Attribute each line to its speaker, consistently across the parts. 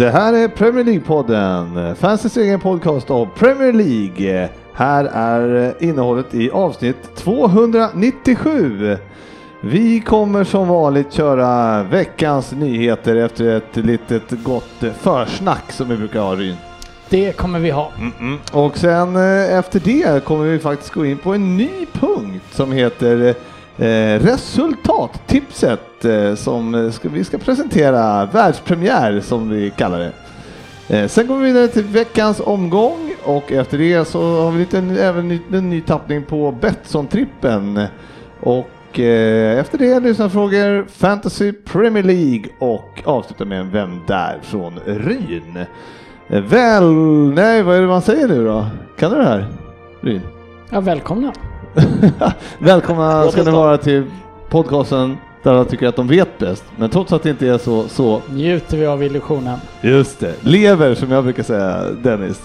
Speaker 1: Det här är Premier League-podden, fansens egen podcast av Premier League. Här är innehållet i avsnitt 297. Vi kommer som vanligt köra veckans nyheter efter ett litet gott försnack som vi brukar ha Ryn.
Speaker 2: Det kommer vi ha.
Speaker 1: Mm-mm. Och sen eh, efter det kommer vi faktiskt gå in på en ny punkt som heter eh, resultattipset eh, som eh, ska, vi ska presentera världspremiär som vi kallar det. Eh, sen går vi vidare till veckans omgång och efter det så har vi lite, även ny- en ny tappning på Betsson-trippen. Och eh, efter det lyssnarfrågor, Fantasy Premier League och avsluta med en Vem där? från Ryn. Eh, Väl, nej vad är det man säger nu då? Kan du det här? Ryn?
Speaker 2: Ja, välkomna.
Speaker 1: Välkomna ska ni vara till podcasten där alla tycker att de vet bäst. Men trots att det inte är så, så
Speaker 2: Njuter vi av illusionen.
Speaker 1: just det, lever som jag brukar säga Dennis.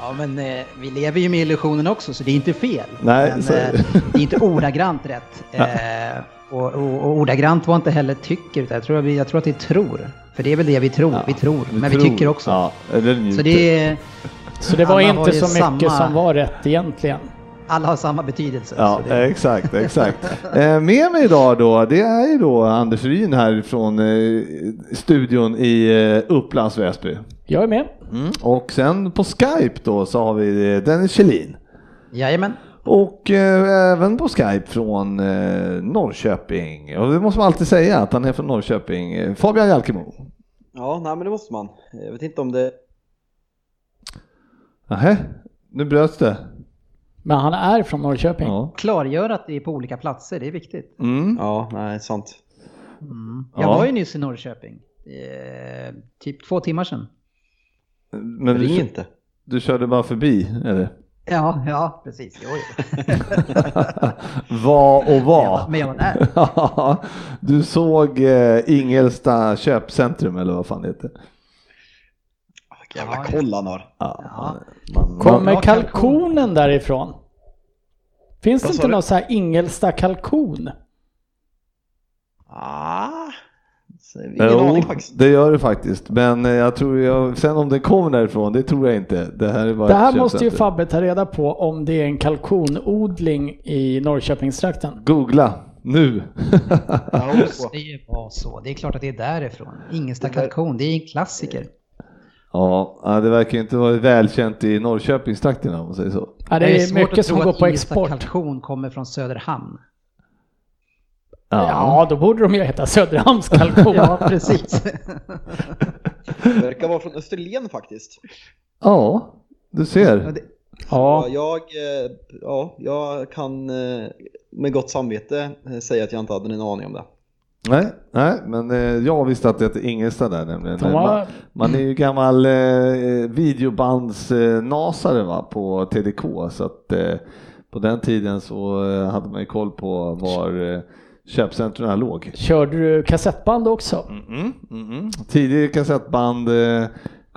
Speaker 3: Ja, men eh, vi lever ju med illusionen också, så det är inte fel.
Speaker 1: Nej,
Speaker 3: men,
Speaker 1: så
Speaker 3: eh, det är inte ordagrant rätt. Eh, och, och, och ordagrant var inte heller tycker, utan jag tror, att vi, jag tror att det är tror. För det är väl det vi tror, vi tror, men
Speaker 1: tror.
Speaker 3: vi tycker också.
Speaker 1: Ja.
Speaker 3: Så det är,
Speaker 2: Så det var
Speaker 3: Alla
Speaker 2: inte
Speaker 3: ju
Speaker 2: så mycket
Speaker 3: samma-
Speaker 2: som var rätt egentligen.
Speaker 3: Alla har samma betydelse.
Speaker 1: Ja,
Speaker 3: så det,
Speaker 1: exakt, exakt. eh, med mig idag då, det är ju då Anders Ryn här från eh, studion i eh, Upplands Väsby.
Speaker 2: Jag är med.
Speaker 1: Mm. Och sen på Skype då så har vi Dennis Kjellin.
Speaker 3: Jajamän.
Speaker 1: Och eh, även på Skype från eh, Norrköping. Och det måste man alltid säga att han är från Norrköping. Fabian Jalkemo.
Speaker 4: Ja, nej men det måste man. Jag vet inte om det...
Speaker 1: Nähä, nu bröts det.
Speaker 2: Men han är från Norrköping.
Speaker 1: Ja.
Speaker 3: Klargör att det är på olika platser, det är viktigt.
Speaker 1: Mm.
Speaker 4: Ja, nej, sant.
Speaker 3: Mm. Jag
Speaker 1: Ja.
Speaker 3: var ju nyss i Norrköping. Eh, typ två timmar sedan.
Speaker 1: Men
Speaker 4: Ring
Speaker 1: du,
Speaker 4: inte.
Speaker 1: du körde bara förbi, eller?
Speaker 3: Ja, ja precis. Jo, jo.
Speaker 1: Vad och
Speaker 3: var- Men jag var där.
Speaker 1: du såg eh, Ingelsta köpcentrum eller vad fan det heter.
Speaker 4: Jävla
Speaker 3: Ja,
Speaker 4: koll han har.
Speaker 1: Ja,
Speaker 3: Ja.
Speaker 1: man, man,
Speaker 2: Kommer
Speaker 3: kalkon.
Speaker 2: kalkonen därifrån? Finns det
Speaker 4: Vad
Speaker 2: inte någon så här Ingelsta kalkon?
Speaker 4: Ah, så ingen
Speaker 1: Jo,
Speaker 4: aning faktiskt.
Speaker 1: det gör det faktiskt. Men eh, jag tror jag, sen om den kommer därifrån, det tror jag inte. Det här är bara
Speaker 2: Det här måste ju. Fabbe ta reda på om det är en kalkonodling i Norrköpingstrakten.
Speaker 1: Googla nu.
Speaker 4: Ja,
Speaker 3: Det vara så. Det är klart att det är därifrån. Ingelsta kalkon, det är en klassiker.
Speaker 1: Ja, ja, det verkar inte vara välkänt i Norrköpingstrakten om man säger så.
Speaker 2: Ja, det är
Speaker 3: svårt
Speaker 2: mycket
Speaker 3: att
Speaker 2: som går
Speaker 3: att
Speaker 2: på export.
Speaker 3: kalkon kommer från Söderhamn.
Speaker 2: Ja, då borde de ju heta Söderhamns kalkon.
Speaker 3: Ja, precis.
Speaker 4: Verkar vara från Österlen faktiskt.
Speaker 1: Ja, du ser.
Speaker 2: Ja.
Speaker 4: Ja. Jag, eh, ja, jag kan eh, med gott samvete eh, säga att jag inte hade en aning om det.
Speaker 1: Nej, nej, men eh, jag visste att det hette Ingelstad där nämligen. Man, man är ju gammal eh, videobandsnasare va, på TDK så att eh, på den tiden så eh, hade man ju koll på var eh, köpcentren låg.
Speaker 2: Körde du kassettband också?
Speaker 1: Mm, mm, mm. Tidigare kassettband eh,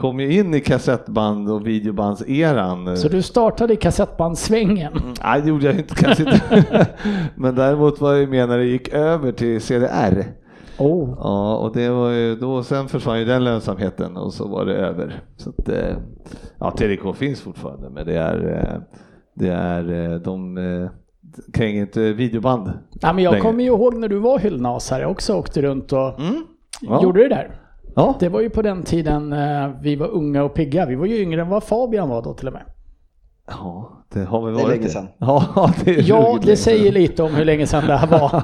Speaker 1: kom ju in i kassettband och videobandseran.
Speaker 2: Så du startade i kassettbandsvängen?
Speaker 1: Mm, Nej, det gjorde jag inte kanske inte. Men däremot var jag ju med när det gick över till CDR.
Speaker 2: Oh.
Speaker 1: Ja, och det var ju då, sen försvann ju den lönsamheten och så var det över. Så att, eh, ja, TDK finns fortfarande, men det är, eh, det är, eh, de kränger inte videoband.
Speaker 2: Ja, men jag
Speaker 1: längre.
Speaker 2: kommer ju ihåg när du var hyllnasare också åkte runt och
Speaker 1: Mm. Ja.
Speaker 2: gjorde det där.
Speaker 1: Ja,
Speaker 2: Det var ju på den tiden eh, vi var unga och pigga. Vi var ju yngre än vad Fabian var då till och med.
Speaker 1: ja det har vi
Speaker 4: Det är
Speaker 1: varit.
Speaker 4: länge sedan.
Speaker 1: Ja, det
Speaker 2: Ja, det
Speaker 1: länge
Speaker 2: säger lite om hur länge sedan det här var.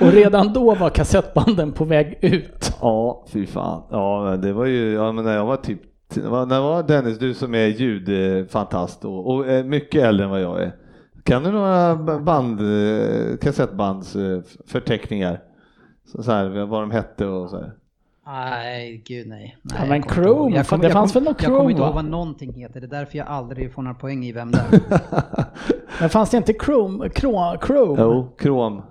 Speaker 2: Och redan då var kassettbanden på väg ut.
Speaker 1: Ja, fy fan. Ja, det var ju, ja, men när jag var typ När var Dennis, du som är ljudfantast och, och är mycket äldre än vad jag är. Kan du några band, eh, kassettbandsförteckningar? Så, så här, vad de hette och så här.
Speaker 3: Nej, gud nej. nej
Speaker 2: Ja, men. Chrome,
Speaker 3: jag kommer-
Speaker 2: det
Speaker 3: jag
Speaker 2: fanns
Speaker 3: kommer-
Speaker 2: väl något
Speaker 3: Jag kommer
Speaker 2: Chrome,
Speaker 3: inte ihåg
Speaker 2: va?
Speaker 3: vad någonting heter. Det är därför jag aldrig får några poäng i vem det är.
Speaker 2: Men fanns det inte Chrome? Chrome? Chrome?
Speaker 1: Jo, Krom, eh,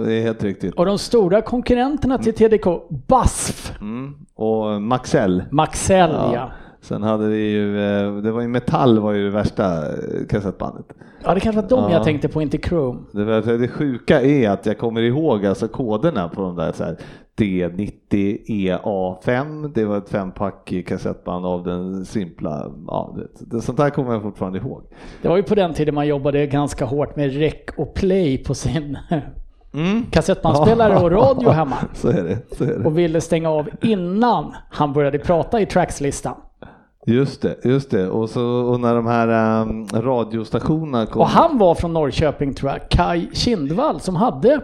Speaker 1: det är helt riktigt.
Speaker 2: Och de stora konkurrenterna till TDK, BASF,
Speaker 1: Mm. Och Maxell.
Speaker 2: Maxell ja.
Speaker 1: Ja. Sen hade vi ju, eh, det var ju Metall var ju det värsta kassettbandet.
Speaker 2: Ja, det kanske var de
Speaker 1: Ja.
Speaker 2: jag tänkte på, inte Chrome.
Speaker 1: Det, det sjuka är att jag kommer ihåg alltså koderna på de där så här D90 EA5. Det var ett fempack i kassettband av den simpla. Ja, det, det, sånt där kommer jag fortfarande ihåg.
Speaker 2: Det var ju på den tiden man jobbade ganska hårt med rec och play på sin
Speaker 1: Mm.
Speaker 2: kassettbandspelare och radio hemma.
Speaker 1: Så är det. Så är det.
Speaker 2: Och ville stänga av innan han började prata i trackslistan.
Speaker 1: Just det, just det. Och, så, och när de här um, radiostationerna kom.
Speaker 2: Och han var från Norrköping tror jag, Kai Kindvall som hade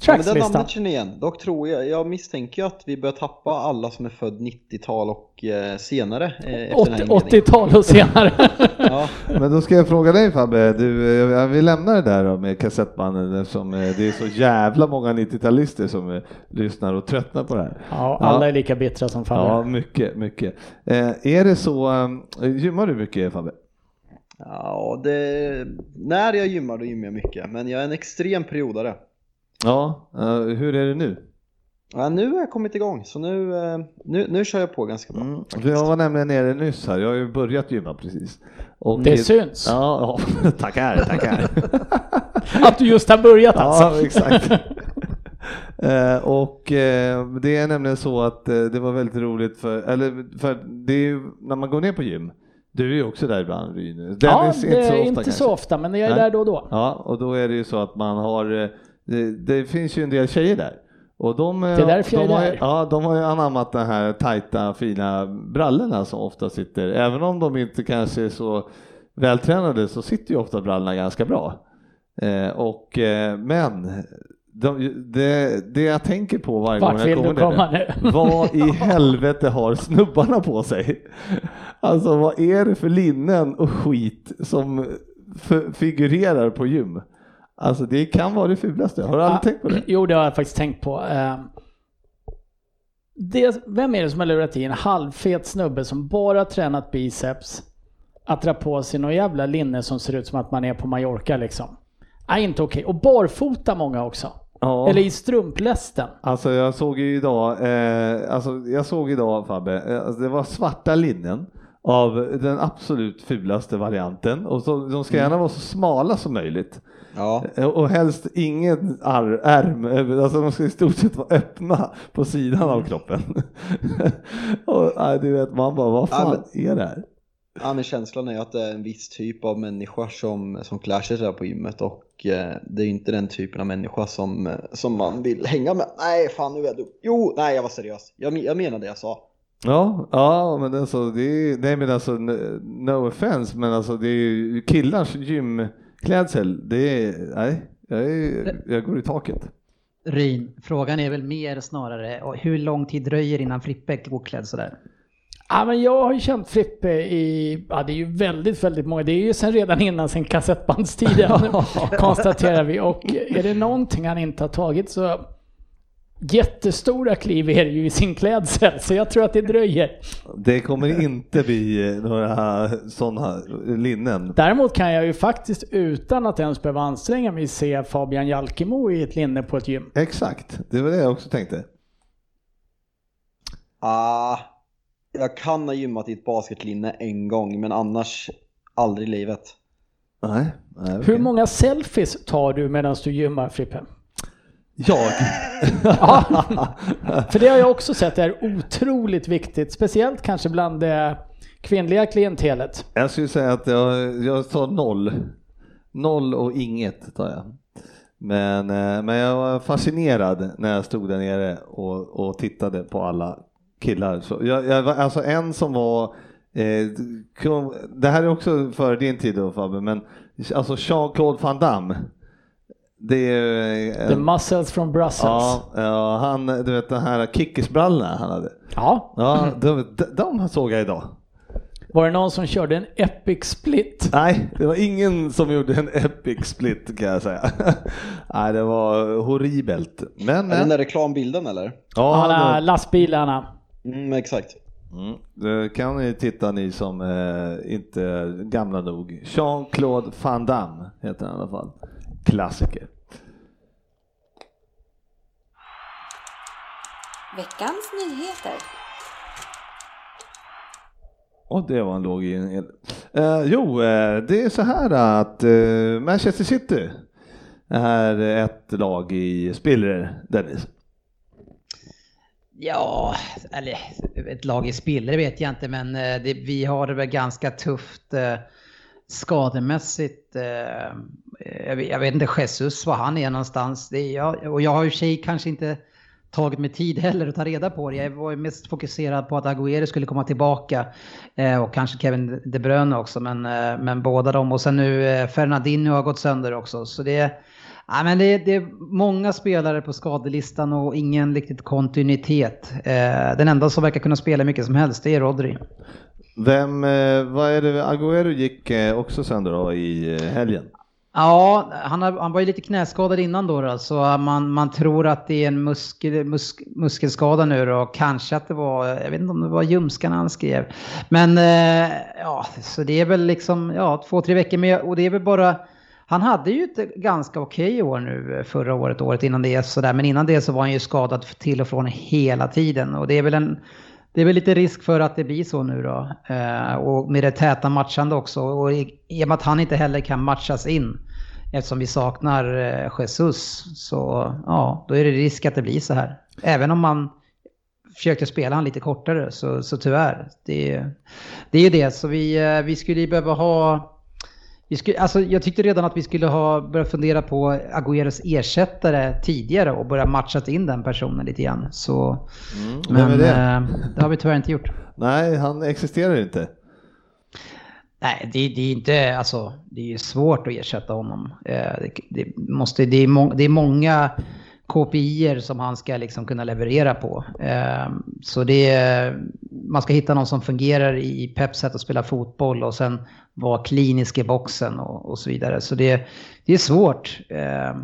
Speaker 4: Ja, men det
Speaker 2: trackslistan.
Speaker 4: namnet känner jag igen. Dock tror jag, jag misstänker att vi börjar tappa alla som är född 90-tal och eh, senare. Eh, den
Speaker 2: 80-
Speaker 4: inledningen.
Speaker 2: 80-tal och senare.
Speaker 4: Ja,
Speaker 1: Men då ska jag fråga dig Fabbe, du, eh, vi lämnar det där då med kassettbanden eftersom det är så jävla många 90-talister som lyssnar och tröttnar på det här.
Speaker 2: Ja, alla är lika bittra som Fabbe.
Speaker 1: Ja, mycket, mycket. Är det så, gymmar du mycket Fabbe?
Speaker 4: ja det, när jag gymmar då gymmar jag mycket. Men jag är en extrem periodare.
Speaker 1: Ja, eh, hur är det nu?
Speaker 4: Ja, nu har jag kommit igång så nu, eh, nu, nu kör jag på ganska bra.
Speaker 1: Mm. Jag var nämligen nere nyss här, jag har ju börjat gymma precis. Och
Speaker 2: Det syns.
Speaker 1: Ja, ja tackar, tackar.
Speaker 2: Att du just har börjat alltså.
Speaker 1: Ja, exakt. Eh, och eh, det är nämligen så att eh, det var väldigt roligt för, eller för det är ju när man går ner på gym, du är ju också där ibland Ryn.
Speaker 2: Ja,
Speaker 1: Dennis
Speaker 2: det är inte
Speaker 1: kanske.
Speaker 2: så ofta, men jag är
Speaker 1: Nej.
Speaker 2: där då och då.
Speaker 1: Ja, och då är det ju så att man har, det, det finns ju en del tjejer där. Och de,
Speaker 2: Det är därför jag
Speaker 1: de
Speaker 2: är
Speaker 1: har,
Speaker 2: där.
Speaker 1: Ja, de har ju anammat de här tajta fina brallorna som ofta sitter, även om de inte kanske är så vältränade så sitter ju ofta brallorna ganska bra. Eh, och, eh, men de, det, det jag tänker på varje gång
Speaker 2: Vart
Speaker 1: jag
Speaker 2: vill
Speaker 1: kommer
Speaker 2: komma
Speaker 1: ner,
Speaker 2: nu?
Speaker 1: vad i helvete har snubbarna på sig? Alltså vad är det för linnen och skit som figurerar på gym? Alltså det kan vara det fulaste, har du aldrig
Speaker 2: Ja,
Speaker 1: tänkt på det?
Speaker 2: Jo, det har jag faktiskt tänkt på. Eh, Det, vem är det som har lurat i en halvfet snubbe som bara tränat biceps att dra på sig någon jävla linne som ser ut som att man är på Mallorca liksom? Nej, inte okej. Och barfota många också.
Speaker 1: Ja.
Speaker 2: Eller i strumplästen.
Speaker 1: Alltså jag såg ju idag, eh, alltså jag såg idag Fabbe, eh, alltså det var svarta linnen av den absolut fulaste varianten och så, de ska gärna vara så smala som möjligt.
Speaker 4: Ja,
Speaker 1: Eh, Och helst ingen ar- ärm, eh, alltså de ska i stort sett vara öppna på sidan av kroppen. och, du vet, man bara, vad fan är det här?
Speaker 4: ja men känslan är att det är en viss typ av människa som, som klär sig där på gymmet och eh, det är inte den typen av människa som, som man vill hänga med. Nej, fan nu är jag dum. Jo, nej jag var seriös. Jag, men- jag menar det jag sa.
Speaker 1: Ja, ja men alltså, det är, nej men alltså, no offense, men alltså det är ju killars gymklädsel, det är, nej, jag, är, jag går i taket.
Speaker 3: Ryn, frågan är väl mer snarare och hur lång tid dröjer innan Frippe går klädd sådär?
Speaker 2: Ja, men jag har ju känt Frippe i, ja det är ju väldigt, väldigt många, det är ju sen redan innan sin kassettbandstiden konstaterar vi. Och är det någonting han inte har tagit så jättestora kliv är det ju i sin klädsel, så jag tror att det dröjer.
Speaker 1: Det kommer inte bli eh, några sådana linnen.
Speaker 2: Däremot kan jag ju faktiskt utan att ens behöva anstränga mig se Fabian Jalkemo i ett linne på ett gym.
Speaker 1: Exakt, det var det jag också tänkte.
Speaker 4: Ah, jag kan ha gymmat i ett basketlinne en gång men annars aldrig i livet.
Speaker 1: Nej, nej
Speaker 2: Hur
Speaker 1: okej.
Speaker 2: många selfies tar du medan du gymmar Frippe?
Speaker 1: Jag?
Speaker 2: För det har jag också sett är otroligt viktigt, speciellt kanske bland det kvinnliga klientelet.
Speaker 1: Jag skulle säga att jag, jag tar noll. Noll och inget tar jag. Men, eh, men jag var fascinerad när jag stod där nere och, och tittade på alla killar. Så jag, jag var, alltså en som var, eh, det här är också före din tid då Fabbe, men alltså Jean-Claude Van Damme. Det är...
Speaker 2: The muscles from Brussels.
Speaker 1: Ja, ja, han, du vet den här kickersbrallorna han hade.
Speaker 2: Ja.
Speaker 1: Ja, de, de såg jag idag.
Speaker 2: Var det någon som körde en epic split?
Speaker 1: Nej, det var ingen som gjorde en epic split kan jag säga. Nej, det var horribelt. Men,
Speaker 4: Är det den
Speaker 1: men.
Speaker 4: där reklambilden eller?
Speaker 2: Ja,
Speaker 1: Ja,
Speaker 2: ja lastbilarna.
Speaker 4: Mm, exakt.
Speaker 1: Mm, det kan ni titta ni som eh, inte är gamla nog. Jean-Claude Van Damme heter han i alla fall. Klassiker.
Speaker 5: Veckans nyheter.
Speaker 1: Och det var en låg enhet. Eh, jo, eh, det är så här att eh, Manchester City är ett lag i spillror, Dennis.
Speaker 3: Ja, eller ett lag i spiller vet jag inte, men eh, det, vi har det väl ganska tufft eh, skademässigt. Eh, jag, vet, jag vet inte Jesus var han är någonstans. Det är jag, och jag har ju sig kanske inte tagit mig tid heller att ta reda på det. Jag var ju mest fokuserad på att Agüero skulle komma tillbaka eh, och kanske Kevin De Bruyne också, men, eh, men båda dem. Och sen nu eh, Fernandinho har gått sönder också. Så det Ja, men det, det är många spelare på skadelistan och ingen riktigt kontinuitet. Eh, den enda som verkar kunna spela mycket som helst det är Rodri.
Speaker 1: Vem, eh, vad är det, Agüero gick eh, också sönder då i eh, helgen?
Speaker 3: Ja, han, har, han var ju lite knäskadad innan då, då så man, man tror att det är en muskel, musk, muskelskada nu då. Kanske att det var, jag vet inte om det var ljumskan han skrev. Men eh, ja, så det är väl liksom, ja, två, tre veckor med och det är väl bara han hade ju ett ganska okej år nu eh, förra året, året innan det sådär, men innan det så var han ju skadad till och från hela tiden och det är väl en det är väl lite risk för att det blir så nu då. Eh, och med det täta matchande också. Och i, i och med att han inte heller kan matchas in eftersom vi saknar eh, Jesus så ja, då är det risk att det blir så här. Även om man försökte spela han lite kortare så, så tyvärr. Det, det är ju det. Så vi, eh, vi skulle ju behöva ha vi skulle, alltså jag tyckte redan att vi skulle ha börjat fundera på Agüeros ersättare tidigare och börja matcha in den personen lite grann. Så,
Speaker 1: är
Speaker 3: men
Speaker 1: det?
Speaker 3: eh, det har vi tyvärr inte gjort.
Speaker 1: Nej, han existerar inte.
Speaker 3: Nej, det, det är inte, alltså det är svårt att ersätta honom. Eh, det, det, måste, det, är, må, det är många KPIer som han ska liksom kunna leverera på. Eh, så det är, man ska hitta någon som fungerar i Peps sätt att spela fotboll och sen vara klinisk i boxen och, och så vidare. Så det, det är svårt. Eh,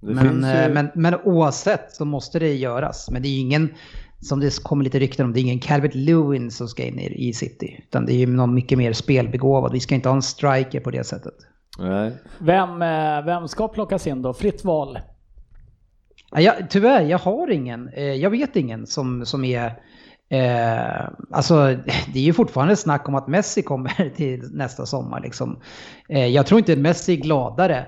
Speaker 3: men,
Speaker 1: ju-
Speaker 3: men, men oavsett så måste det göras. Men det är ingen, som det kommer lite rykten om, det är ingen Calvert Lewin som ska in i, i City. Utan det är ju någon mycket mer spelbegåvad. Vi ska inte ha en striker på det sättet.
Speaker 1: Nej.
Speaker 2: Vem, eh, vem ska plockas in då? Fritt val.
Speaker 3: Ja, jag, tyvärr, jag har ingen. Eh, jag vet ingen som, som är... Eh, alltså, det är ju fortfarande snack om att Messi kommer till nästa sommar. Liksom. Eh, jag tror inte Messi är gladare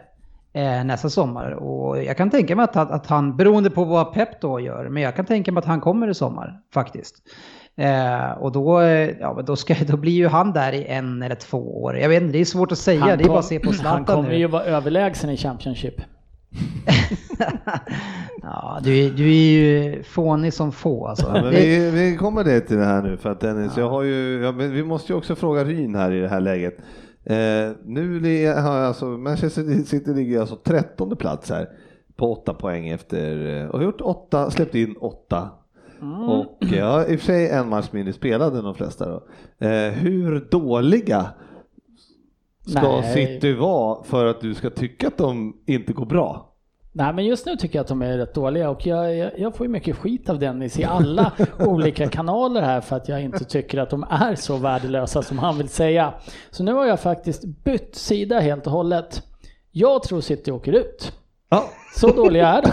Speaker 3: eh, nästa sommar. Och jag kan tänka mig att, att, att han, beroende på vad Pep då gör, men jag kan tänka mig att han kommer i sommar faktiskt. Eh, och då, eh, ja, då, ska, då blir ju han där i en eller två år. Jag vet inte, det är svårt att säga. det är bara att se på
Speaker 2: han
Speaker 3: Zlatan
Speaker 2: kommer
Speaker 3: nu.
Speaker 2: ju vara överlägsen i Championship.
Speaker 3: ja, du, är- du är ju fånig som få alltså.
Speaker 1: Ja, vi, vi kommer det till det här nu för att Dennis, jag har ju, ja, men vi måste ju också fråga Ryn här i det här läget. Eh, nu har jag alltså, Manchester City ligger alltså 13 plats här på 8 poäng efter, eh, och har gjort 8, släppt in 8. Och ja, i och för sig en match mindre spelade än de flesta då. Eh, hur dåliga ska
Speaker 2: Nej.
Speaker 1: City vara för att du ska tycka att de inte går bra?
Speaker 2: Nej men just nu tycker jag att de är rätt dåliga och jag, jag, jag får ju mycket skit av Dennis i alla olika kanaler här för att jag inte tycker att de är så värdelösa som han vill säga. Så nu har jag faktiskt bytt sida helt och hållet. Jag tror City åker ut.
Speaker 1: Ja,
Speaker 2: Så dåliga är de.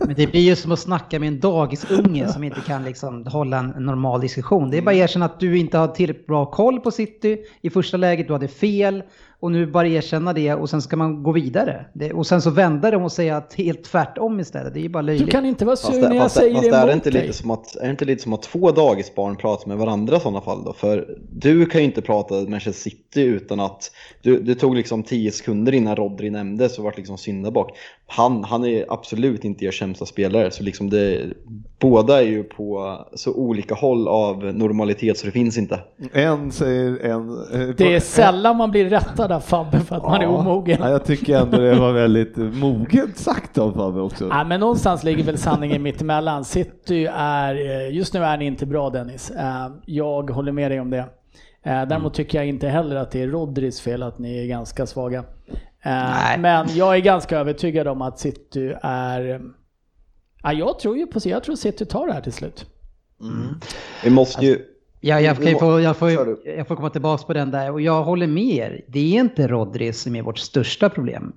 Speaker 3: Men det blir ju som att snacka med en dagisunge som inte kan liksom hålla en normal diskussion. Det är bara att erkänna att du inte har tillräckligt bra koll på City i första läget, du hade fel och nu bara erkänna det och sen ska man gå vidare. Det, och sen så vända det och säga att helt tvärtom istället. Det är ju bara
Speaker 2: Du
Speaker 3: löjligt.
Speaker 2: kan inte vara sur
Speaker 4: det,
Speaker 2: när jag
Speaker 4: fast, det,
Speaker 2: säger
Speaker 4: fast
Speaker 2: det
Speaker 4: är,
Speaker 2: emot
Speaker 4: inte
Speaker 2: dig.
Speaker 4: lite som att, är det inte lite som att två dagisbarn pratar med varandra i sådana fall då? För du kan ju inte prata Manchester City utan att du, det tog liksom 10 sekunder innan Rodri nämndes så vart liksom syndabock. Han, han är absolut inte er sämsta spelare, så liksom det, båda är ju på så olika håll av normalitet så det finns inte.
Speaker 1: En säger en... eh,
Speaker 2: Det är
Speaker 1: på-
Speaker 2: sällan man blir rättad av Fabbe för att man är
Speaker 1: Ja,
Speaker 2: omogen.
Speaker 1: Ja, jag tycker ändå det var väldigt moget sagt av Fabbe också.
Speaker 2: Nej, men någonstans ligger väl sanningen mitt emellan. City är, eh, just nu är ni inte bra Dennis. Eh, Jag håller med dig om det. Eh, Däremot tycker jag inte heller att det är Rodris fel att ni är ganska svaga. Eh,
Speaker 3: Nej.
Speaker 2: Men jag är ganska övertygad om att City är... Ja, jag tror ju på jag tror City tar det här till slut.
Speaker 4: Vi måste ju...
Speaker 3: Ja, jag, kan ju få, jag, får, jag får komma tillbaka på den där och jag håller med er. Det är inte Rodri som är vårt största problem.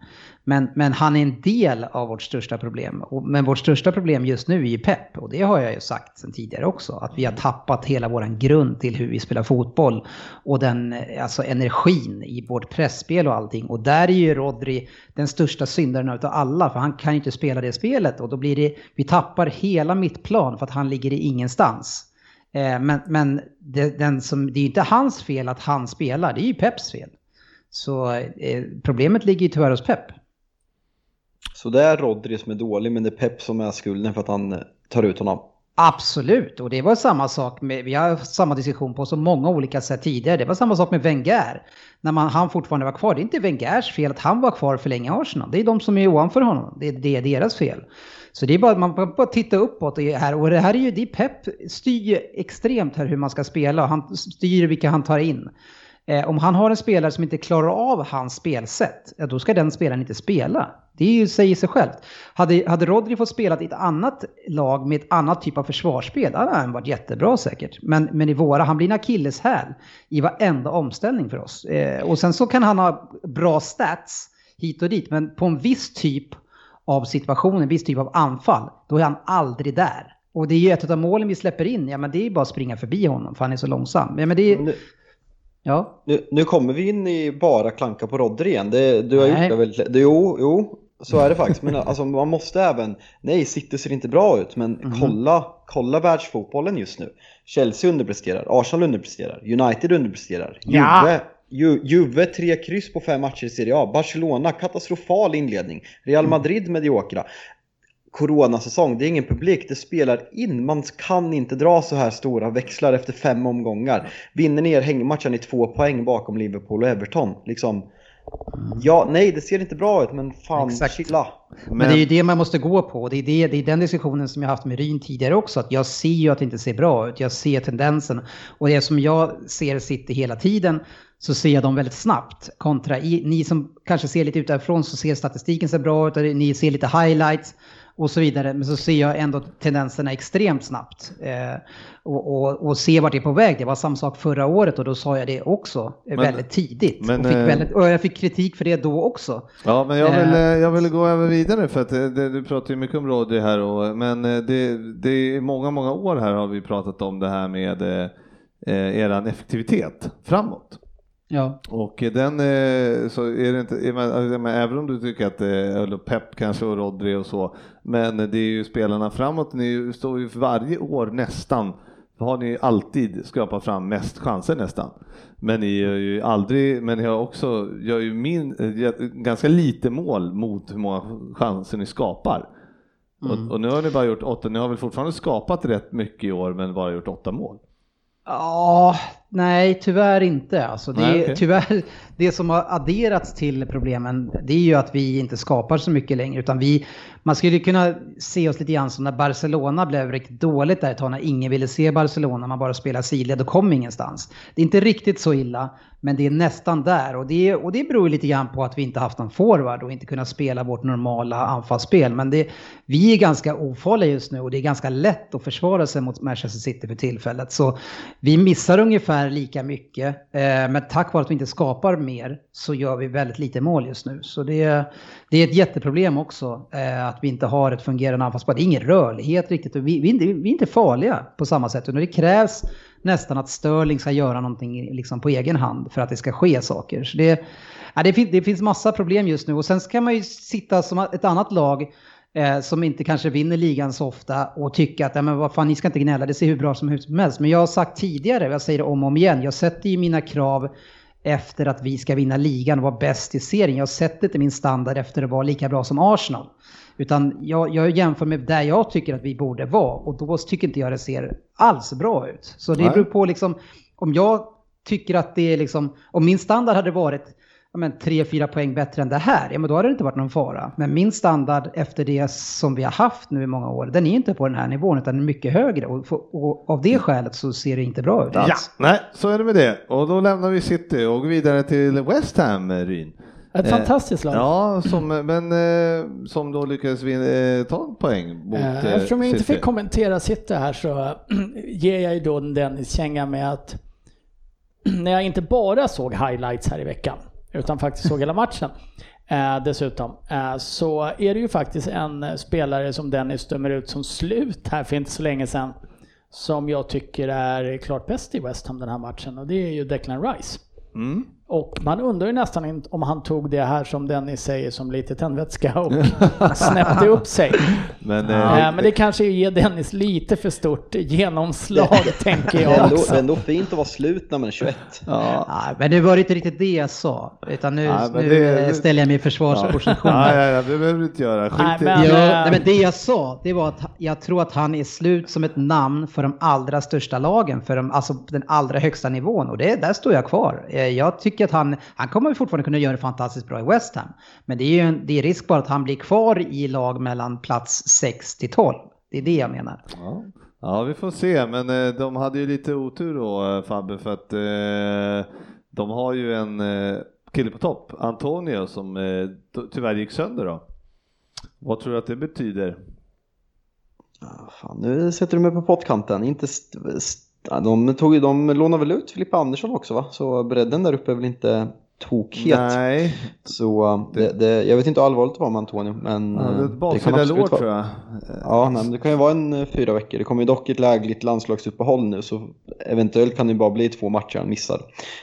Speaker 3: Men, men han är en del av vårt största problem. Och, men vårt största problem just nu är ju Pep. Och det har jag ju sagt sen tidigare också. Att vi har tappat hela vår grund till hur vi spelar fotboll. Och den alltså energin i vårt pressspel och allting. Och där är ju Rodri den största syndaren av alla. För han kan ju inte spela det spelet. Och då blir det, vi tappar hela mittplan för att han ligger i ingenstans. Eh, Men, men det, den som, det är ju inte hans fel att han spelar, det är ju Peps fel. Så eh, problemet ligger ju tyvärr hos Pep.
Speaker 4: Så det är Rodri som är dålig, men det är Pep som är skulden för att han eh, tar ut honom.
Speaker 3: Absolut, och det var samma sak med, vi har haft samma diskussion på så många olika sätt tidigare. Det var samma sak med Wenger. När man, han fortfarande var kvar. Det är inte Wengers fel att han var kvar för länge i Arsenal. Det är de som är ovanför honom. Det, det är deras fel. Så det är bara, man bara titta uppåt och här. Och det här är ju, det är Pep styr extremt här hur man ska spela. Han styr vilka han tar in. Eh, om han har en spelare som inte klarar av hans spelsätt, ja, då ska den spelaren inte spela. Det är ju, säger sig självt. Hade, hade Rodri fått spela i ett annat lag med ett annat typ av försvarsspel, då hade han varit jättebra säkert. Men, men i våra, han blir en akilleshäl i varenda omställning för oss. Eh, och sen så kan han ha bra stats hit och dit, men på en viss typ av situation, en viss typ av anfall, då är han aldrig där. Och det är ju ett av målen vi släpper in, ja men det är ju bara att springa förbi honom för han är så långsam. Ja, men det är, ja.
Speaker 4: nu, nu kommer vi in i bara klanka på Rodri igen. Det, du har
Speaker 3: Nej.
Speaker 4: gjort det väldigt det, Jo, jo, så är det faktiskt. Men alltså, man måste även... Nej, City ser inte bra ut, men
Speaker 3: Mhm.
Speaker 4: kolla, kolla världsfotbollen just nu. Chelsea underpresterar, Arsenal underpresterar, United underpresterar,
Speaker 2: Ja.
Speaker 4: Juve, Ju, Juve tre kryss på fem matcher i Serie A, Barcelona katastrofal inledning, Real
Speaker 3: Mm.
Speaker 4: Madrid mediokra. Coronasäsong, det är ingen publik, det spelar in. Man kan inte dra så här stora växlar efter fem omgångar. Vinner ni er hängmatchen i två poäng bakom Liverpool och Everton. Liksom, ja, nej, det ser inte bra ut, men fan,
Speaker 3: Exakt.
Speaker 4: chilla.
Speaker 3: Men, det är ju det man måste gå på. Det är, det, det är den diskussionen som jag haft med Ryn tidigare också. Att jag ser ju att det inte ser bra ut. Jag ser tendensen. Och det som jag ser City hela tiden så ser jag dem väldigt snabbt. Kontra i, ni som kanske ser lite utifrån så ser statistiken ser bra ut. Ni ser lite highlights och så vidare. Men så ser jag ändå tendenserna extremt snabbt. Eh, och, och, och ser vart det är på väg. Det var samma sak förra året och då sa jag det också eh,
Speaker 1: Men-
Speaker 3: väldigt tidigt.
Speaker 1: men,
Speaker 3: och, fick
Speaker 1: eh,
Speaker 3: väldigt, och jag fick kritik för det då också.
Speaker 1: Ja, men jag vill,
Speaker 3: Eh.
Speaker 1: jag vill gå över vidare för att det, du pratar ju mycket om Rodri här och, men det, det är många, många år här har vi pratat om det här med eh, eran effektivitet framåt.
Speaker 3: Ja.
Speaker 1: Och den så är det inte, även om du tycker att eller Pep kanske och Rodri och så, men det är ju spelarna framåt, ni står ju för varje år nästan har ni alltid skapat fram mest chanser nästan. Men ni gör ju aldrig, men ni har också, gör ju min, ganska lite mål mot hur många chanser ni skapar. Och, och nu har ni bara gjort åtta, ni har väl fortfarande skapat rätt mycket i år men bara gjort åtta mål.
Speaker 3: Ja, nej tyvärr inte. Alltså det,
Speaker 1: Nej, okej.
Speaker 3: Tyvärr, det som har adderats till problemen det är ju att vi inte skapar så mycket längre. Utan vi, man skulle kunna se oss lite grann som när Barcelona blev riktigt dåligt där ett tag när ingen ville se Barcelona, man bara spelade sidled och kom ingenstans. Det är inte riktigt så illa, men det är nästan där. Och det, och det beror ju lite grann på att vi inte haft någon forward och inte kunnat spela vårt normala anfallsspel. Men det, vi är ganska ofarliga just nu och det är ganska lätt att försvara sig mot Manchester City för tillfället. Så vi missar ungefär lika mycket, eh, men tack vare att vi inte skapar mer så gör vi väldigt lite mål just nu. Så det, det är ett jätteproblem också, eh, att vi inte har ett fungerande anfallsspel. Det är ingen rörlighet riktigt vi, vi, är inte, vi är inte farliga på samma sätt. Utan det krävs nästan att Sterling ska göra någonting liksom på egen hand för att det ska ske saker. Så det, ja, det, fin, det finns massa problem just nu och sen ska man ju sitta som ett annat lag eh, som inte kanske vinner ligan så ofta och tycka att ja, men vad fan, ni ska inte gnälla, det ser hur bra som, som helst. Men jag har sagt tidigare, jag säger det om och om igen, jag sätter ju mina krav efter att vi ska vinna ligan och vara bäst i serien. Jag sätter inte min standard efter att vara lika bra som Arsenal. Utan jag, jag jämför med där jag tycker att vi borde vara och då tycker inte jag det ser alls bra ut. Så det
Speaker 1: Nej.
Speaker 3: beror på liksom, om jag tycker att det är liksom, om min standard hade varit ja, men, 3-4 poäng bättre än det här, ja men då hade det inte varit någon fara. Men min standard efter det som vi har haft nu i många år, den är inte på den här nivån utan den är mycket högre. Och, och av det skälet så ser det inte bra ut
Speaker 1: Ja,
Speaker 3: alls.
Speaker 1: nej, så är det med det. Och då lämnar vi City och går vidare till West Ham, Ryn.
Speaker 2: Ett
Speaker 1: Eh,
Speaker 2: fantastiskt lag.
Speaker 1: Ja, som, men eh, som då lyckades vinna, eh, ta en poäng mot
Speaker 2: Eh,
Speaker 1: eh,
Speaker 2: Eftersom jag inte
Speaker 1: City.
Speaker 2: fick kommentera City här så ger jag ju då Dennis känga med att när jag inte bara såg highlights här i veckan, utan faktiskt såg hela matchen eh, dessutom, eh, så är det ju faktiskt en spelare som Dennis dömer ut som slut här för inte så länge sedan, som jag tycker är klart bäst i West Ham den här matchen och det är ju Declan Rice.
Speaker 1: Mm.
Speaker 2: Och man undrar ju nästan inte om han tog det här som Dennis säger som lite tändvätska och snäppte upp sig.
Speaker 1: Men,
Speaker 2: Eh,
Speaker 1: eh,
Speaker 2: men det kanske ger Dennis lite för stort genomslag, tänker jag också.
Speaker 4: det är ändå fint att vara slut när man är 21.
Speaker 1: ja.
Speaker 3: Nej, men det var inte riktigt det jag sa. Utan nu,
Speaker 1: men
Speaker 3: nu
Speaker 1: det-
Speaker 3: ställer jag mig i försvarsposition.
Speaker 1: Ja, ja, ja, det behöver du inte göra.
Speaker 2: Nej, men-
Speaker 3: Ja,
Speaker 2: eh,
Speaker 3: nej, men det jag sa, det var att jag tror att han är slut som ett namn för de allra största lagen, för de, alltså den allra högsta nivån. Och det, där står jag kvar. Eh, Jag tycker att han, han kommer fortfarande kunna göra det fantastiskt bra i West Ham. Men det är ju en, det är risk bara att han blir kvar i lag mellan plats 6 till 12. Det är det jag menar.
Speaker 1: Ja. ja, vi får se, men eh, de hade ju lite otur då eh, Fabbe för att eh, de har ju en kille på topp, Antonio, som tyvärr gick sönder då. Vad tror du att det betyder?
Speaker 4: Ah, Fan, nu sätter du mig på pottkanten. Inte st- st- ja, de, tog, de lånade väl ut Filippa Andersson också va? Så bredden där uppe är väl inte tokhet.
Speaker 1: Nej,
Speaker 4: Så uh, det, det, jag vet inte hur allvarligt det var med Antonio. Men
Speaker 1: ja, det är ett
Speaker 4: det kan absolut vara.
Speaker 1: tror jag.
Speaker 4: Ja, nej, men det kan ju vara en eh, fyra veckor. Det kommer ju dock ett lägligt landslagsuppehåll nu så eventuellt kan det bara bli två matcher han missar.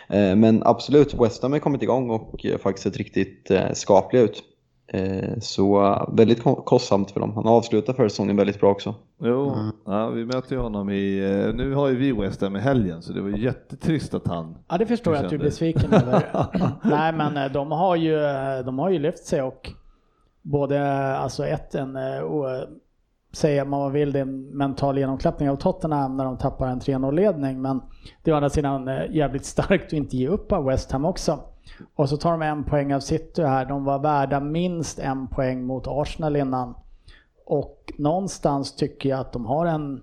Speaker 4: Eh, men absolut, West Ham har kommit igång och eh, faktiskt sett riktigt eh, skapliga ut. Eh, så väldigt ko- kostsamt för dem. Han avslutar för säsongen väldigt bra också.
Speaker 1: Jo, ja, vi möter ju honom i, eh, nu har ju vi West Ham i helgen så det var jättetrist att han
Speaker 2: Ja, det förstår jag att du är besviken över. Nej, men eh, de har ju, de har ju lyft sig och både, alltså ett, en, och, säga vad man vill, det är en mental genomklappning av Tottenham när de tappar en 3-0-ledning. Men det är å andra sidan jävligt starkt att inte ge upp av West Ham också. Och så tar de en poäng av City här. De var värda minst en poäng mot Arsenal innan. Och någonstans tycker jag att de har en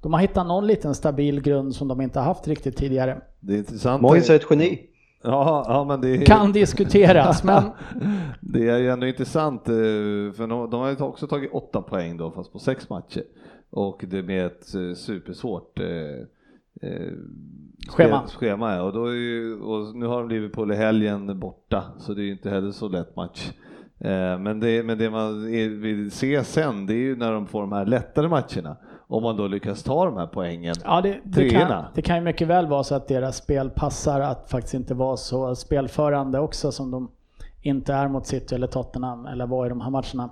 Speaker 2: de har hittat någon liten stabil grund som de inte har haft riktigt tidigare.
Speaker 1: Det är intressant.
Speaker 4: Moyes är ett geni.
Speaker 1: Ja, ja, men det är,
Speaker 2: Kan diskuteras, men
Speaker 1: det är ju ändå intressant eh, för de, har ju också tagit åtta poäng då fast på sex matcher och det med ett eh, supersvårt eh, eh,
Speaker 2: Schema.
Speaker 1: schema ja. och, då ju, och nu har de Liverpool i helgen borta så det är ju inte heller så lätt match. Eh, Men det, men det man vill se sen det är ju när de får de här lättare matcherna. Om man då lyckas ta de här poängen.
Speaker 2: ja, det, det, kan, det kan ju mycket väl vara så att deras spel passar att faktiskt inte vara så spelförande också som de inte är mot City eller Tottenham eller var i de här matcherna.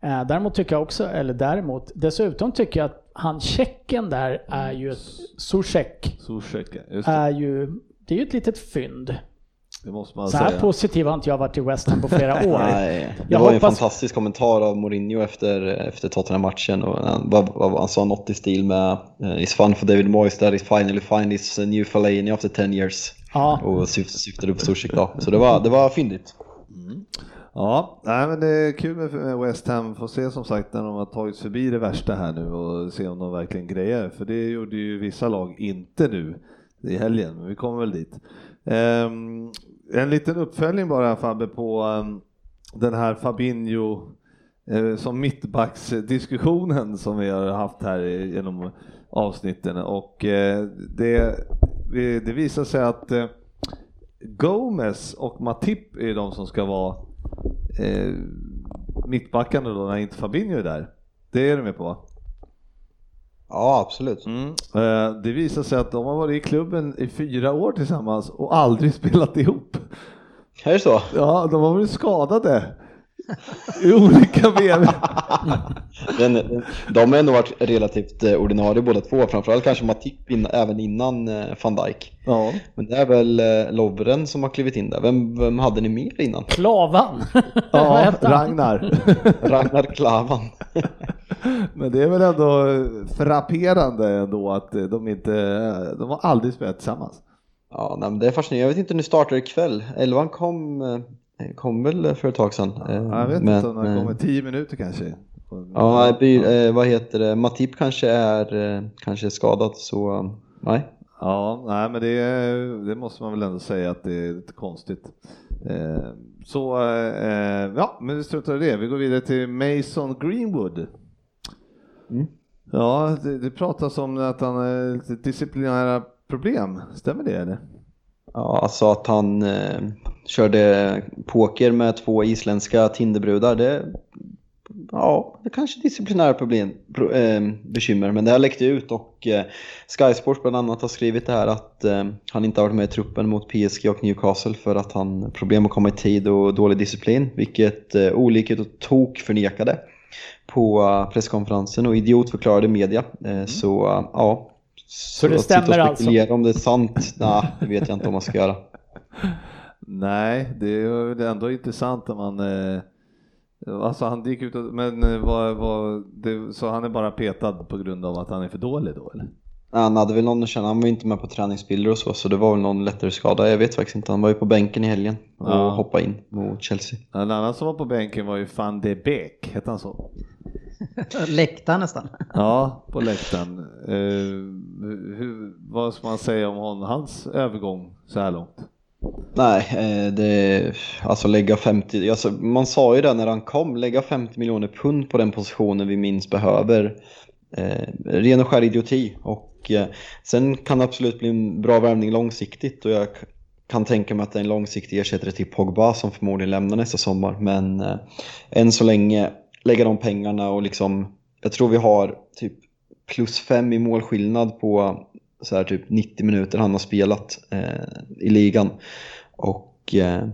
Speaker 2: Eh, däremot tycker jag också, eller däremot, dessutom tycker jag att han tjecken där är ju, ett- Zuzek, är ju, det är ju ett litet fynd.
Speaker 1: Det måste man
Speaker 2: Så här
Speaker 1: säga.
Speaker 2: positiv har inte jag varit i West Ham på flera år.
Speaker 4: Nej, det
Speaker 2: Jag
Speaker 4: var ju en
Speaker 2: hoppas-
Speaker 4: fantastisk kommentar av Mourinho efter, efter Tottenham-matchen. Och han, han sa något i stil med eh, “It's fun for David Moyes that he finally find his new Fellaini after 10 years”.
Speaker 2: Ja.
Speaker 4: Och syft, syftade på Zuzek då. Så det var, det var fyndigt.
Speaker 1: Ja, nej, men det är kul med West Ham. Får se som sagt när de har tagit förbi det värsta här nu och se om de verkligen grejer. För det gjorde ju vissa lag inte nu i helgen, men vi kommer väl dit. Um, en liten uppföljning bara Fabbe på um, den här Fabinho uh, som mittbacksdiskussionen som vi har haft här genom avsnitten och uh, det, det visar sig att eh, uh, Gomes och Matip är de som ska vara eh, mittbackarna då när inte Fabinho är där. Det är du med på va?
Speaker 4: Ja, absolut.
Speaker 1: Mm. Eh, det visar sig att de har varit i klubben i fyra år tillsammans och aldrig spelat ihop.
Speaker 4: Är det så?
Speaker 1: Ja, de har varit skadade i olika VM.
Speaker 4: Den, den, de har ändå varit relativt eh, ordinarie båda två, framförallt kanske Matip in, även innan eh, van Dijk.
Speaker 1: Ja.
Speaker 4: Men det är väl eh, Lovren som har klivit in där. Vem, vem hade ni mer innan?
Speaker 2: Klavan!
Speaker 1: Ja? Ragnar.
Speaker 4: Ragnar Klavan.
Speaker 1: Men det är väl ändå frapperande ändå att de inte, de har aldrig spelat tillsammans.
Speaker 4: Ja, nej, men det är fascinerande. Jag vet inte, nu startar ikväll. Elvan kom, eh, kom väl för ett tag sedan. Eh,
Speaker 1: Jag vet
Speaker 4: men,
Speaker 1: inte om
Speaker 4: eh,
Speaker 1: kommer tio minuter kanske.
Speaker 4: Ja, eh, vad heter det? Matip kanske är, eh, kanske är skadad så eh, nej.
Speaker 1: Ja, nej, men det, det måste man väl ändå säga att det är lite konstigt. Eh, så eh, ja, men vi struntar i det. Vi går vidare till Mason Greenwood.
Speaker 4: Mm.
Speaker 1: Ja, det, det pratas om att han har lite disciplinära problem. Stämmer det eller?
Speaker 4: Ja, alltså att han eh, körde poker med två isländska Tinderbrudar, det, ja, det kanske är disciplinära problem, pro, eh, bekymmer, men det har läckt ut och eh, Sky Sports bland annat har skrivit det här att eh, han inte har varit med i truppen mot PSG och Newcastle för att han problem att komma i tid och dålig disciplin, vilket eh, Olikhet och Tok förnekade på eh, presskonferensen och idiot förklarade media. Eh, Så eh, ja, så,
Speaker 2: det
Speaker 4: att sitta och
Speaker 2: stämmer alltså?
Speaker 4: spekulera om det är sant, nej, det vet jag inte om man ska göra.
Speaker 1: Nej, det är ändå intressant om man eh, Alltså han gick ut och, men eh, vad, vad, det, så han är bara petad på grund av att han är för dålig då eller?
Speaker 4: Han hade väl någon att känna, han var inte med på träningsbilder och så, så det var väl någon lättare skada. Jag vet faktiskt inte, han var ju på bänken i helgen och
Speaker 1: Ja.
Speaker 4: hoppade in mot Chelsea.
Speaker 1: En annan som var på bänken var ju van de Beek, hette han så?
Speaker 3: Läktaren nästan.
Speaker 1: Ja, på läktaren. Eh, hur, vad ska man säga om hon, hans övergång så här långt?
Speaker 4: Nej, eh, det, alltså lägga 50, alltså man sa ju det när han kom, lägga 50 miljoner pund på den positionen vi minst behöver. Eh, ren och skär idioti och eh, sen kan det absolut bli en bra värvning långsiktigt och jag kan tänka mig att det är en långsiktig ersättare till Pogba som förmodligen lämnar nästa sommar men eh, än så länge lägga de pengarna och liksom jag tror vi har typ plus fem i målskillnad på så här typ 90 minuter han har spelat eh, i ligan och eh,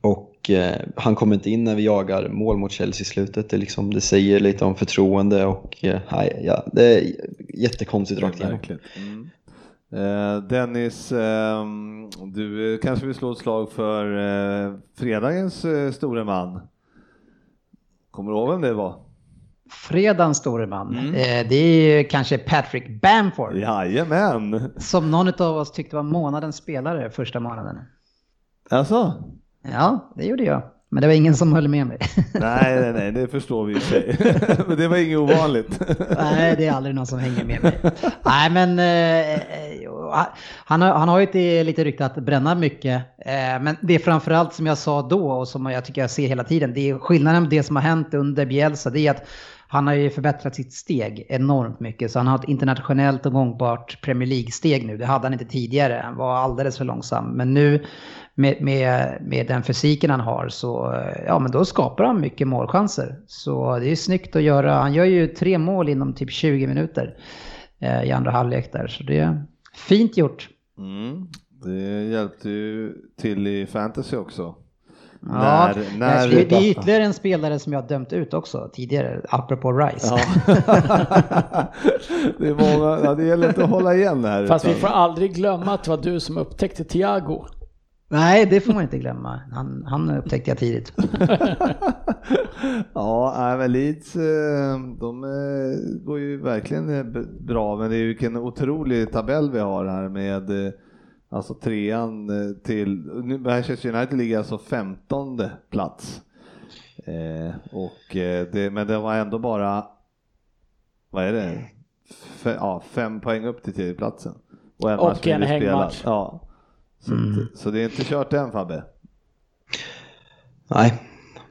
Speaker 4: och eh, han kommer inte in när vi jagar mål mot Chelsea i slutet. Det, liksom, det säger lite om förtroende och eh, nej, ja, det är jättekonstigt rakt igenom.
Speaker 1: Verkligen. Mm. Eh, Dennis, ehm, du eh, kanske vill slå ett slag för eh, fredagens store man? Kommer du ihåg vem det var?
Speaker 3: Fredagens store man.
Speaker 1: Mm.
Speaker 3: Eh, det är ju kanske Patrick Bamford.
Speaker 1: Jajamän!
Speaker 3: Som någon av oss tyckte var månadens spelare första månaden.
Speaker 1: Alltså?
Speaker 3: Ja, det gjorde jag. Men det var ingen som höll med mig.
Speaker 1: Nej, nej, nej, det förstår vi i sig. Men det var inget ovanligt.
Speaker 3: Nej, det är aldrig någon som hänger med mig. Nej, men eh, jo, han, har, han har ju ett, lite rykte att bränna mycket. Eh, men det är framförallt som jag sa då och som jag tycker jag ser hela tiden. Det är skillnaden med det som har hänt under Bielsa. Det är att han har ju förbättrat sitt steg enormt mycket. Så han har ett internationellt och gångbart Premier League-steg nu. Det hade han inte tidigare. Han var alldeles för långsam. Men nu med, med, med den fysiken han har så ja, men då skapar han mycket målchanser. Så det är snyggt att göra. Han gör ju tre mål inom typ 20 minuter eh, i andra halvlek där. Så det är fint gjort.
Speaker 1: Mm. Det hjälpte ju till i fantasy också.
Speaker 3: Ja,
Speaker 1: När- när-
Speaker 3: det, det är ytterligare en spelare som jag har dömt ut också tidigare, apropå Rice.
Speaker 1: Ja. det, är många, ja, det gäller inte att hålla igen här.
Speaker 2: Fast vi
Speaker 1: utan-
Speaker 2: får aldrig glömma att det var du som upptäckte Thiago.
Speaker 3: Nej, det får man inte glömma. Han, han upptäckte jag tidigt.
Speaker 1: Ja, Leeds, eh, de eh, går ju verkligen eh, bra, men det är ju vilken otrolig tabell vi har här med alltså trean till, nu Manchester United ligger alltså femtonde plats. Och det, men det var ändå bara, vad är det, Fe, ja, fem poäng upp till tredjeplatsen. Och en,
Speaker 2: Och
Speaker 1: match
Speaker 2: en hängmatch.
Speaker 1: Ja. Så,
Speaker 3: Mm.
Speaker 1: så det är inte kört än Fabbe.
Speaker 4: Nej.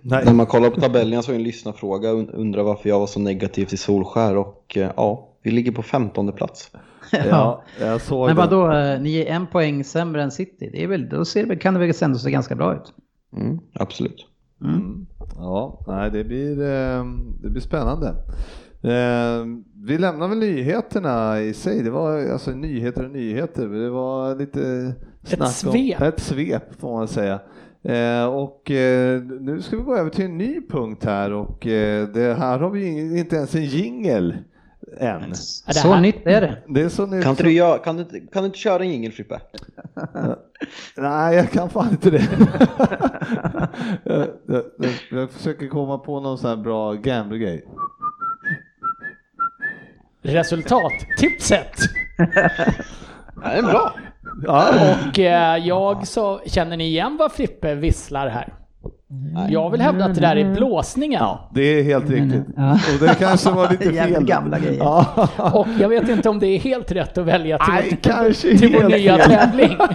Speaker 1: Nej.
Speaker 4: När man kollar på tabellen, jag såg en lyssnarfråga, und- undrar varför jag var så negativ till Solskär och eh, ja, vi ligger på 15 plats.
Speaker 1: Ja, jag såg
Speaker 3: Men
Speaker 1: det.
Speaker 3: vadå, eh, ni är en poäng sämre än City. Det är väl, då ser det, kan det väl ändå se ganska bra ut.
Speaker 4: Mm, absolut.
Speaker 1: Mm. Ja, nej, det, blir, eh, det blir spännande. Eh, Vi lämnar väl nyheterna i sig. Det var alltså nyheter och nyheter. Det var lite snack
Speaker 2: svep.
Speaker 1: Om, ett svep får man säga. Eh, och eh, nu ska vi gå över till en ny punkt här och eh, det här har vi inte ens en jingel än.
Speaker 3: Så nytt är det.
Speaker 1: Det är så nytt.
Speaker 4: Kan inte du, göra, kan du, inte- kan du inte köra en jingel Frippe?
Speaker 1: Nej, jag kan fan inte det. jag, jag, jag, jag försöker komma på någon sån här bra gambler-grej.
Speaker 2: Resultattipset.
Speaker 4: Ja, den är bra.
Speaker 1: Ja,
Speaker 2: Och eh, jag så, känner ni igen vad Frippe visslar här? Jag vill hävda att det där är blåsningen.
Speaker 1: det är helt riktigt.
Speaker 3: Ja.
Speaker 1: Och det kanske var lite fel.
Speaker 3: gamla grejer.
Speaker 1: Ja.
Speaker 2: Och jag vet inte om det är helt rätt att välja till,
Speaker 1: Nej,
Speaker 2: till,
Speaker 1: kanske
Speaker 2: till vår nya
Speaker 1: fel.
Speaker 2: tävling.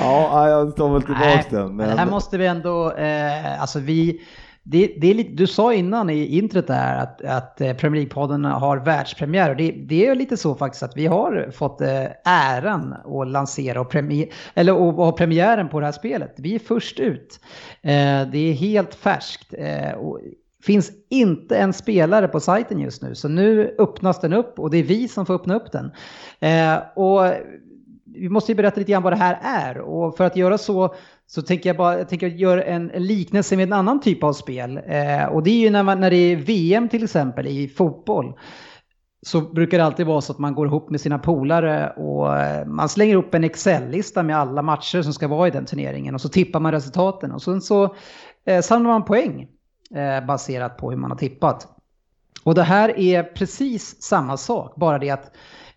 Speaker 1: Ja, jag tar väl tillbaks den.
Speaker 3: Men
Speaker 1: Men...
Speaker 3: här måste vi ändå, eh, alltså vi, det, det är lite, du sa innan i introt där att, att eh, Premier League-podden har världspremiär och det, det är lite så faktiskt att vi har fått eh, äran att lansera och, premiär, eller, och, och ha premiären på det här spelet. Vi är först ut. Eh, det är helt färskt. Eh, och, finns inte en spelare på sajten just nu, så nu öppnas den upp och det är vi som får öppna upp den. Eh, och vi måste ju berätta lite grann vad det här är och för att göra så så tänker jag bara jag tänker göra en, en liknelse med en annan typ av spel. Eh, och det är ju när, man, när det är VM till exempel i fotboll. Så brukar det alltid vara så att man går ihop med sina polare och eh, man slänger upp en Excel-lista med alla matcher som ska vara i den turneringen och så tippar man resultaten och sen så eh, samlar man poäng eh, baserat på hur man har tippat. Och det här är precis samma sak, bara det att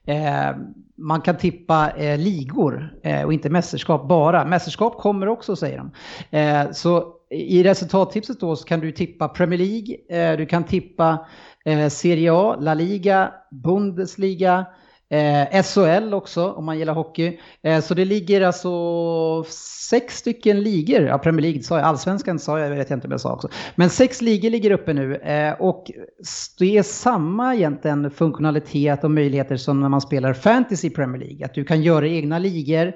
Speaker 3: eh, man kan tippa eh, ligor eh, och inte mästerskap bara. Mästerskap kommer också säger de. Eh, så i resultattipset då så kan du tippa Premier League, eh, du kan tippa eh, Serie A, La Liga, Bundesliga, Eh, SHL också om man gillar hockey. Eh, så det ligger alltså sex stycken ligor, ja Premier League sa jag, allsvenskan sa jag, jag vet inte om jag sa också. Men sex ligor ligger uppe nu eh, och det är samma egentligen funktionalitet och möjligheter som när man spelar fantasy Premier League. Att du kan göra egna ligor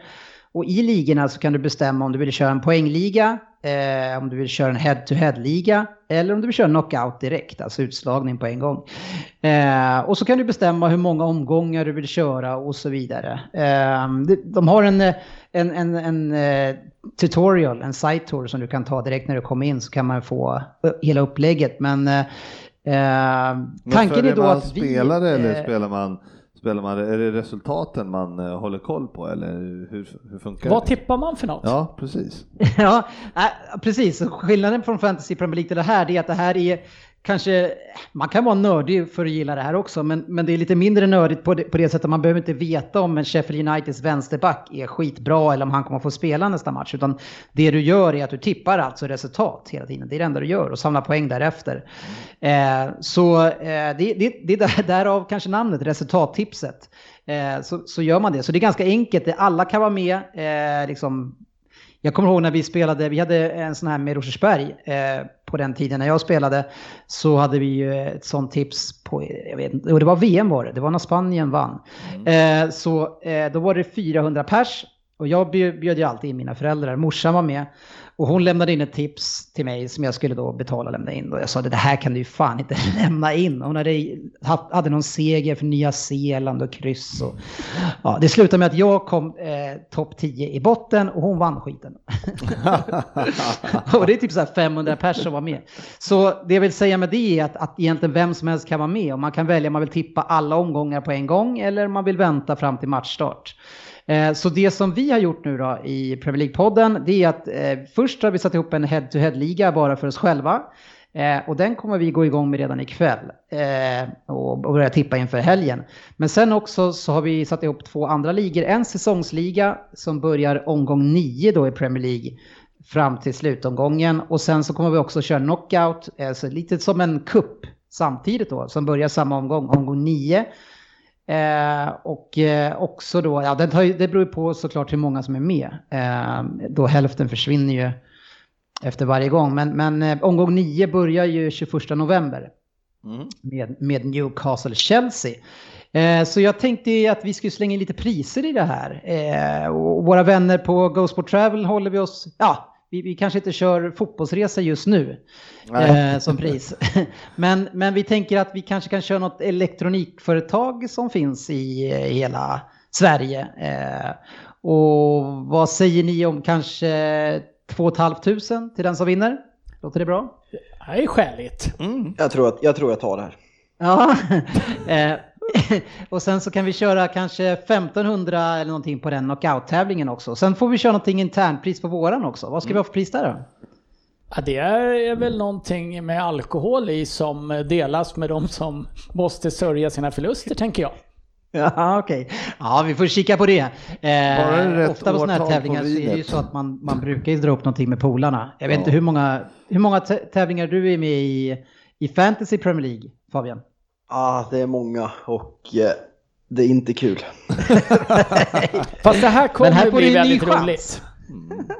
Speaker 3: och i ligorna så kan du bestämma om du vill köra en poängliga, eh, om du vill köra en head-to-head-liga eller om du vill köra knockout direkt, alltså utslagning på en gång. Eh, och så kan du bestämma hur många omgångar du vill köra och så vidare. Eh, de, har en, en, en, en eh, tutorial, en site tour som du kan ta direkt när du kommer in så kan man få eh, hela upplägget. Men eh,
Speaker 1: Men
Speaker 3: tanken är då
Speaker 1: man
Speaker 3: att vi...
Speaker 1: spelare eller
Speaker 3: eh,
Speaker 1: spelar man, spelar man, är det resultaten man eh, håller koll på eller hur, hur funkar
Speaker 2: Vad
Speaker 1: det?
Speaker 2: tippar man för något?
Speaker 1: Ja, precis.
Speaker 3: Ja, äh, precis. Skillnaden från Fantasy Premier League till det här är att det här är kanske, man kan vara nördig för att gilla det här också, men, men det är lite mindre nördigt på det, på det sättet man behöver inte veta om en Sheffield Uniteds vänsterback är skitbra eller om han kommer få spela nästa match, utan det du gör är att du tippar alltså resultat hela tiden. Det är det enda du gör och samlar poäng därefter. Eh, så eh, det, det, det är därav kanske namnet, resultattipset. Eh, så, så gör man det. Så det är ganska enkelt, alla kan vara med. Eh, liksom, jag kommer ihåg när vi spelade, vi hade en sån här med Rosersberg eh, på den tiden när jag spelade. Så hade vi ju ett sånt tips på, jag vet inte, och det var VM var det, det var när Spanien vann. Eh, så eh, då var det 400 pers och jag bjöd, ju alltid in mina föräldrar, morsan var med. Och hon lämnade in ett tips till mig som jag skulle då betala och lämna in. Och jag sa det här kan du ju fan inte lämna in. Hon hade, haft- hade någon seger för Nya Zeeland och kryss. Och, ja, det slutade med att jag kom eh, topp 10 i botten och hon vann skiten. och det är typ så här 500 personer som var med. Så det jag vill säga med det är att, att egentligen vem som helst kan vara med. Och man kan välja om man vill tippa alla omgångar på en gång eller om man vill vänta fram till matchstart. Eh, så det som vi har gjort nu då i Premier League-podden, det är att eh, först har vi satt ihop en head-to-head-liga bara för oss själva. Eh, och den kommer vi gå igång med redan ikväll eh, och, och börja tippa inför helgen. Men sen också så har vi satt ihop två andra ligor. En säsongsliga som börjar omgång 9 då i Premier League fram till slutomgången. Och sen så kommer vi också köra knockout, eh, så lite som en kupp samtidigt då, som börjar samma omgång, omgång 9. Eh, och eh, också då, ja det, tar, det beror ju på såklart hur många som är med. Eh, då hälften försvinner ju efter varje gång. Men, men eh, omgång 9 börjar ju 21 november
Speaker 1: Mm.
Speaker 3: med, med Newcastle-Chelsea. Eh, så jag tänkte att vi skulle slänga in lite priser i det här. Eh, och våra vänner på Go Sport Travel håller vi oss, ja, vi, vi kanske inte kör fotbollsresa just nu eh, som pris. men, men vi tänker att vi kanske kan köra något elektronikföretag som finns i, eh, hela Sverige. Eh, Och vad säger ni om kanske 2 500 till den som vinner? Låter det bra?
Speaker 2: Det är skäligt.
Speaker 4: Jag, tror att, jag tror jag tar det här.
Speaker 3: Ja, eh, och sen så kan vi köra kanske 1500 eller någonting på den knockout-tävlingen också. Sen får vi köra någonting internpris på våran också. Vad ska vi ha för pris där då?
Speaker 2: Ja, det är väl någonting med alkohol i som delas med de som måste sörja sina förluster, tänker jag.
Speaker 3: Ja, okej. Ja, vi får kika på det. Eh,
Speaker 1: rätt
Speaker 3: ofta på sådana här tävlingar så är det ju så att man, man brukar ju dra upp någonting med polarna. Jag vet
Speaker 1: Ja.
Speaker 3: inte hur många, hur många tä- tävlingar du är med i, i Fantasy Premier League, Fabian?
Speaker 4: Ah, det är många och eh, det är inte kul.
Speaker 2: Fast det här kommer
Speaker 3: här
Speaker 2: bli
Speaker 3: ny
Speaker 2: väldigt
Speaker 3: chans.
Speaker 2: roligt.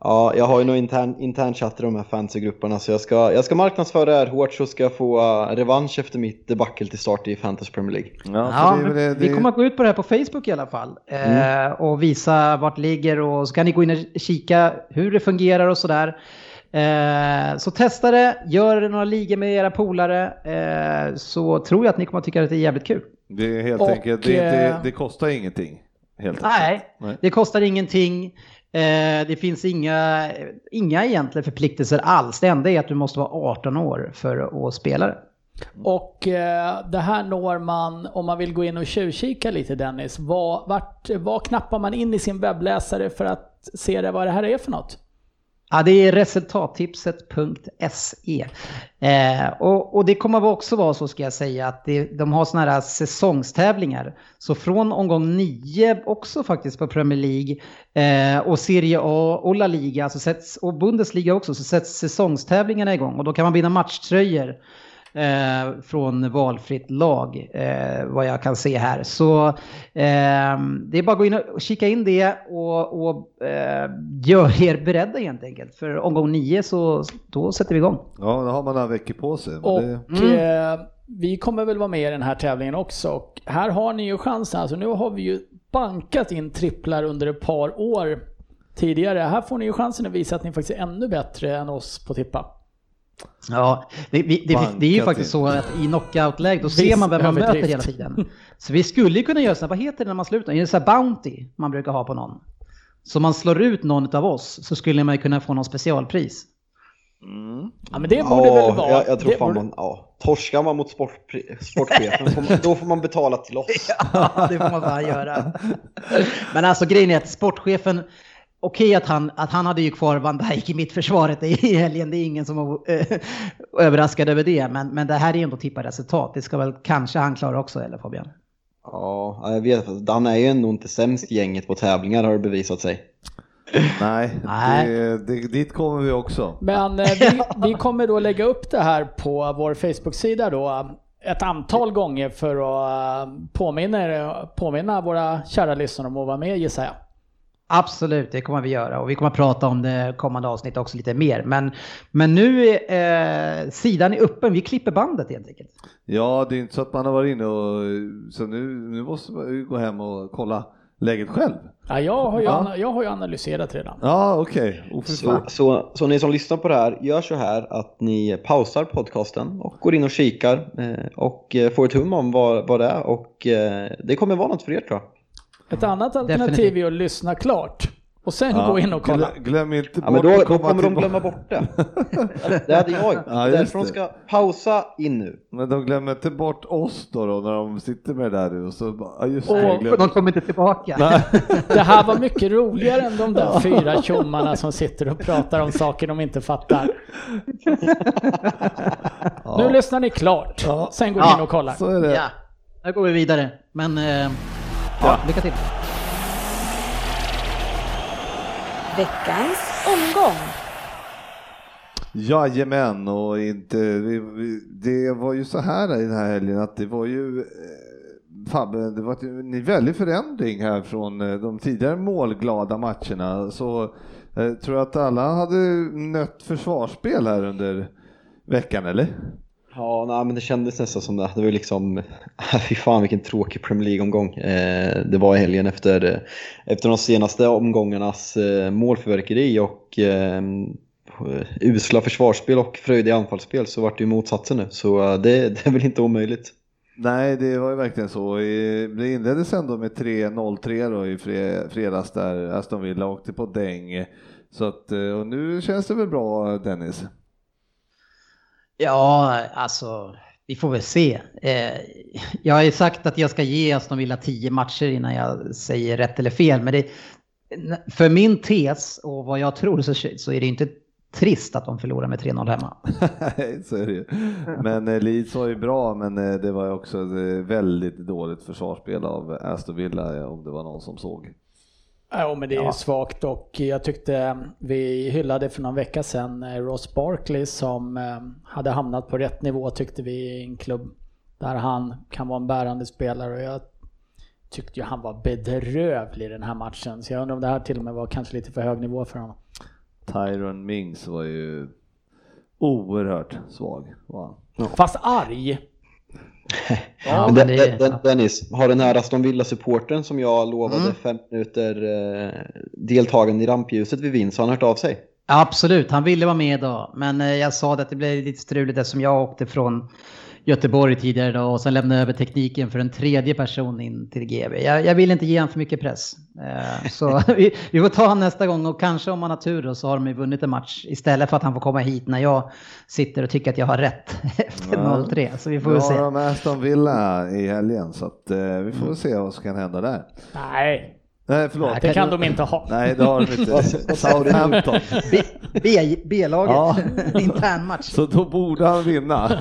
Speaker 4: Ja, jag har ju någon intern, intern chatt i de här fantasygrupperna så jag ska, jag ska marknadsföra det här hårt så ska jag få uh, revansch efter mitt debacle till start i Fantasy Premier League.
Speaker 1: Ja,
Speaker 3: Ja,
Speaker 1: det väl det,
Speaker 3: vi
Speaker 1: det,
Speaker 3: kommer att gå ut på det här på Facebook i alla fall. Eh, och visa vart det ligger och så kan ni gå in och kika hur det fungerar och sådär. Eh, så testa det, gör några ligor med era polare så så tror jag att ni kommer att tycka att det är jävligt kul.
Speaker 1: det är helt
Speaker 2: Och,
Speaker 1: enkelt, det, inte,
Speaker 2: eh,
Speaker 1: det kostar ingenting. Helt
Speaker 3: Nej.
Speaker 1: Nej.
Speaker 3: det kostar ingenting. Eh, det finns inga, inga egentliga förpliktelser alls. Det enda är att du måste vara 18 år för att spela det.
Speaker 2: Och eh, det här når man, om man vill gå in och tjuvkika lite Dennis, vad, vart, vad knappar man in i sin webbläsare för att se det, vad det här är för något?
Speaker 3: Ja, det är resultattipset.se. Eh, och, och det kommer också vara så ska jag säga att det, de har sådana här säsongstävlingar. Så från omgång 9 också faktiskt på Premier League eh, och Serie A och La Liga så sätts, och Bundesliga också så sätts säsongstävlingarna igång och då kan man vinna matchtröjor eh, från valfritt lag, eh, vad jag kan se här. Så eh, det är bara att gå in och kika in det och, och eh, gör er beredda helt enkelt. För omgång nio så då sätter vi igång.
Speaker 1: Ja, då har man några veckor på sig.
Speaker 2: Och
Speaker 1: det,
Speaker 2: eh, vi kommer väl vara med i den här tävlingen också. Och här har ni ju chansen. Alltså nu har vi ju bankat in tripplar under ett par år tidigare. Här får ni ju chansen att visa att ni faktiskt är ännu bättre än oss på tippa.
Speaker 3: Ja, det, vi, det, det är ju faktiskt så att i knockout-läge då ser man vem man möter hela tiden. Så vi skulle ju kunna göra så här, vad heter det när man slutar? Är det så här Bounty man brukar ha på någon? Så man slår ut någon av oss så skulle man ju kunna få någon specialpris.
Speaker 2: Ja men det borde väl vara...
Speaker 4: jag, jag tror
Speaker 2: det
Speaker 4: fan
Speaker 2: borde-
Speaker 4: man, ja. Torskar man mot sportchefen, då får man betala till oss.
Speaker 3: Ja, det får man fan göra. Men alltså grejen är att sportchefen, okej att, han, att han hade ju kvar Van Dijk i mittförsvaret i helgen, det är ingen som var eh, överraskad över det. Men, men det här är ju ändå tippa resultat, det ska väl kanske han klara också, eller Fabian?
Speaker 4: Ja, jag vet. Han är ju ändå inte sämst i gänget på tävlingar har det bevisat sig.
Speaker 1: nej,
Speaker 3: Nej.
Speaker 1: Det, det, dit kommer vi också.
Speaker 2: Men eh, vi, vi kommer då lägga upp det här på vår Facebook-sida då ett antal gånger för att eh, påminna, påminna våra kära lyssnare om att vara med gissar jag.
Speaker 3: Absolut, det kommer vi göra och vi kommer att prata om det kommande avsnitt också lite mer. Men, men nu är eh, sidan är öppen, vi klipper bandet helt enkelt.
Speaker 1: Ja, det är inte så att man har varit inne och så nu, nu måste man gå hem och kolla läget själv.
Speaker 2: Ja, jag, har ju,
Speaker 1: Ja.
Speaker 2: jag har ju analyserat redan.
Speaker 1: Ja, okej. Oh, fy
Speaker 4: Så, så, så ni som lyssnar på det här, gör så här att ni pausar podcasten och går in och kikar eh, och eh, får ett hum om vad, vad det är och eh, det kommer vara något för er tror jag.
Speaker 2: Ett annat alternativ
Speaker 3: Definitivt.
Speaker 2: är att lyssna klart och sen
Speaker 1: Ja,
Speaker 2: gå in och kolla.
Speaker 1: glö- Glöm inte
Speaker 4: Ja,
Speaker 1: bort
Speaker 4: men då,
Speaker 1: att
Speaker 4: då
Speaker 1: komma
Speaker 4: kommer de glömma bort det. Det hade jag.
Speaker 1: Ja,
Speaker 4: Därför de ska pausa in nu.
Speaker 1: Men de glömmer inte bort oss då, då när de sitter med det där och så bara, ja just
Speaker 2: Och-
Speaker 1: det. jag glömde.
Speaker 3: De kommer inte tillbaka.
Speaker 1: Nej.
Speaker 2: Det här var mycket roligare än de där fyra tjommarna som sitter och pratar om saker de inte fattar. Nu lyssnar ni klart,
Speaker 1: Ja.
Speaker 2: sen går ni in och kollar.
Speaker 1: Så är det.
Speaker 3: Ja, här går vi vidare. Men eh, ja, lycka till.
Speaker 5: Veckans omgång.
Speaker 1: Jajamän, och inte, vi, vi, det var ju så här i den här helgen att det var ju eh, Fabbe, det var en väldig förändring här från eh, de tidigare målglada matcherna. Så eh, tror jag att alla hade nött försvarsspel här under veckan, eller?
Speaker 4: Ja, nej, men det kändes nästan som det. Det var ju liksom, fy fan vilken tråkig Premier League-omgång. Eh, det var i helgen efter, eh, efter de senaste omgångarnas eh, målförverkeri och eh, usla försvarsspel och fröjdiga anfallsspel så vart det ju motsatsen nu. Så eh, det, det är väl inte omöjligt.
Speaker 1: Nej, det var ju verkligen så. Det inleddes ändå med 3-0-3 då i fredags där Aston Villa åkte på däng. Så att, eh, och nu känns det väl bra Dennis?
Speaker 3: Ja, alltså vi får väl se. Eh, jag har ju sagt att jag ska ge Aston Villa 10 matcher innan jag säger rätt eller fel. Men det, för min tes och vad jag tror så, så är det inte trist att de förlorar med 3-0 hemma.
Speaker 1: Så är det ju. Men eh, Leeds var ju bra, men eh, det var ju också ett eh, väldigt dåligt försvarsspel av Aston Villa om det var någon som såg.
Speaker 2: Ja, men det är ja. svagt och jag tyckte vi hyllade för någon vecka sedan eh, Ross Barkley som hade hamnat på rätt nivå tyckte vi i en klubb där han kan vara en bärande spelare och jag tyckte ju han var bedrövlig i den här matchen så jag undrar om det här till och med var kanske lite för hög nivå för honom.
Speaker 1: Tyron Mings var ju oerhört svag. Wow.
Speaker 2: Fast arg.
Speaker 4: Ja, men det, Dennis, har den här Aston Villa-supporten som jag lovade mm. fem minuter eh, deltagande i rampljuset vid vinst, har han hört av sig?
Speaker 3: Absolut, han ville vara med idag. Men eh, jag sa att det blev lite struligt eftersom jag åkte från Göteborg tidigare idag och sen lämna över tekniken för en tredje person in till GB. Jag, jag vill inte ge honom för mycket press. Eh, så vi, vi, får ta honom nästa gång och kanske om man har tur då så har de ju vunnit en match istället för att han får komma hit när jag sitter och tycker att jag har rätt efter ja. 0-3. Så vi får väl se. Nu
Speaker 1: har de Aston Villa i helgen så att, eh, vi får se vad som kan hända där.
Speaker 2: Nej,
Speaker 1: Nej, förlåt.
Speaker 2: Nej, det kan de inte ha.
Speaker 1: Nej, det har de inte. Southampton.
Speaker 3: B-laget, ja. internmatch.
Speaker 1: Så då borde han vinna.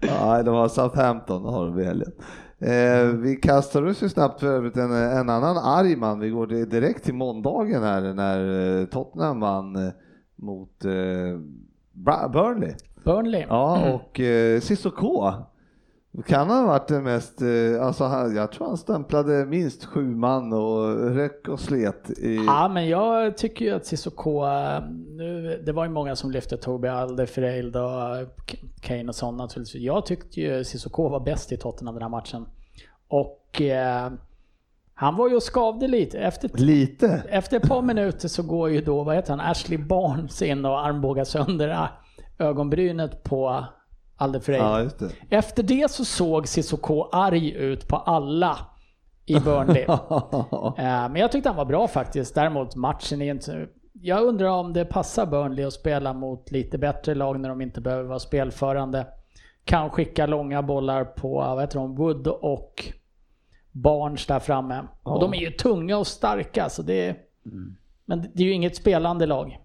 Speaker 1: Nej, de har Southampton, har de i helgen. Eh, vi kastar oss ju snabbt för övrigt en, en annan arg man. Vi går direkt till måndagen här när eh, Tottenham vann eh, mot eh, Burnley.
Speaker 2: Burnley.
Speaker 1: Ja, mm. och eh, Cissoko kan ha varit det mest, eh, alltså jag tror han stämplade minst sju man och räck och slet. I...
Speaker 2: Ja men jag tycker ju att Cissoko, eh, nu, det var ju många som lyfte Toby Alderfereld och Kane och sånt naturligtvis. Jag tyckte ju Cissoko var bäst i Tottenham den här matchen. Och eh, han var ju och skavde lite. Efter,
Speaker 1: lite?
Speaker 2: Efter ett par minuter så går ju då, vad heter han, Ashley Barnes in och armbågar sönder ögonbrynet på Alder
Speaker 1: ja,
Speaker 2: det. Efter det så såg Cissoko arg ut på alla i Burnley. Eh, men jag tyckte han var bra faktiskt. Däremot matchen är inte... Jag undrar om det passar Burnley att spela mot lite bättre lag när de inte behöver vara spelförande. Kan skicka långa bollar på, vad heter de, Wood och Barnes där framme. Ja. Och de är ju tunga och starka så det är... Mm. Men det är ju inget spelande lag.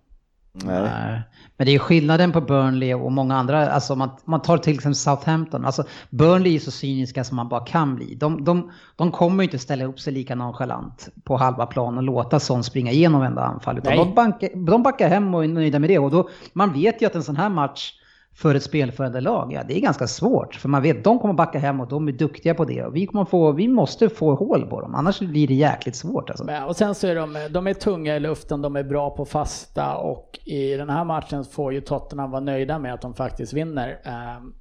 Speaker 3: Nej. Men det är skillnaden på Burnley och många andra, alltså man, man tar till exempel Southampton, alltså Burnley är så cyniska som man bara kan bli. De, de, de kommer inte ställa upp sig lika nonchalant på halva plan och låta sån springa igenom varenda anfall. Utan de, bankar, de backar hem och är nöjda med det. Och då, man vet ju att en sån här match för ett spelförande lag, ja det är ganska svårt. För man vet, de kommer backa hem och de är duktiga på det. Och vi, kommer få, vi måste få hål på dem, annars blir det jäkligt svårt. Alltså.
Speaker 2: Och sen så är de, de är tunga i luften, de är bra på fasta och i den här matchen får ju Tottenham vara nöjda med att de faktiskt vinner. Ehm,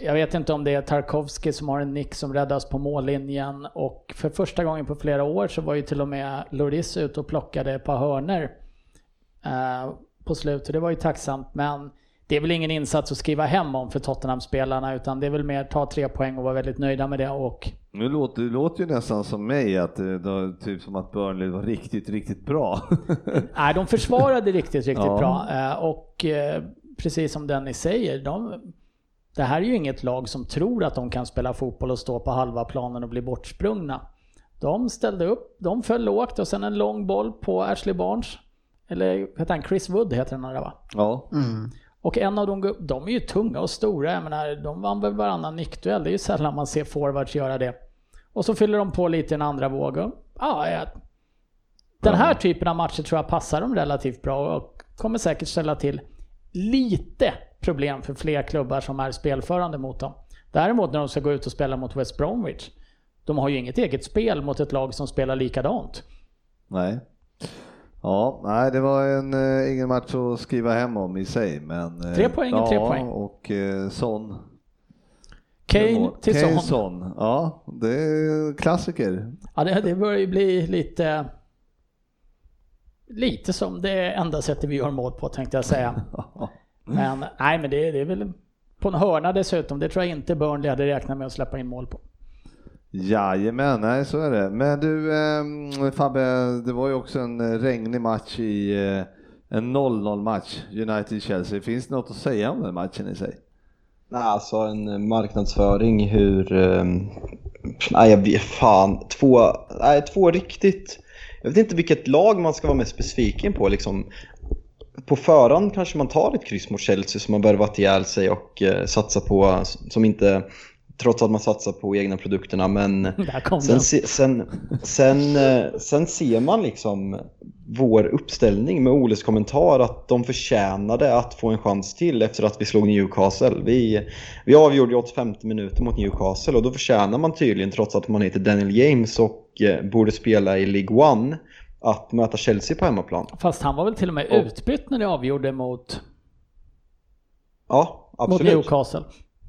Speaker 2: jag vet inte om det är Tarkovski som har en nick som räddas på mållinjen och för första gången på flera år så var ju till och med Loris ute och plockade ett par hörner eh, på slutet. Det var ju tacksamt men det är väl ingen insats att skriva hem om för Tottenham-spelarna utan det är väl mer ta tre poäng och vara väldigt nöjda med det. Och...
Speaker 1: Nu låter det låter ju nästan som mig, att det, det, typ som att Burnley var riktigt, riktigt bra.
Speaker 2: Nej, de försvarade riktigt, riktigt ja. bra. Eh, och eh, precis som Dennis säger, de, det här är ju inget lag som tror att de kan spela fotboll och stå på halva planen och bli bortsprungna. De ställde upp, de föll lågt och sen en lång boll på Ashley Barnes. Eller heter han Chris Wood heter den andra va?
Speaker 1: Ja.
Speaker 2: Mm. Och en av dem, de är ju tunga och stora. Jag menar, de vann väl varannan nickduell. Det är ju sällan man ser forwards göra det. Och så fyller de på lite i en andra våg. Ja, ja, den här typen av matcher tror jag passar dem relativt bra och kommer säkert ställa till lite problem för fler klubbar som är spelförande mot dem. Däremot när de ska gå ut och spela mot West Bromwich, de har ju inget eget spel mot ett lag som spelar likadant.
Speaker 1: Nej. Ja, nej det var en, eh, ingen match att skriva hem om i sig. Men,
Speaker 2: eh, tre poäng ja, tre poäng.
Speaker 1: Och eh, Son.
Speaker 2: Kane till
Speaker 1: Kane, Son. Son. Ja, det är klassiker.
Speaker 2: Ja, det, det börjar ju bli lite lite som det enda sättet vi gör mål på tänkte jag säga. Men nej, men det, det är väl på en hörna dessutom. Det tror jag inte Burnley hade räknat med att släppa in mål på.
Speaker 1: Jajamän, nej så är det. Men du eh, Fabbe, det var ju också en eh, regnig match i eh, en 0-0 match, United-Chelsea. Finns det något att säga om den matchen i sig?
Speaker 4: Nej, alltså en eh, marknadsföring hur... Eh, nej, jag vet fan. Två, nej, två riktigt... Jag vet inte vilket lag man ska vara mest besviken på liksom. På förhand kanske man tar ett kryss mot Chelsea som har värvat ihjäl sig och eh, satsar på, som inte trots att man satsar på egna produkterna. Men sen, sen, sen, eh, sen ser man liksom vår uppställning med Oles kommentar att de förtjänade att få en chans till efter att vi slog Newcastle. Vi, vi avgjorde 85 minuter mot Newcastle och då förtjänar man tydligen, trots att man heter Daniel James och eh, borde spela i League One, att möta Chelsea på hemmaplan.
Speaker 2: Fast han var väl till och med utbytt när ni avgjorde mot,
Speaker 4: ja, absolut.
Speaker 2: mot Newcastle?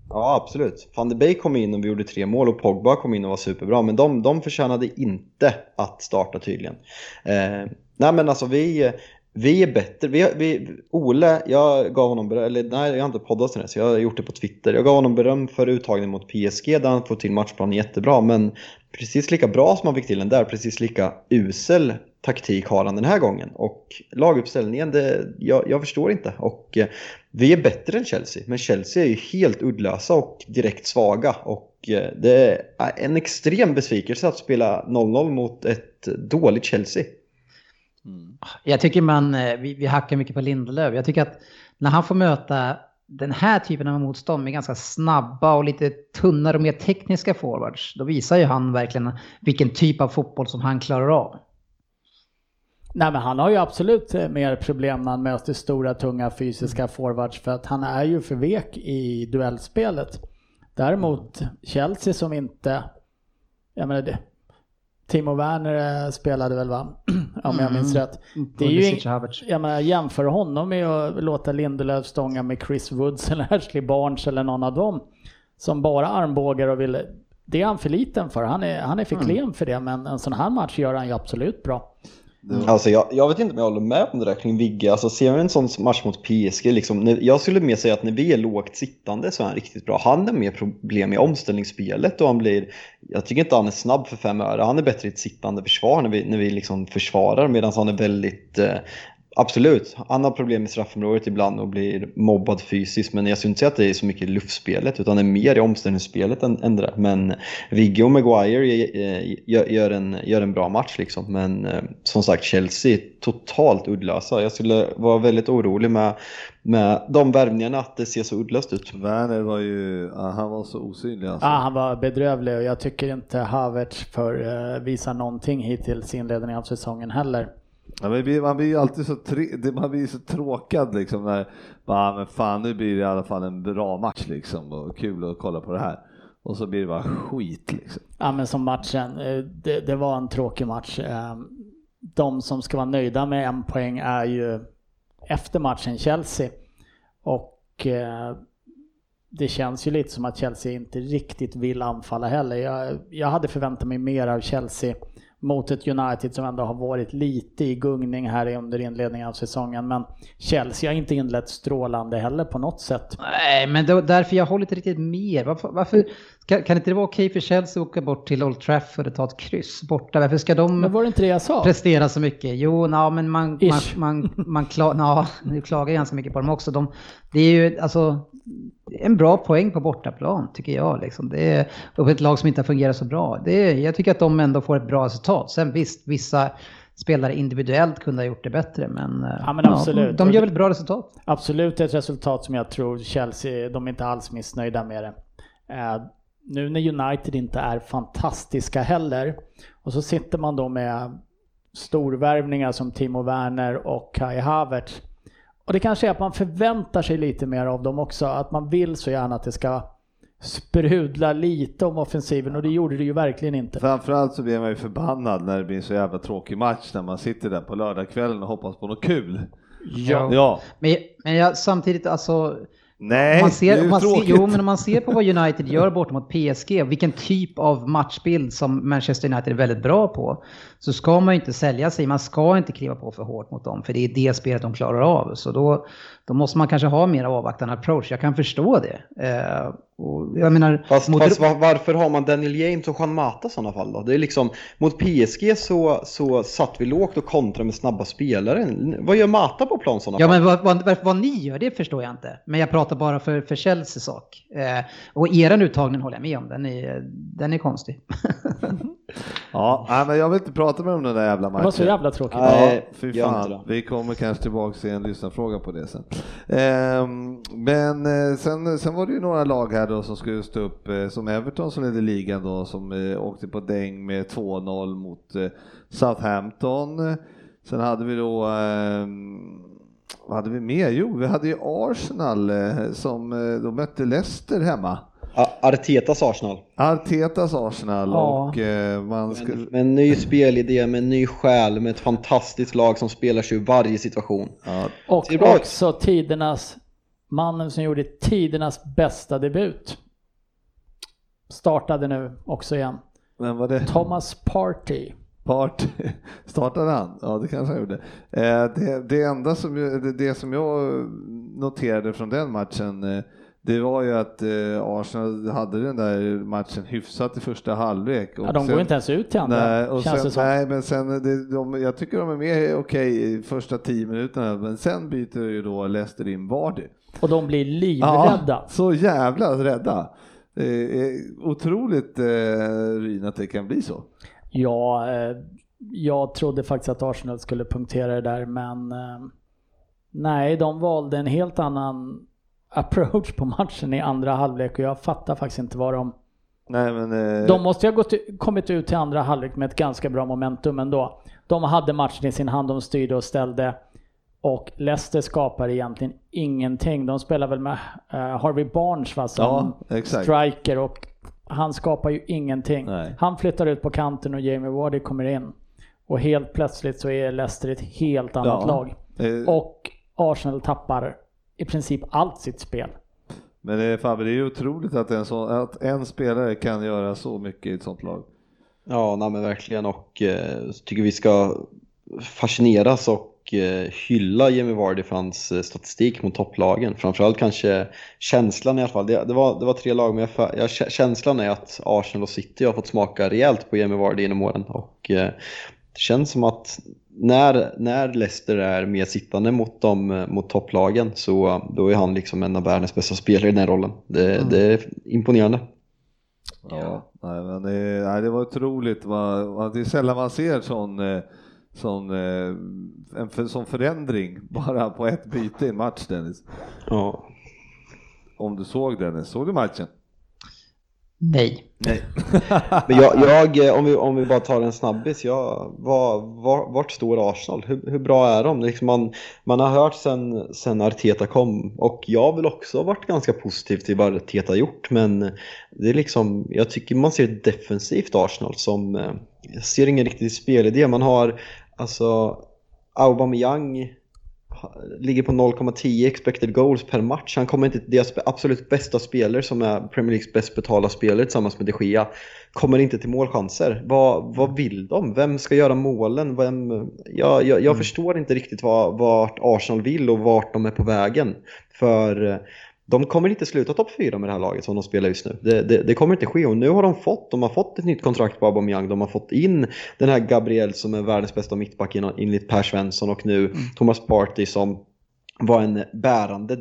Speaker 4: Ja, absolut. Van de Beek kom in och vi gjorde tre mål och Pogba kom in och var superbra. Men de, de förtjänade inte att starta tydligen. Eh, nej men alltså vi, vi är bättre. Vi, vi, Ole, jag gav honom beröm, eller nej jag har inte poddat sen så jag har gjort det på Twitter. Jag gav honom beröm för uttagningen mot PSG där han får till matchplanen jättebra. Men precis lika bra som han fick till den där, precis lika usel taktik har han den här gången. Och laguppställningen, det, jag, jag förstår inte. Och eh, vi är bättre än Chelsea, men Chelsea är ju helt uddlösa och direkt svaga. Och eh, det är en extrem besvikelse att spela 0-0 mot ett dåligt Chelsea.
Speaker 3: Mm. Jag tycker man, eh, vi, vi hackar mycket på Lindelöf. Jag tycker att när han får möta den här typen av motstånd med ganska snabba och lite tunnare och mer tekniska forwards, då visar ju han verkligen vilken typ av fotboll som han klarar av.
Speaker 2: Nej men han har ju absolut eh, mer problem när han möter stora tunga fysiska forwards för att han är ju för vek i duellspelet. Däremot Chelsea som inte, jag menar det, Timo Werner eh, spelade väl va? Om jag minns mm. rätt. Det är ju jag menar, jämför honom med att låta Lindelöf stånga med Chris Woods eller Ashley Barnes eller någon av dem. Som bara armbågar och vill... Det är han för liten för. Han är, han är för mm. klen för det men en sån här match gör han ju absolut bra.
Speaker 4: Mm. Alltså jag, jag, vet inte om jag håller med om det där kring Vigge. Alltså ser vi en sån match mot PSG, liksom, när, jag skulle mer säga att när vi är lågt sittande så är han riktigt bra. Han har mer problem i omställningsspelet och han blir, jag tycker inte han är snabb för fem öre. Han är bättre i ett sittande försvar när vi, när vi liksom försvarar medan han är väldigt eh, Absolut, han har problem med straffområdet ibland och blir mobbad fysiskt men jag skulle inte säga att det är så mycket i luftspelet utan det är mer i omställningsspelet än, än det där. Men Vigge och Maguire gör, gör, en, gör en bra match liksom. Men eh, som sagt Chelsea är totalt uddlösa. Jag skulle vara väldigt orolig med, med de värvningarna att det ser så uddlöst ut.
Speaker 1: Werner var ju, han var så osynlig alltså.
Speaker 2: Ja, han var bedrövlig och jag tycker inte Havertz för uh, visa någonting hittills i inledningen av säsongen heller.
Speaker 1: Ja, man, blir, man blir ju alltid så, tre, man blir så tråkad liksom när, bara, ah, men fan nu blir det i alla fall en bra match liksom och kul att kolla på det här. Och så blir det bara skit liksom.
Speaker 2: Ja men som matchen, eh, det, det var en tråkig match. Ehm, de som ska vara nöjda med en poäng är ju efter matchen Chelsea. Och eh, det känns ju lite som att Chelsea inte riktigt vill anfalla heller. Jag, jag hade förväntat mig mer av Chelsea mot ett United som ändå har varit lite i gungning här under inledningen av säsongen. Men Chelsea har inte inlett strålande heller på något sätt.
Speaker 3: Nej, men då, därför jag håller inte riktigt med. Varför, varför kan, kan inte det vara okej för Chelsea att åka bort till Old Trafford och ta ett kryss borta? Varför ska de
Speaker 2: men var det inte det jag sa?
Speaker 3: prestera så mycket? Jo, na, men man, man, man, man, klar, na, nu klagar ganska mycket på dem också. De, det är ju alltså en bra poäng på bortaplan tycker jag. Liksom. Det är och ett lag som inte har fungerat så bra. Det är, jag tycker att de ändå får ett bra resultat. Sen visst, vissa spelare individuellt kunde ha gjort det bättre. Men,
Speaker 2: eh, ja, men.
Speaker 3: Ja, de gör väl ett bra resultat.
Speaker 2: Absolut ett resultat som jag tror Chelsea, de är inte alls missnöjda med det. Uh, nu när United inte är fantastiska heller och så sitter man då med storvärvningar som Timo Werner och Kai Havertz och det kanske är att man förväntar sig lite mer av dem också. Att man vill så gärna att det ska sprudla lite om offensiven och det gjorde det ju verkligen inte.
Speaker 1: Framförallt så blir man ju förbannad när det blir en så jävla tråkig match när man sitter där på lördagskvällen och hoppas på något kul.
Speaker 3: Ja, ja. men, men jag, samtidigt alltså
Speaker 1: Nej,
Speaker 3: man
Speaker 1: det
Speaker 3: ser,
Speaker 1: är
Speaker 3: om
Speaker 1: ju
Speaker 3: man ser, jo, men om man ser på vad United gör bort mot PSG, vilken typ av matchbild som Manchester United är väldigt bra på, så ska man ju inte sälja sig. Man ska inte kliva på för hårt mot dem, för det är det spelet de klarar av. Så då, då måste man kanske ha mer avvaktande approach. Jag kan förstå det. Eh, och jag menar,
Speaker 4: Fast,
Speaker 3: mot-
Speaker 4: fast var, varför har man Daniel James och Juan Mata i sådana fall då? Det är liksom, mot PSG så, så satt vi lågt och kontrade med snabba spelare. Vad gör Mata på plan sådana
Speaker 3: Ja,
Speaker 4: fall?
Speaker 3: men vad, vad, vad ni gör, det förstår jag inte. Men jag pratar bara för, för Chelseas sak. Eh, och er uttagning håller jag med om, den är, den är konstig.
Speaker 1: Ja, nej, men jag vill inte prata med om den där jävla matchen.
Speaker 2: Det var så jävla tråkigt.
Speaker 4: Nej.
Speaker 1: Ja, fy fan. Vi kommer kanske tillbaka till en lyssnarfråga på det sen. Ehm, men eh, sen, sen var det ju några lag här då som skulle stå upp, eh, som Everton som ledde ligan då, som eh, åkte på däng med 2-0 mot Southampton. Sen hade vi då ehm, vad hade vi mer? Jo, vi hade ju Arsenal som då mötte Leicester hemma.
Speaker 4: Artetas Arsenal.
Speaker 1: Artetas Arsenal
Speaker 2: Ja.
Speaker 1: och eh, man skulle...
Speaker 4: Med en ny spelidé, med en ny själ, med ett fantastiskt lag som spelar sig ur varje situation.
Speaker 1: Ja,
Speaker 2: Och
Speaker 4: bra ut.
Speaker 2: också tidernas, mannen som gjorde tidernas bästa debut. Startade nu också igen.
Speaker 1: men var det?
Speaker 2: Thomas Party.
Speaker 1: Part startade han? Ja, det kanske han gjorde. Eh, det, det enda som, det, det som jag noterade från den matchen, eh, det var ju att eh, Arsenal hade den där matchen hyfsat i första halvlek. och
Speaker 2: Ja, de
Speaker 1: sen-
Speaker 2: går inte ens ut till andra,
Speaker 1: Nej, och
Speaker 2: känns
Speaker 1: sen,
Speaker 2: det som.
Speaker 1: nej, men sen, det, de, jag tycker de är mer okej första tio minuterna, men sen byter ju då Leicester in Vardy.
Speaker 2: Och de blir livrädda.
Speaker 1: så jävla rädda. Det är otroligt eh, Ryn att det kan bli så.
Speaker 2: Ja, eh, jag trodde faktiskt att Arsenal skulle punktera det där, men eh, nej, de valde en helt annan approach på matchen i andra halvlek och jag fattar faktiskt inte vad de...
Speaker 1: Nej, men, eh,
Speaker 2: De måste ju ha gått, kommit ut till andra halvlek med ett ganska bra momentum ändå. De hade matchen i sin hand, de styrde och ställde. Och Leicester skapar egentligen ingenting. De spelar väl med eh, Harvey Barnes va, som
Speaker 1: Ja,
Speaker 2: striker och han skapar ju ingenting.
Speaker 1: Nej.
Speaker 2: Han flyttar ut på kanten och Jamie Vardy kommer in. Och helt plötsligt så är Leicester ett helt annat
Speaker 1: Ja.
Speaker 2: lag.
Speaker 1: Eh,
Speaker 2: Och Arsenal tappar i princip allt sitt spel.
Speaker 1: Men det är, Fabbe, det är ju otroligt att en, så, att en spelare kan göra så mycket i ett sånt lag.
Speaker 4: Ja, nej, men verkligen och eh, tycker vi ska fascineras och eh, hylla Jamie Vardy för hans eh, statistik mot topplagen. Framförallt kanske känslan i alla fall. Det, det, var, det var tre lag, men jag, jag, känslan är att Arsenal och City har fått smaka rejält på Jamie Vardy genom åren. Och eh, det känns som att när, när Leicester är mer sittande mot, dem, eh, mot topplagen så då är han liksom en av världens bästa spelare i den här rollen. Det, det är imponerande.
Speaker 1: Ja, nej, men det, nej, det var otroligt. Det är sällan man ser sån, eh, sån, eh, en för, sån förändring bara på ett byte i en match Dennis.
Speaker 4: Ja.
Speaker 1: Om du såg Dennis, såg du matchen?
Speaker 3: Nej.
Speaker 1: Nej.
Speaker 4: Men jag, jag, eh, om, vi, om vi bara tar en snabbis, jag, var, var, vart står Arsenal? Hur, hur bra är de? Liksom man, man har hört sen, sen Arteta kom och jag har väl också varit ganska positiv till vad Arteta har gjort men det är liksom, jag tycker man ser ett defensivt Arsenal som, eh, jag ser ingen riktig spelidé. Man har alltså Aubameyang ligger på 0,10 expected goals per match. Han kommer inte deras absolut bästa spelare som är Premier Leagues bäst betalda spelare tillsammans med de Gea kommer inte till målchanser. Vad, vad vill de? Vem ska göra målen? Vem, jag jag, jag förstår inte riktigt vad, vart Arsenal vill och vart de är på vägen. För de kommer inte sluta topp fyra med det här laget som de spelar just nu. Det, det, det kommer inte ske och nu har de fått, de har fått ett nytt kontrakt på Aubameyang. De har fått in den här Gabriel som är världens bästa mittback enligt Per Svensson och nu Thomas Partey som var en bärande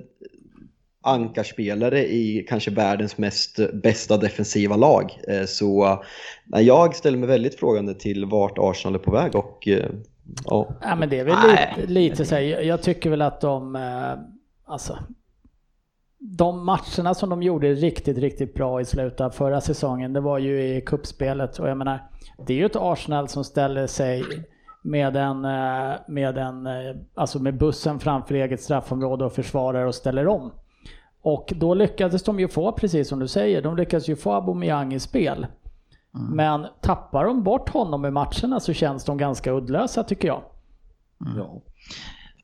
Speaker 4: ankarspelare i kanske världens mest bästa defensiva lag. Eh, Så nej, jag ställer mig väldigt frågande till vart Arsenal är på väg och eh, ja.
Speaker 2: Ja, men det är väl lite, lite så här, jag- tycker väl att de, eh, alltså, de matcherna som de gjorde riktigt, riktigt bra i slutet av förra säsongen, det var ju i kuppspelet och jag menar, det är ju ett Arsenal som ställer sig med en, eh, med en, eh, alltså med bussen framför eget straffområde och försvarar och ställer om. Och då lyckades de ju få, precis som du säger, de lyckades ju få Aubameyang i spel. Men tappar de bort honom i matcherna så känns de ganska uddlösa tycker jag.
Speaker 1: Ja.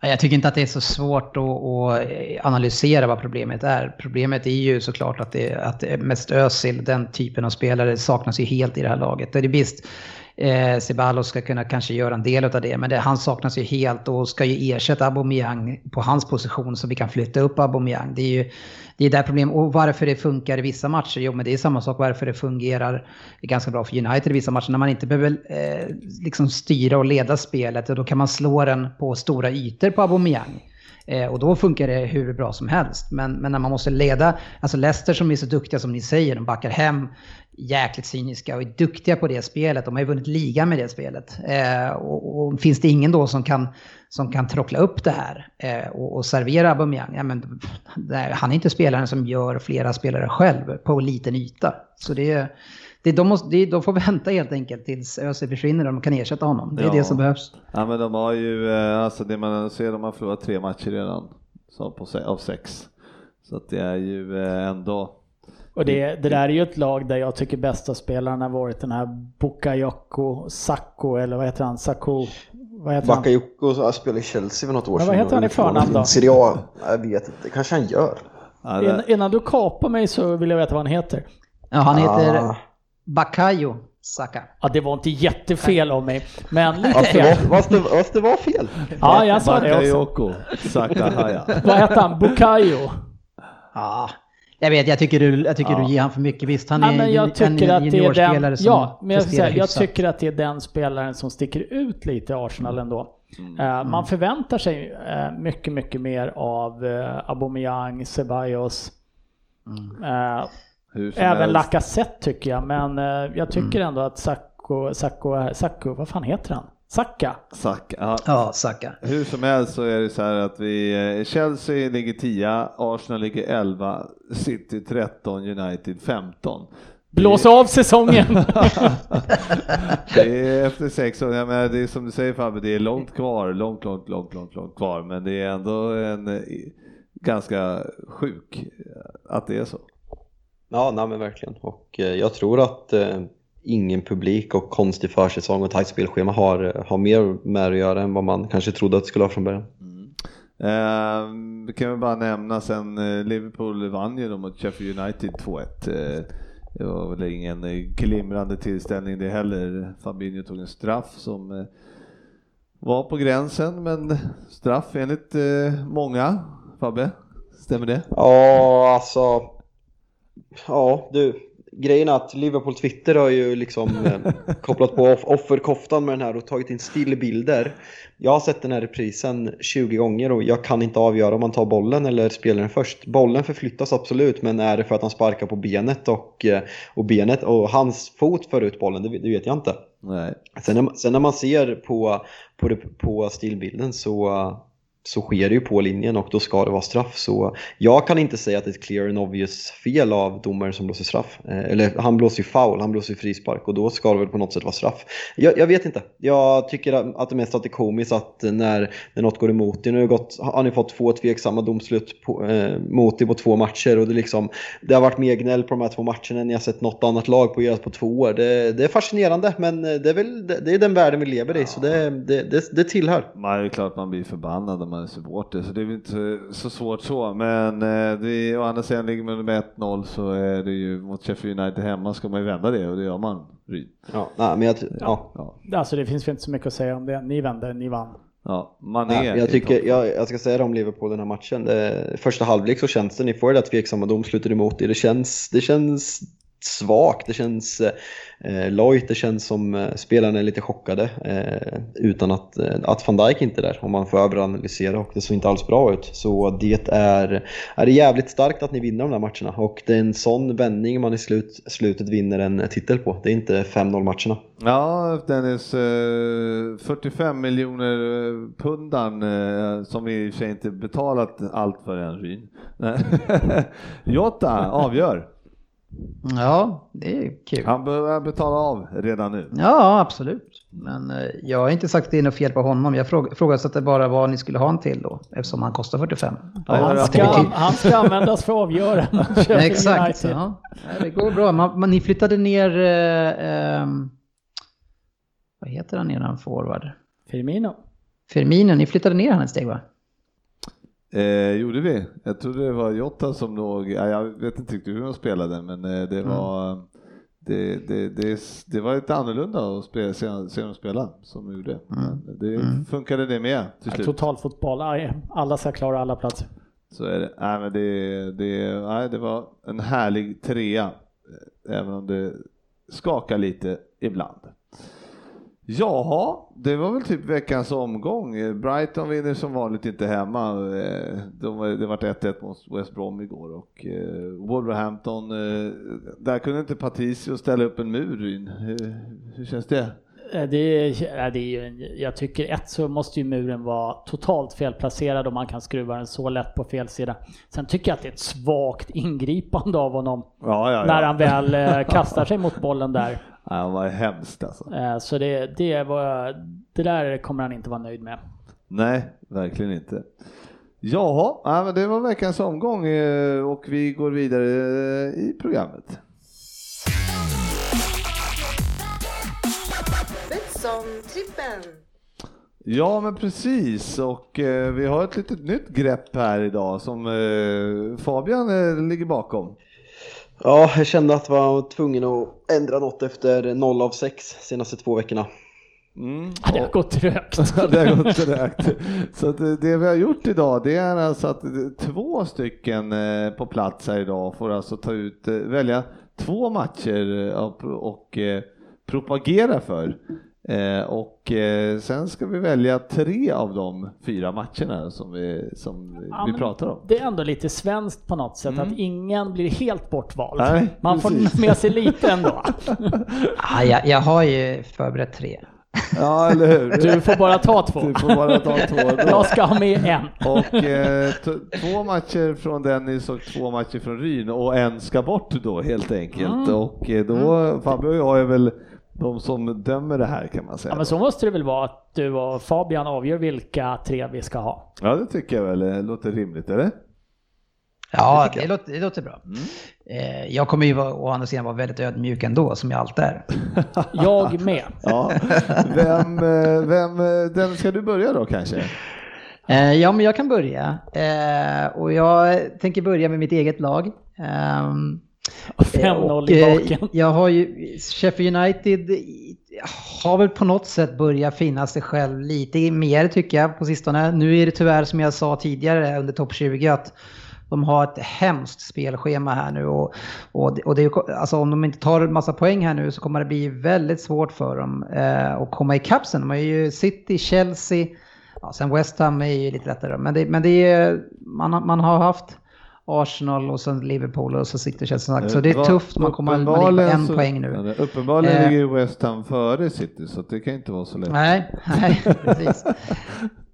Speaker 3: Jag tycker inte att det är så svårt att, att, eh, analysera vad problemet är. Problemet är ju såklart att det, att mest Özil, den typen av spelare, saknas ju helt i det här laget. Det är visst, eh, Ceballos ska kunna kanske göra en del av det, men det, han saknas ju helt och ska ju ersätta Aubameyang på hans position så vi kan flytta upp Aubameyang. Det är ju det är där problemet. Och varför det funkar i vissa matcher, jo men det är samma sak varför det fungerar ganska bra för United i vissa matcher. När man inte behöver eh, liksom styra och leda spelet, och då kan man slå den på stora ytor på Aubameyang. Eh, och då funkar det hur bra som helst. Men, men när man måste leda, alltså Leicester som är så duktiga som ni säger, de backar hem jäkligt cyniska och är duktiga på det spelet. De har ju vunnit liga med det spelet. Eh, och, och, finns det ingen då som kan, som kan trockla upp det här eh, och, och, servera Aubameyang, ja, men, nej, han är inte spelaren som gör flera spelare själv på liten yta. Så det, det, de, måste, det, de får vänta helt enkelt tills Özil försvinner och de kan ersätta honom. Det är ja. det som behövs.
Speaker 1: Ja men de har ju, eh, alltså det man ser, de har förlorat tre matcher redan så på, av sex. Så att det är ju eh, ändå
Speaker 2: och det, det där är ju ett lag där jag tycker bästa spelaren har varit den här Bukayoko Sacco, eller vad heter han? Sacco?
Speaker 4: Vad heter Bakayoko spelade i Chelsea för något år
Speaker 2: sedan. vad heter han i förnamn då?
Speaker 4: Serie A, jag vet inte, det kanske han gör.
Speaker 2: Ja, det... Innan du kapar mig så vill jag veta vad han heter.
Speaker 3: Ja, han heter ah. Bakayo Saka.
Speaker 2: Ja, det var inte jättefel av mig, men lite fel.
Speaker 4: Fast det, fast det var fel.
Speaker 2: Ja, jag sa det
Speaker 1: också. Bakayoko Saka Haya.
Speaker 2: Vad hette han? Bukayo?
Speaker 3: Ja, jag vet, jag tycker du, jag tycker ja. du ger han för mycket. Visst, han är ja, jag
Speaker 2: tycker en att det är den, som Ja, men jag, säga, jag tycker att det är den spelaren som sticker ut lite i Arsenal ändå. Mm. Uh, man förväntar sig uh, mycket, mycket mer av uh, Aubameyang, Ceballos. Mm. även Lacazette tycker jag, men jag tycker mm. ändå att Sacco, Sacco, Sacco, vad fan heter han? Saka.
Speaker 1: Saka. Ja.
Speaker 3: ja, Saka.
Speaker 1: Hur som helst så är det så här att vi, eh, Chelsea ligger 10, Arsenal ligger 11, City 13, United 15.
Speaker 2: Blås av säsongen!
Speaker 1: det är efter sex år, jag menar, det är som du säger Fabbe, det är långt kvar, långt, långt, långt, långt, långt kvar, men det är ändå en eh, ganska sjuk att det är så.
Speaker 4: Ja, nej men verkligen. Och eh, jag tror att ingen publik och konstig försäsong och tajt spelschema har, har mer med att göra än vad man kanske trodde att det skulle ha från början. Mm.
Speaker 1: Eh, vi kan väl bara nämna sen eh, Liverpool vann ju då mot Sheffield United 2-1. Eh, det var väl ingen eh, glimrande tillställning det heller. Fabinho tog en straff som eh, var på gränsen, men straff enligt eh, många. Fabbe, stämmer det?
Speaker 4: Ja, alltså. Ja, du grejen är att Liverpool Twitter har ju liksom eh, kopplat på off offerkoftan med den här och tagit in stillbilder. Jag har sett den här reprisen 20 gånger och jag kan inte avgöra om man tar bollen eller spelar den först. Bollen förflyttas absolut, men är det för att han sparkar på benet och, eh, och benet och hans fot för ut bollen, det, det vet jag inte.
Speaker 1: Nej.
Speaker 4: Sen, när, sen när man ser på, på, på stillbilden så så sker det ju på linjen och då ska det vara straff. Så jag kan inte säga att det är ett clear and obvious fel av domaren som blåser straff. Eh, eller han blåser ju foul, han blåser ju frispark och då ska det väl på något sätt vara straff. Jag, jag vet inte. Jag tycker att det mest att det är komiskt att när, när något går emot er, nu har, gått, har ni fått två tveksamma domslut på, eh, mot er på två matcher och det, liksom, det har varit mer gnäll på de här två matcherna än ni har sett något annat lag på göra på två år. Det, det, är fascinerande men eh, det är, väl, det, det är den världen vi lever i så det, det, det, det tillhör.
Speaker 1: Man är klart man blir förbannad man är supporter så det är inte så svårt så. Men eh, det, å andra sidan ligger man med 1-0 så är det ju mot Sheffield United hemma ska man ju vända det och det gör man.
Speaker 4: Ja, nej, men jag, ja.
Speaker 2: ja. Alltså det finns väl inte så mycket att säga om det. Ni vände, ni vann.
Speaker 1: Ja, man är.
Speaker 4: Ja, jag, tycker, jag, jag ska säga det om Liverpool den här matchen. Det, första halvlek så känns det, ni får det där tveksamma domslutet emot det. Det känns, det känns svagt. Det känns eh, lojt, det känns som eh, spelarna är lite chockade eh, utan att, eh, att van Dijk inte är där om man får överanalysera och det såg inte alls bra ut. Så det är, är det jävligt starkt att ni vinner de där matcherna och det är en sån vändning man i slut, slutet vinner en titel på. Det är inte 5-0 matcherna.
Speaker 1: Ja, Dennis, eh, 45 miljoner eh, pundan eh, som vi i och för sig inte betalat allt för än Ryn. Jota avgör.
Speaker 3: Ja, det är kul.
Speaker 1: Han börjar betala av redan nu.
Speaker 3: Ja, absolut. Men eh, jag har inte sagt att det är något fel på honom. Jag frågasatte bara vad ni skulle ha en till då, eftersom han kostar 45.
Speaker 2: Ja, han, ska, han ska användas för att avgöra.
Speaker 3: Exakt. Ja. Det går bra. Man, man, ni flyttade ner, eh, eh, vad heter han, eran forward?
Speaker 2: Firmino.
Speaker 3: Firmino, ni flyttade ner han ett steg va?
Speaker 1: Eh, gjorde vi? Jag trodde det var Jota som låg, ja, jag vet inte riktigt hur de spelade men eh, det var mm. det, det, det, det, var lite annorlunda att spela, se, se dem spela som de gjorde. Mm. Men det mm. funkade det med till slut.
Speaker 2: Totalfotboll, alla ska klara alla platser.
Speaker 1: Så är det. Nej, men det, det, nej, det var en härlig trea, även om det skakar lite ibland. Jaha, det var väl typ veckans omgång. Brighton vinner som vanligt inte hemma. Eh, de, det vart 1-1 mot West Brom igår och eh, Wolverhampton, eh, där kunde inte Patricio ställa upp en mur. Hur, hur känns det?
Speaker 2: Det är, det är ju, jag tycker ett så måste ju muren vara totalt felplacerad och man kan skruva den så lätt på fel sida. Sen tycker jag att det är ett svagt ingripande av honom
Speaker 1: ja, ja, ja.
Speaker 2: när han väl kastar sig mot bollen där.
Speaker 1: Ja, han var hemskt alltså.
Speaker 2: Eh, så det, det, var, det där kommer han inte vara nöjd med.
Speaker 1: Nej, verkligen inte. Jaha, men det var veckans omgång eh, och vi går vidare eh, i programmet. Betsson-trippen. Ja men precis och eh, vi har ett litet nytt grepp här idag som eh, Fabian eh, ligger bakom.
Speaker 4: Ja, jag kände att jag var tvungen att ändra något efter 0 av 6 senaste två veckorna.
Speaker 2: Mm. Ja, det har gått trögt.
Speaker 1: det har gått trögt. Så det vi har gjort idag det är alltså att två stycken eh, på plats här idag får alltså ta ut, eh, välja två matcher eh, och propagera för. Eh, och eh, sen ska vi välja tre av de fyra matcherna som vi, som ja, vi pratar om.
Speaker 2: Det är ändå lite svenskt på något sätt mm. att ingen blir helt bortvald. Nej, Man precis. får med sig lite ändå.
Speaker 3: ja, jag, jag har ju förberett tre.
Speaker 1: Ja, eller hur?
Speaker 2: Du får bara ta två.
Speaker 1: Du får bara ta två. Då.
Speaker 2: Jag ska ha med en.
Speaker 1: Och eh, två matcher från Dennis och två matcher från Ryn och en ska bort då helt enkelt. Mm. Och eh, då, mm. Fabio och jag är väl de som dömer det här kan man säga.
Speaker 2: Ja, men så måste det väl vara att du och Fabian avgör vilka tre vi ska ha?
Speaker 1: Ja, det tycker jag väl det låter rimligt, eller?
Speaker 3: Ja, det, det, låter, det låter, bra. Mm. Eh, jag kommer ju å andra sidan vara väldigt ödmjuk ändå, som jag alltid är.
Speaker 2: jag med.
Speaker 1: ja. Vem, eh, vem, eh, den ska du börja då kanske?
Speaker 3: Ja, men jag kan börja. Och jag tänker börja med mitt eget lag. Ehm,
Speaker 2: 5-0 i baken.
Speaker 3: Eh, jag har ju, Sheffield United har väl på något sätt börjat finna sig själv lite mer tycker jag på sistone. Nu är det tyvärr som jag sa tidigare under topp 20 att de har ett hemskt spelschema här nu och, och, och det är, alltså om de inte tar en massa poäng här nu så kommer det bli väldigt svårt för dem eh, att komma ikapp sen. De har ju City, Chelsea, ja, sen West Ham är ju lite lättare. Men det, men det är, man, man har haft Arsenal och sen Liverpool och så känns det sagt. Så det är tufft, man kommer man ligger på en så, poäng nu.
Speaker 1: Uppenbarligen eh, ligger West Ham före City så det kan inte vara så lätt.
Speaker 3: Nej, nej precis.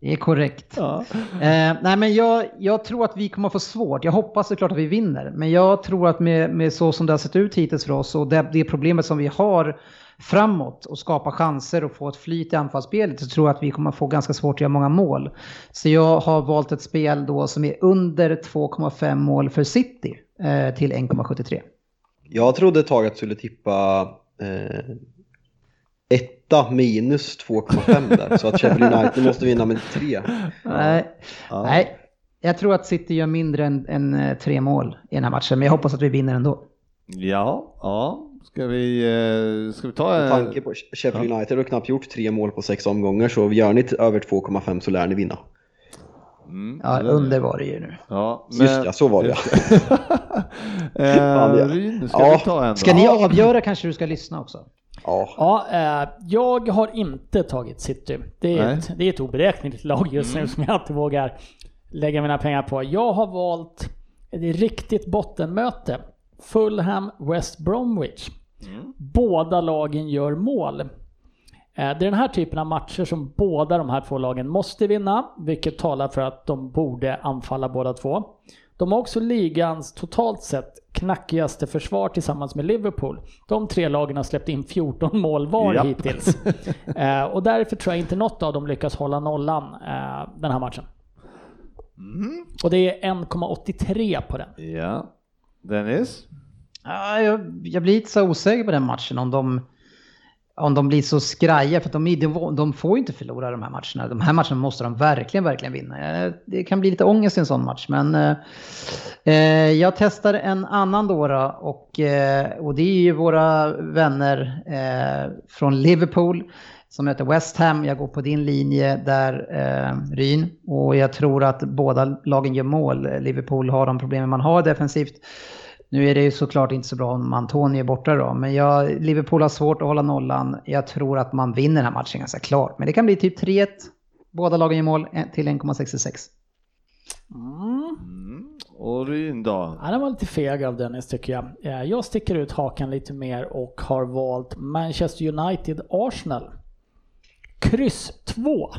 Speaker 3: Det är korrekt. Ja. Eh, nej men jag, jag tror att vi kommer få svårt. Jag hoppas såklart att vi vinner. Men jag tror att med, med så som det har sett ut hittills för oss och det, det problemet som vi har framåt och skapa chanser och få ett flyt i anfallsspelet så tror jag att vi kommer få ganska svårt att göra många mål. Så jag har valt ett spel då som är under 2,5 mål för City eh, till 1,73.
Speaker 4: Jag trodde ett tag att du skulle tippa eh, etta minus 2,5 där så att Sheffield United måste vinna med 3.
Speaker 3: Nej, ja. nej, jag tror att City gör mindre än, än eh, tre mål i den här matchen men jag hoppas att vi vinner ändå.
Speaker 1: Ja, ja, Ska vi, eh, ska vi ta...
Speaker 4: Med tanke på Sheffield United har knappt gjort tre mål på sex omgångar så gör ni över 2,5 så lär ni vinna.
Speaker 3: Mm, ja, under var det ju nu.
Speaker 1: Ja,
Speaker 4: men... Just ja, så var det
Speaker 1: eh, Ryn, ska ja. vi ta en
Speaker 3: Ska ni avgöra kanske du ska lyssna också?
Speaker 2: Ja. ja eh, jag har inte tagit City. Det är, ett, det är ett oberäkneligt lag just mm. nu som jag inte vågar lägga mina pengar på. Jag har valt ett riktigt bottenmöte. Fulham West Bromwich. Mm. Båda lagen gör mål. Eh, det är den här typen av matcher som båda de här två lagen måste vinna, vilket talar för att de borde anfalla båda två. De har också ligans totalt sett knackigaste försvar tillsammans med Liverpool. De tre lagen har släppt in 14 mål var Japp. hittills. Eh, och därför tror jag inte något av dem lyckas hålla nollan eh, den här matchen. Mm. Och det är 1,83 på den.
Speaker 1: Ja. Dennis?
Speaker 3: Ja, jag, jag blir lite så osäker på den matchen om de... om de blir så skraja, för de, de, de får ju inte förlora de här matcherna. De här matcherna måste de verkligen, verkligen vinna. Eh, det kan bli lite ångest i en sån match, men eh, eh jag testar en annan då, då och, eh, och det är ju våra vänner eh, från Liverpool som möter West Ham. Jag går på din linje där, eh, Ryn. Och jag tror att båda lagen gör mål. Liverpool har de problemen man har defensivt. Nu är det ju såklart inte så bra om Antonio är borta då, men jag, Liverpool har svårt att hålla nollan. Jag tror att man vinner den här matchen ganska klart. Men det kan bli typ 3-1. Båda lagen gör mål till 1,66.
Speaker 1: Mm. Mm. Och Ryn då?
Speaker 2: Ja, den var lite feg av Dennis tycker jag. Eh, jag sticker ut hakan lite mer och har valt Manchester United Arsenal. Kryss 2.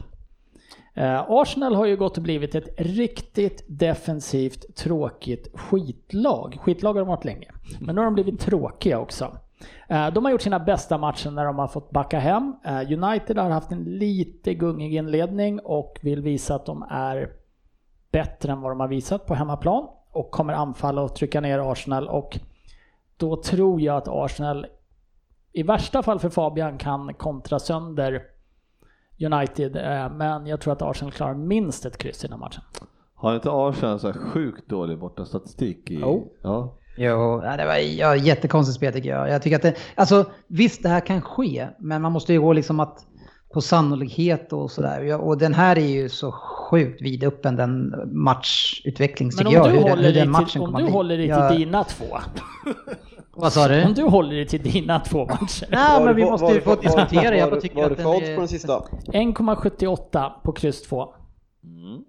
Speaker 2: Eh, Arsenal har ju gått och blivit ett riktigt defensivt tråkigt skitlag. Skitlag har de varit länge. Men nu har de blivit tråkiga också. Eh, de har gjort sina bästa matcher när de har fått backa hem. Eh, United har haft en lite gungig inledning och vill visa att de är bättre än vad de har visat på hemmaplan och kommer anfalla och trycka ner Arsenal och då tror jag att Arsenal i värsta fall för Fabian kan kontra sönder United, eh, men jag tror att Arsenal klarar minst ett kryss i den här matchen.
Speaker 1: Har inte Arsenal så sjukt dålig borta statistik? I,
Speaker 2: oh.
Speaker 1: ja.
Speaker 3: Jo, det var ja, jättekonstigt spel tycker jag. Jag tycker att det, alltså visst det här kan ske, men man måste ju gå liksom att på sannolikhet och sådär. Och den här är ju så sjukt vidöppen den matchutveckling tycker jag.
Speaker 2: Hur, hur den matchen till, om du håller dig till jag... dina två.
Speaker 3: Vad sa du?
Speaker 2: Om du håller dig till dina två matcher.
Speaker 3: Nej, men vi måste ju få diskutera. Jag tycker
Speaker 4: att den är... på den sista?
Speaker 2: 1,78 på kryss 2. Mm.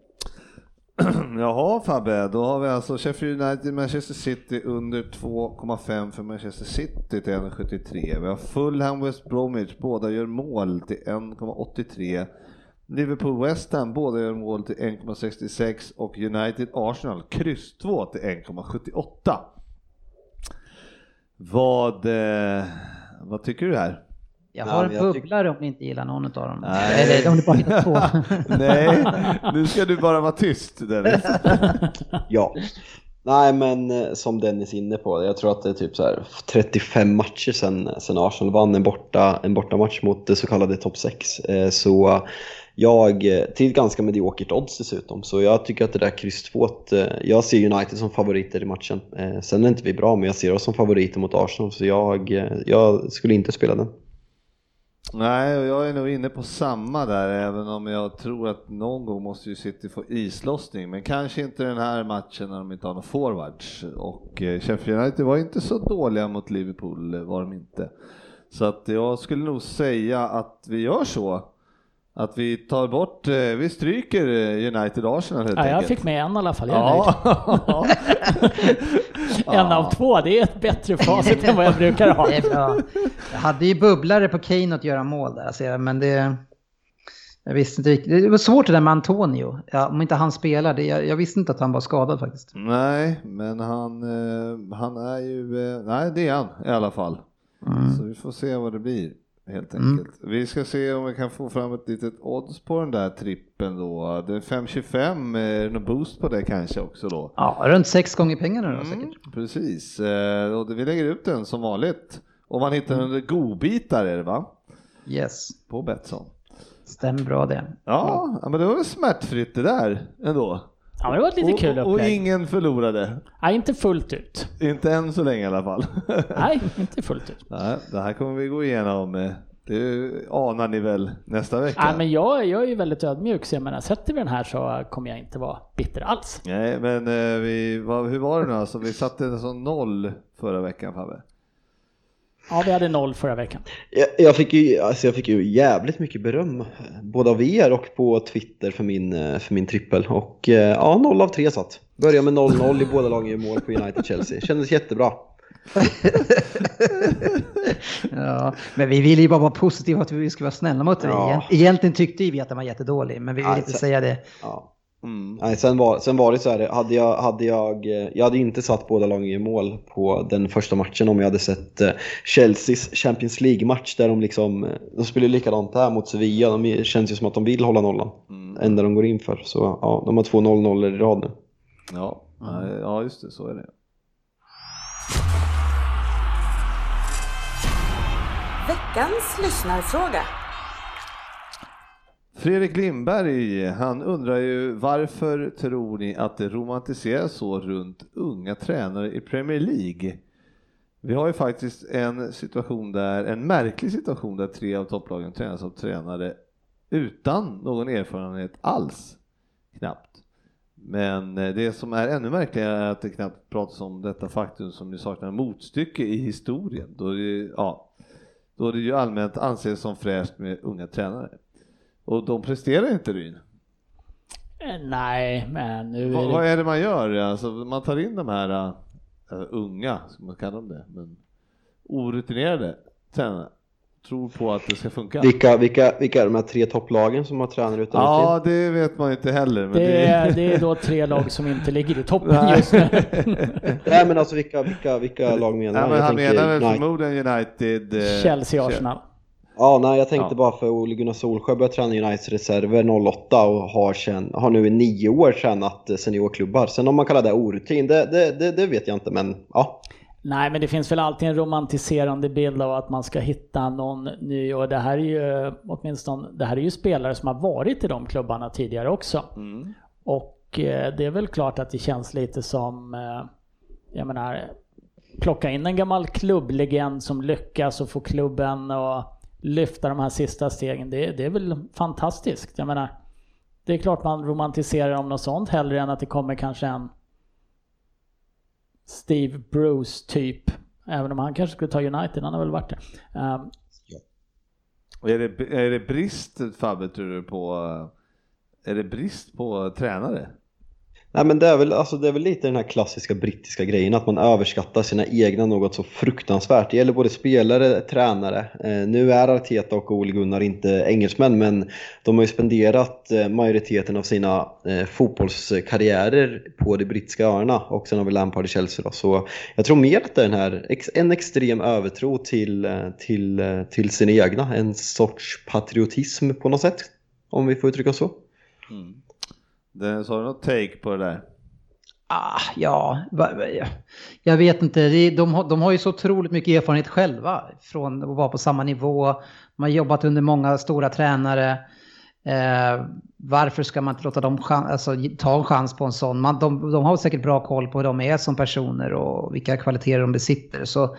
Speaker 1: Jaha Fabbe, då har vi alltså Sheffield United, Manchester City under 2,5 för Manchester City till 1,73. Vi har Fulham, West Bromwich, båda gör mål till 1,83. Liverpool West Ham, båda gör mål till 1,66 och United Arsenal, kryss 2 till 1,78. Vad, eh, vad tycker du här?
Speaker 3: Jag har en bubblare om ni inte gillar någon av dem. Nej. Eller om ni bara hittar två.
Speaker 1: Nej, nu ska du bara vara tyst Dennis.
Speaker 4: ja. Nej men eh, som Dennis är inne på, jag tror att det är typ så här 35 matcher sedan, sedan Arsenal vann en borta, en borta match mot det så kallade topp 6. Eh, så jag, eh, till ganska mediokert odds dessutom, så jag tycker att det där kryss 2, eh, jag ser United som favoriter i matchen. Eh, sen är inte vi bra, men jag ser oss som favoriter mot Arsenal, så jag, jag skulle inte spela den.
Speaker 1: Nej, och jag är nog inne på samma där, även om jag tror att någon gång måste ju City få islossning, men kanske inte den här matchen när de inte har några forwards. Och Sheffield United var inte så dåliga mot Liverpool, var de inte. Så att jag skulle nog säga att vi gör så. Att vi tar bort, eh, vi stryker eh, United Arsenal helt
Speaker 2: ja,
Speaker 1: enkelt.
Speaker 2: Jag fick med en i alla fall, jag är ja. En av två, det är ett bättre facit än vad jag brukar ha.
Speaker 3: Det är bra. Jag hade ju bubblare på Kane att göra mål där, alltså, men det... Jag visste inte riktigt. Det var svårt det där med Antonio. Ja, om inte han spelar, det, jag, jag, visste inte att han var skadad faktiskt.
Speaker 1: Nej, men han, eh, han är ju... nej, det är han i alla fall. Mm. Så vi får se vad det blir helt mm. enkelt. Mm. Vi ska se om vi kan få fram ett litet odds på den där trippen då. Det är 5,25, är det någon boost på det kanske också då?
Speaker 3: Ja, runt sex gånger pengarna då
Speaker 1: mm,
Speaker 3: säkert.
Speaker 1: Precis, eh, och vi lägger ut den som vanligt. Och man hittar mm. under godbitar är det va?
Speaker 3: Yes.
Speaker 1: På Betsson.
Speaker 3: Stämmer bra det.
Speaker 1: Ja, ja men det var väl smärtfritt det där ändå.
Speaker 2: Ja, men det var ett lite
Speaker 1: och,
Speaker 2: kul upplägg.
Speaker 1: Och ingen förlorade?
Speaker 2: Nej, inte fullt ut.
Speaker 1: Inte än så länge i alla fall.
Speaker 2: Nej, inte fullt ut.
Speaker 1: Nej, det här kommer vi gå igenom. Det anar ni väl nästa vecka?
Speaker 2: Nej, men jag, jag är ju väldigt ödmjuk, så jag menar, sätter vi den här så kommer jag inte vara bitter alls.
Speaker 1: Nej, men eh, vi, vad, hur var det nu alltså? Vi satte en sån noll förra veckan Fabbe.
Speaker 2: Ja, vi hade noll förra veckan.
Speaker 4: Jag, jag, fick ju, alltså jag fick ju jävligt mycket beröm, både av er och på Twitter för min, eh, för min trippel. Och eh, ja, noll av tre satt. Börja med 0-0 i båda lagen i mål på United-Chelsea. Kändes jättebra.
Speaker 3: ja, men vi ville ju bara vara positiva att vi skulle vara snälla mot dig. Ja. Egentligen tyckte vi att den var jättedålig, men vi ville inte säga det. Ja.
Speaker 4: Mm. Nej, sen, var, sen var det så här, hade jag, hade jag, jag hade inte satt båda lagen i mål på den första matchen om jag hade sett eh, Chelseas Champions League-match där de liksom, eh, de spelar likadant här mot Sevilla, de känns ju som att de vill hålla nollan. Mm. enda de går in för. Så ja, de har två 0-0 i rad nu.
Speaker 1: Ja, mm. ja just det, så är det.
Speaker 5: Veckans lyssnarfråga.
Speaker 1: Fredrik Lindberg, han undrar ju varför tror ni att det romantiseras så runt unga tränare i Premier League? Vi har ju faktiskt en situation där, en märklig situation där tre av topplagen tränas av tränare utan någon erfarenhet alls, knappt. Men eh, det som är ännu märkligare är att det knappt pratas om detta faktum som ju saknar motstycke i historien. Då det, ja, då det ju allmänt anses som fräscht med unga tränare. Och de presterar inte Ryn.
Speaker 2: Eh, Nej, men nu
Speaker 1: Vad,
Speaker 2: är
Speaker 1: vad
Speaker 2: det...
Speaker 1: är det man gör? Alltså, man tar in de här uh, unga, ska man kalla dem det, men orutinerade tränarna. Tror på att det ska funka.
Speaker 4: Vilka, vilka, vilka är de här tre topplagen som har tränare utan
Speaker 1: Ja,
Speaker 4: rutin?
Speaker 1: det vet man inte heller. Men
Speaker 2: Det är, det är då tre lag som inte ligger i toppen just nu.
Speaker 4: Nej men alltså vilka, vilka, vilka lag menar
Speaker 1: Ja,
Speaker 4: han?
Speaker 1: men han
Speaker 4: tänker
Speaker 1: menar väl
Speaker 4: United.
Speaker 1: förmodligen United, eh,
Speaker 2: Chelsea, Arsenal.
Speaker 4: Ja, nej jag tänkte
Speaker 1: Ja.
Speaker 4: bara för Ole Gunnar Solskjaer började träna Uniteds reserver 08 och har, sen, har nu i nio år tränat eh, seniorklubbar. Sen om man kallar det orutin, det, det, det, det vet jag inte men ja.
Speaker 2: Nej, men det finns väl alltid en romantiserande bild av att man ska hitta någon ny och det här är ju åtminstone, det här är ju spelare som har varit i de klubbarna tidigare också.
Speaker 1: Mm.
Speaker 2: Och eh, det är väl klart att det känns lite som, eh, jag menar, plocka in en gammal klubblegend som lyckas och få klubben att lyfta de här sista stegen. Det, det är väl fantastiskt. Jag menar, det är klart man romantiserar om något sånt hellre än att det kommer kanske en Steve Bruce typ. Även om han kanske skulle ta United, han har väl varit det. Um,
Speaker 1: är, det, är det brist Fabbe tror du på, eh, är det brist på tränare?
Speaker 4: Nej men det är, väl, alltså, det är väl lite den här klassiska brittiska grejen att man överskattar sina egna något så fruktansvärt. Det gäller både spelare, tränare. Eh, nu är Arteta och Ole Gunnar inte engelsmän men de har ju spenderat eh, majoriteten av sina eh, fotbollskarriärer på de brittiska öarna och sen har vi Lampard i Chelsea då. Så jag tror mer att det är den här, ex, en extrem övertro till, eh, till, eh, till sina egna. En sorts patriotism på något sätt. Om vi får uttrycka så.
Speaker 1: Mm. Dennis, har du något take på det där?
Speaker 3: Ah, ja, jag vet inte. De har, de har ju så otroligt mycket erfarenhet själva från att vara på samma nivå. De har jobbat under många stora tränare. Eh, varför ska man inte låta dem alltså, ta en chans på en sån? Man, de, de har säkert bra koll på hur de är som personer och vilka kvaliteter de besitter. Så,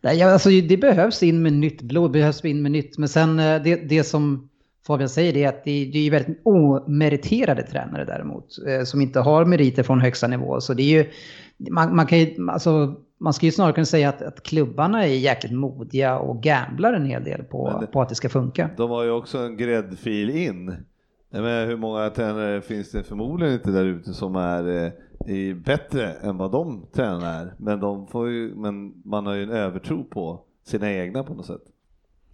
Speaker 3: nej, alltså, det behövs in med nytt blod, behövs in med nytt. Men sen eh, det, det som Fabian säger det att det, det är väldigt omeriterade tränare däremot. Eh, som inte har meriter från högsta nivå. Så det är ju, man, man kan ju, alltså, man ska ju snarare kunna säga att, att klubbarna är jäkligt modiga och gamblar en hel del på,
Speaker 1: Men det-
Speaker 3: på att det ska funka.
Speaker 1: De har ju också en gräddfil in. Menar, hur många tränare finns det förmodligen inte där ute som är eh, bättre än vad de tränarna är. Men, de får ju, men man har ju en övertro på sina egna på något sätt.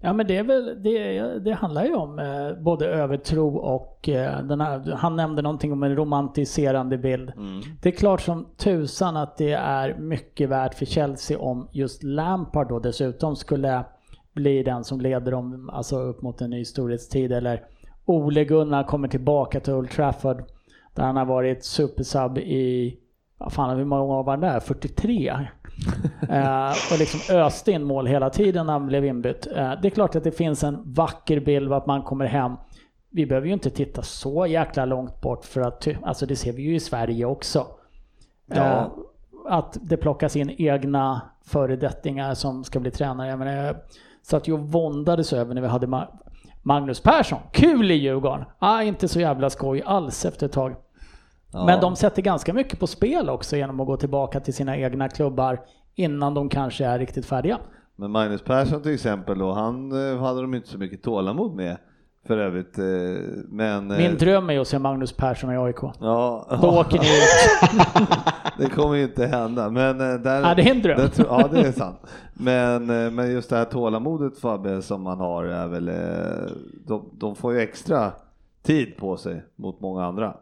Speaker 2: Ja men det är väl, det, det handlar ju om eh, både övertro och eh, den här, han nämnde någonting om en romantiserande bild. Det är klart som tusan att det är mycket värt för Chelsea om just Lampard då dessutom skulle bli den som leder dem alltså upp mot en ny storhetstid eller Ole Gunnar kommer tillbaka till Old Trafford där han har varit supersub i, vad fan hur många år var han där? 43? Eh, och liksom öste in mål hela tiden när han blev inbytt. Eh, det är klart att det finns en vacker bild av att man kommer hem. Vi behöver ju inte titta så jäkla långt bort för att, alltså det ser vi ju i Sverige också.
Speaker 1: Ja.
Speaker 2: Eh, att det plockas in egna föredettingar som ska bli tränare. Jag menar, jag satt ju och våndades över när vi hade Ma- Magnus Persson. Kul i Djurgården! Ah, inte så jävla skoj alls efter ett tag.
Speaker 1: Ja.
Speaker 2: Men de sätter ganska mycket på spel också genom att gå tillbaka till sina egna klubbar innan de kanske är riktigt färdiga.
Speaker 1: Men Magnus Persson till exempel då, han eh, hade de inte så mycket tålamod med för övrigt. eh, Men... eh,
Speaker 2: Min dröm är att se Magnus Persson i AIK.
Speaker 1: Ja,
Speaker 2: Då åker ni ut.
Speaker 1: det kommer ju inte hända. Men där,
Speaker 2: Ja, det är en dröm.
Speaker 1: där ja, det är sant. Men, men just det här tålamodet Fabbe som man har är väl, de, de får ju extra tid på sig mot många andra.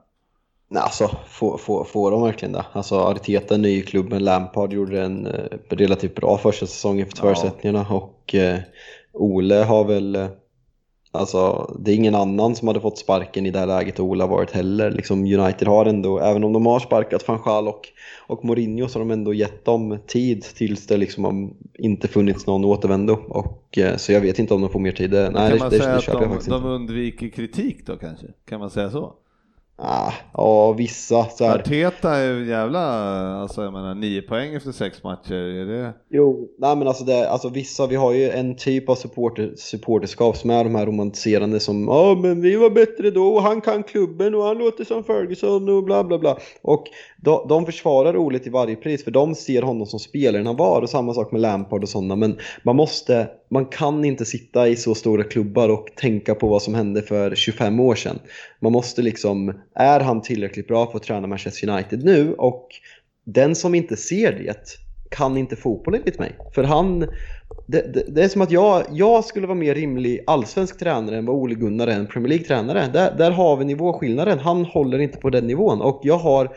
Speaker 4: Nej, alltså får, får, får de verkligen det? Alltså Arteta, ny i klubben, Lampard gjorde en eh, relativt bra första säsong efter
Speaker 1: Ja.
Speaker 4: förutsättningarna och eh, Ole har väl, eh, Alltså, det är ingen annan som hade fått sparken i det här läget och Ola varit heller. Liksom United har ändå, även om de har sparkat van Gaal och, och Mourinho så har de ändå gett dem tid tills det liksom har inte funnits någon återvändo. Och, eh, så jag vet inte om de får mer tid. Nej,
Speaker 1: kan
Speaker 4: det,
Speaker 1: man
Speaker 4: det,
Speaker 1: säga
Speaker 4: det
Speaker 1: att
Speaker 4: köper jag
Speaker 1: de, de undviker kritik då kanske? Kan man säga så?
Speaker 4: Ah, ja, vissa så här.
Speaker 1: Arteta är ju jävla, alltså jag menar nio poäng efter sex matcher, är det?
Speaker 4: Jo, nej men alltså, det, alltså vissa, vi har ju en typ av supporter, supporterskap som är de här romantiserande som ja men vi var bättre då och han kan klubben och han låter som Ferguson och bla bla bla. Och de, de försvarar Ole till varje pris för de ser honom som spelaren han var och samma sak med Lampard och sådana men man måste, man kan inte sitta i så stora klubbar och tänka på vad som hände för 25 år sedan. Man måste liksom, är han tillräckligt bra för att träna Manchester United nu och den som inte ser det kan inte fotboll enligt mig. För han, det, det, det är som att jag, jag skulle vara mer rimlig allsvensk tränare än vad Ole Gunnar är en Premier League-tränare. Där, där har vi nivåskillnaden. Han håller inte på den nivån och jag har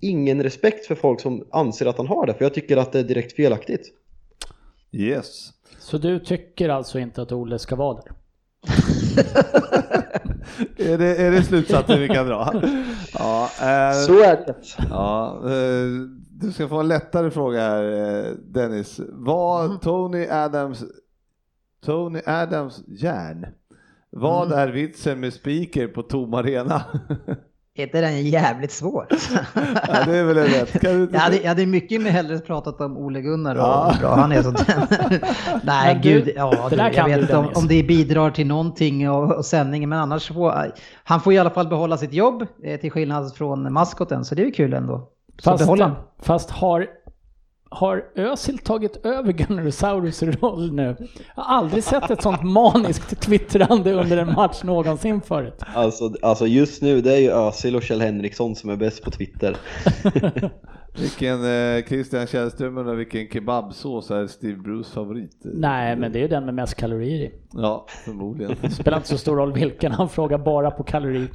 Speaker 4: ingen respekt för folk som anser att han har det, för jag tycker att det är direkt felaktigt.
Speaker 1: Yes.
Speaker 2: Så du tycker alltså inte att Ole ska vara där?
Speaker 1: är, det, är det slutsatsen vi kan dra? Ja, eh,
Speaker 4: Så är det.
Speaker 1: ja, eh, du ska få en lättare fråga här eh, Dennis. Var Tony Adams Tony Adams järn? Vad är vitsen med speaker på tom arena?
Speaker 3: Är inte den jävligt svår?
Speaker 1: ja, det är väl rätt. Kan du
Speaker 3: Jag hade, jag hade mycket med hellre pratat om Ole Gunnar och
Speaker 1: Ja.
Speaker 3: bra han är som Nej
Speaker 2: Men du,
Speaker 3: gud, ja, du, jag vet inte om, om det bidrar till någonting och, och sändningen men annars får han får i alla fall behålla sitt jobb eh, till skillnad från maskoten så det är ju kul ändå. Så
Speaker 2: Fast, fast har, har Özil tagit över Gunnerosaurus roll nu? Jag har aldrig sett ett sånt maniskt twittrande under en match någonsin förut.
Speaker 4: Alltså, alltså just nu, det är ju Özil och Kjell Henriksson som är bäst på Twitter.
Speaker 1: Vilken eh, Christian Källström undrar vilken kebabsås är Steve Bruce favorit?
Speaker 2: Nej, men det är ju den med mest kalorier i.
Speaker 1: Ja, förmodligen.
Speaker 2: Det spelar inte så stor roll vilken, han frågar bara på kalori.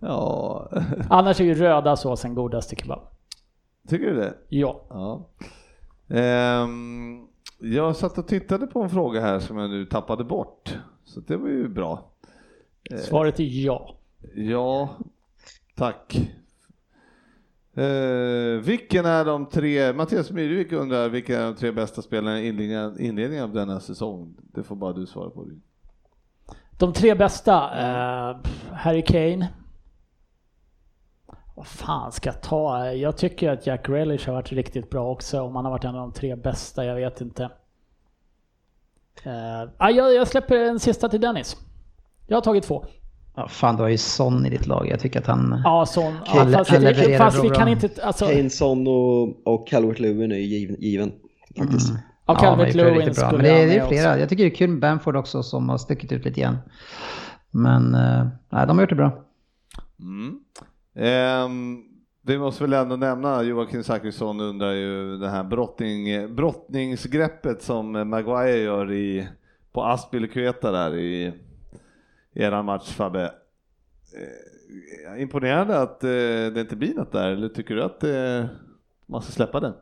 Speaker 1: Ja,
Speaker 2: Annars är ju röda såsen godast i kebab.
Speaker 1: tycker du det?
Speaker 2: Ja.
Speaker 1: Ja. Ehm, jag satt och tittade på en fråga här som jag nu tappade bort. Så det var ju bra.
Speaker 2: Svaret är ja.
Speaker 1: Ja, tack. Eh, vilken är de tre, Mattias Myrvik undrar vilka är de tre bästa spelarna i inledningen, inledningen av denna säsong? Det får bara du svara på.
Speaker 2: De tre bästa, eh, Harry Kane. Vad fan ska jag ta? Jag tycker att Jack Grealish har varit riktigt bra också, om han har varit en av de tre bästa, jag vet inte. Ah, jag, jag släpper en sista till Dennis. Jag har tagit två.
Speaker 3: Ja, fan du har ju Son i ditt lag. Jag tycker att han...
Speaker 2: Ja, sån. Ja, fast
Speaker 3: han
Speaker 2: vi,
Speaker 3: levererar
Speaker 2: fast vi kan inte... Alltså,
Speaker 4: Keyneson och, och Calvert Lewin är ju given, given faktiskt.
Speaker 2: ja,
Speaker 3: Ja,
Speaker 2: Calvert Lewin skulle
Speaker 3: Men det är, det är flera.
Speaker 2: också.
Speaker 3: Jag tycker det är kul med Bamford också som har stuckit ut lite grann. Men eh, nej, de har gjort det bra.
Speaker 1: Mm. Um, vi måste väl ändå nämna, Joakim Zachrisson undrar ju det här brottning, brottningsgreppet som Maguire gör i, på Aspilicueta där i, i eran match Fabbe. Eh, imponerande att eh, det inte blir något där, eller tycker du att eh, man ska släppa den?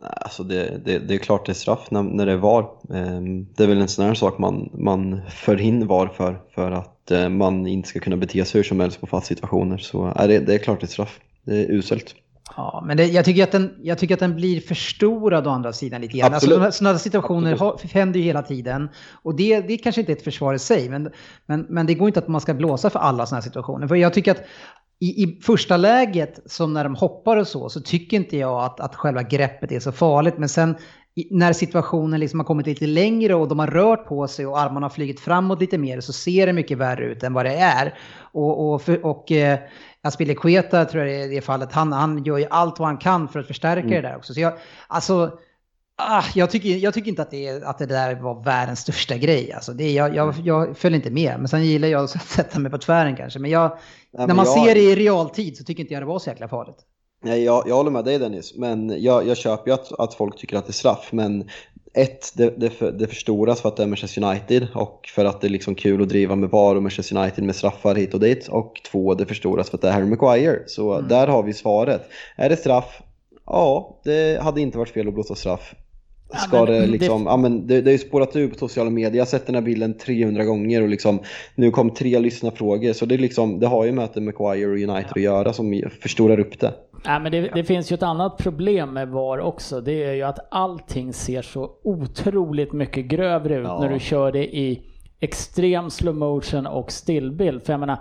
Speaker 4: Alltså det, det, det är klart det är straff när, när det är VAR. Ehm, det är väl en sån här sak man, man för in VAR för, för att eh, man inte ska kunna bete sig hur som helst på fast situationer. Så är det, det är klart är straff. Det är uselt.
Speaker 3: Ja, men det, jag, tycker att den, jag tycker att den blir förstorad å andra sidan lite grann. Alltså,
Speaker 4: Absolut.
Speaker 3: sådana situationer har, händer ju hela tiden. Och det, det kanske inte är ett försvar i sig, men, men, men det går inte att man ska blåsa för alla sådana här situationer. För jag tycker att i, i första läget, som när de hoppar och så, så tycker inte jag att, att själva greppet är så farligt. Men sen när situationen liksom har kommit lite längre och de har rört på sig och armarna har flugit framåt lite mer så ser det mycket värre ut än vad det är. Och, och, för, och eh, Aspilicueta tror jag det är i det fallet, han, han gör ju allt vad han kan för att förstärka det där också. Så jag, alltså, ah, jag, tycker, jag tycker inte att det, att det där var världens största grej. Alltså, det, jag, jag, jag följer inte med, men sen gillar jag att sätta mig på tvären kanske. Men, jag, när
Speaker 4: men
Speaker 3: man
Speaker 4: jag-
Speaker 3: ser det i realtid så tycker inte jag det var så jäkla farligt.
Speaker 4: Nej, jag, jag håller med dig Dennis, men jag, jag köper ju att, att folk tycker att det är straff. Men ett, det, det, för, det förstoras för att det är Manchester United och för att det är liksom kul att driva med VAR och Manchester United med straffar hit och dit. Och två, det förstoras för att det är Harry Maguire. Så där har vi svaret. Är det straff? Ja, det hade inte varit fel att blåsa straff. Ska
Speaker 2: Ja,
Speaker 4: det
Speaker 2: det-
Speaker 4: liksom, ja men det, det har ju spårat ur på sociala medier. Jag har sett den här bilden 300 gånger och liksom nu kom tre lyssnarfrågor. Så det är liksom, det har ju med att Maguire och United att göra som förstorar upp det.
Speaker 2: Nej, men det, det finns ju ett annat problem med VAR också. Det är ju att allting ser så otroligt mycket grövre ut
Speaker 1: Ja.
Speaker 2: när du kör det i extrem slow motion och stillbild. För jag menar,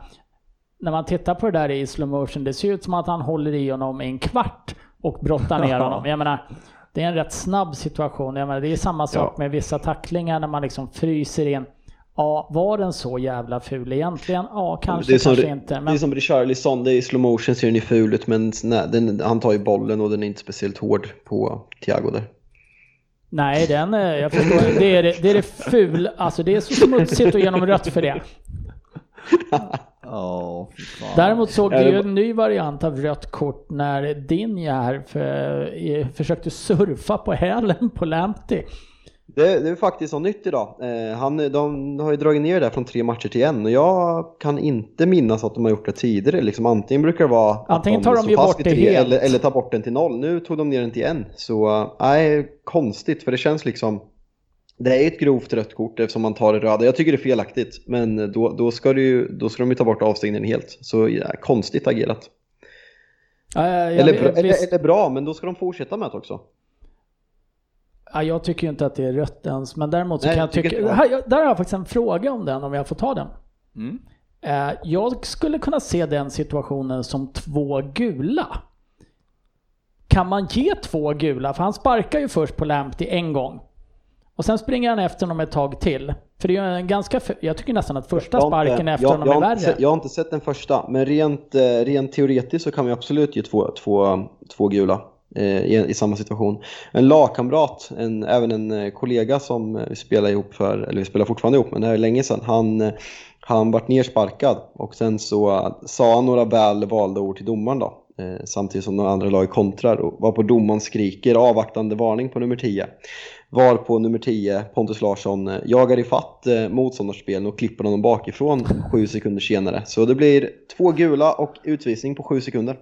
Speaker 2: när man tittar på det där i slow motion, det ser ut som att han håller i honom i en kvart och brottar ner
Speaker 1: Ja.
Speaker 2: honom. Jag menar, det är en rätt snabb situation. Jag menar, det är samma sak
Speaker 4: Ja.
Speaker 2: med vissa tacklingar när man liksom fryser in. Ja, var den så jävla ful egentligen? Ja, kanske,
Speaker 4: det är som,
Speaker 2: kanske
Speaker 4: det,
Speaker 2: inte.
Speaker 4: det
Speaker 2: Men
Speaker 4: är som Richarlison, det är i slow motion ser den ju ful ut men nej, den, han tar ju bollen och den är inte speciellt hård på Thiago där.
Speaker 2: Nej, den, eh, jag förstår. Det är det, det är det ful, alltså det är så smutsigt och genom rött för det.
Speaker 1: Fan.
Speaker 2: Däremot såg vi ju en ny variant av rött kort när Dinja här för, eh, försökte surfa på hälen på Lamptey.
Speaker 4: Det, det är faktiskt något nytt idag. Eh, han, de har ju dragit ner det där från tre matcher till en och jag kan inte minnas att de har gjort det tidigare. Liksom, antingen brukar det vara
Speaker 2: Antingen
Speaker 4: att
Speaker 2: tar de ju bort det helt.
Speaker 4: Eller, eller tar bort den till noll. Nu tog de ner den till en. Så eh, nej, konstigt för det känns liksom det är ett grovt rött kort eftersom man tar det röda. Jag tycker det är felaktigt, men då, då, ska, det ju, då ska de ju ta bort avstängningen helt. Så ja, konstigt agerat.
Speaker 2: Ja, jag,
Speaker 4: eller,
Speaker 2: jag,
Speaker 4: bra- eller, eller bra, men då ska de fortsätta med det också.
Speaker 2: ja, jag tycker ju inte att det är rött ens, men däremot så
Speaker 4: Nej,
Speaker 2: kan
Speaker 4: jag
Speaker 2: jag tycka... Här, där har jag faktiskt en fråga om den, om jag får ta den.
Speaker 1: Mm.
Speaker 2: Eh, Jag skulle kunna se den situationen som två gula. Kan man ge två gula? För han sparkar ju först på Lamptey en gång. Och sen springer han efter honom ett tag till. För det är en ganska... Jag tycker nästan att första
Speaker 4: har inte-
Speaker 2: sparken efter
Speaker 4: jag,
Speaker 2: honom
Speaker 4: jag,
Speaker 2: är värre.
Speaker 4: sett, jag har inte sett den första, men rent, eh, rent teoretiskt så kan vi absolut ge två, två, två gula eh, i, i samma situation. En lagkamrat, en, även en eh, kollega som vi spelar ihop för, eller vi spelar fortfarande ihop, men det här är länge sedan, han, han vart nersparkad och sen så sa han några väl valda ord till domaren då. Eh, samtidigt som de andra lag kontrar och var på domaren skriker avvaktande varning på nummer 10. Var på nummer 10, Pontus Larsson, eh, jagar ifatt eh, motståndarspelen och klipper honom bakifrån sju sekunder senare. Så det blir två gula och utvisning på sju sekunder.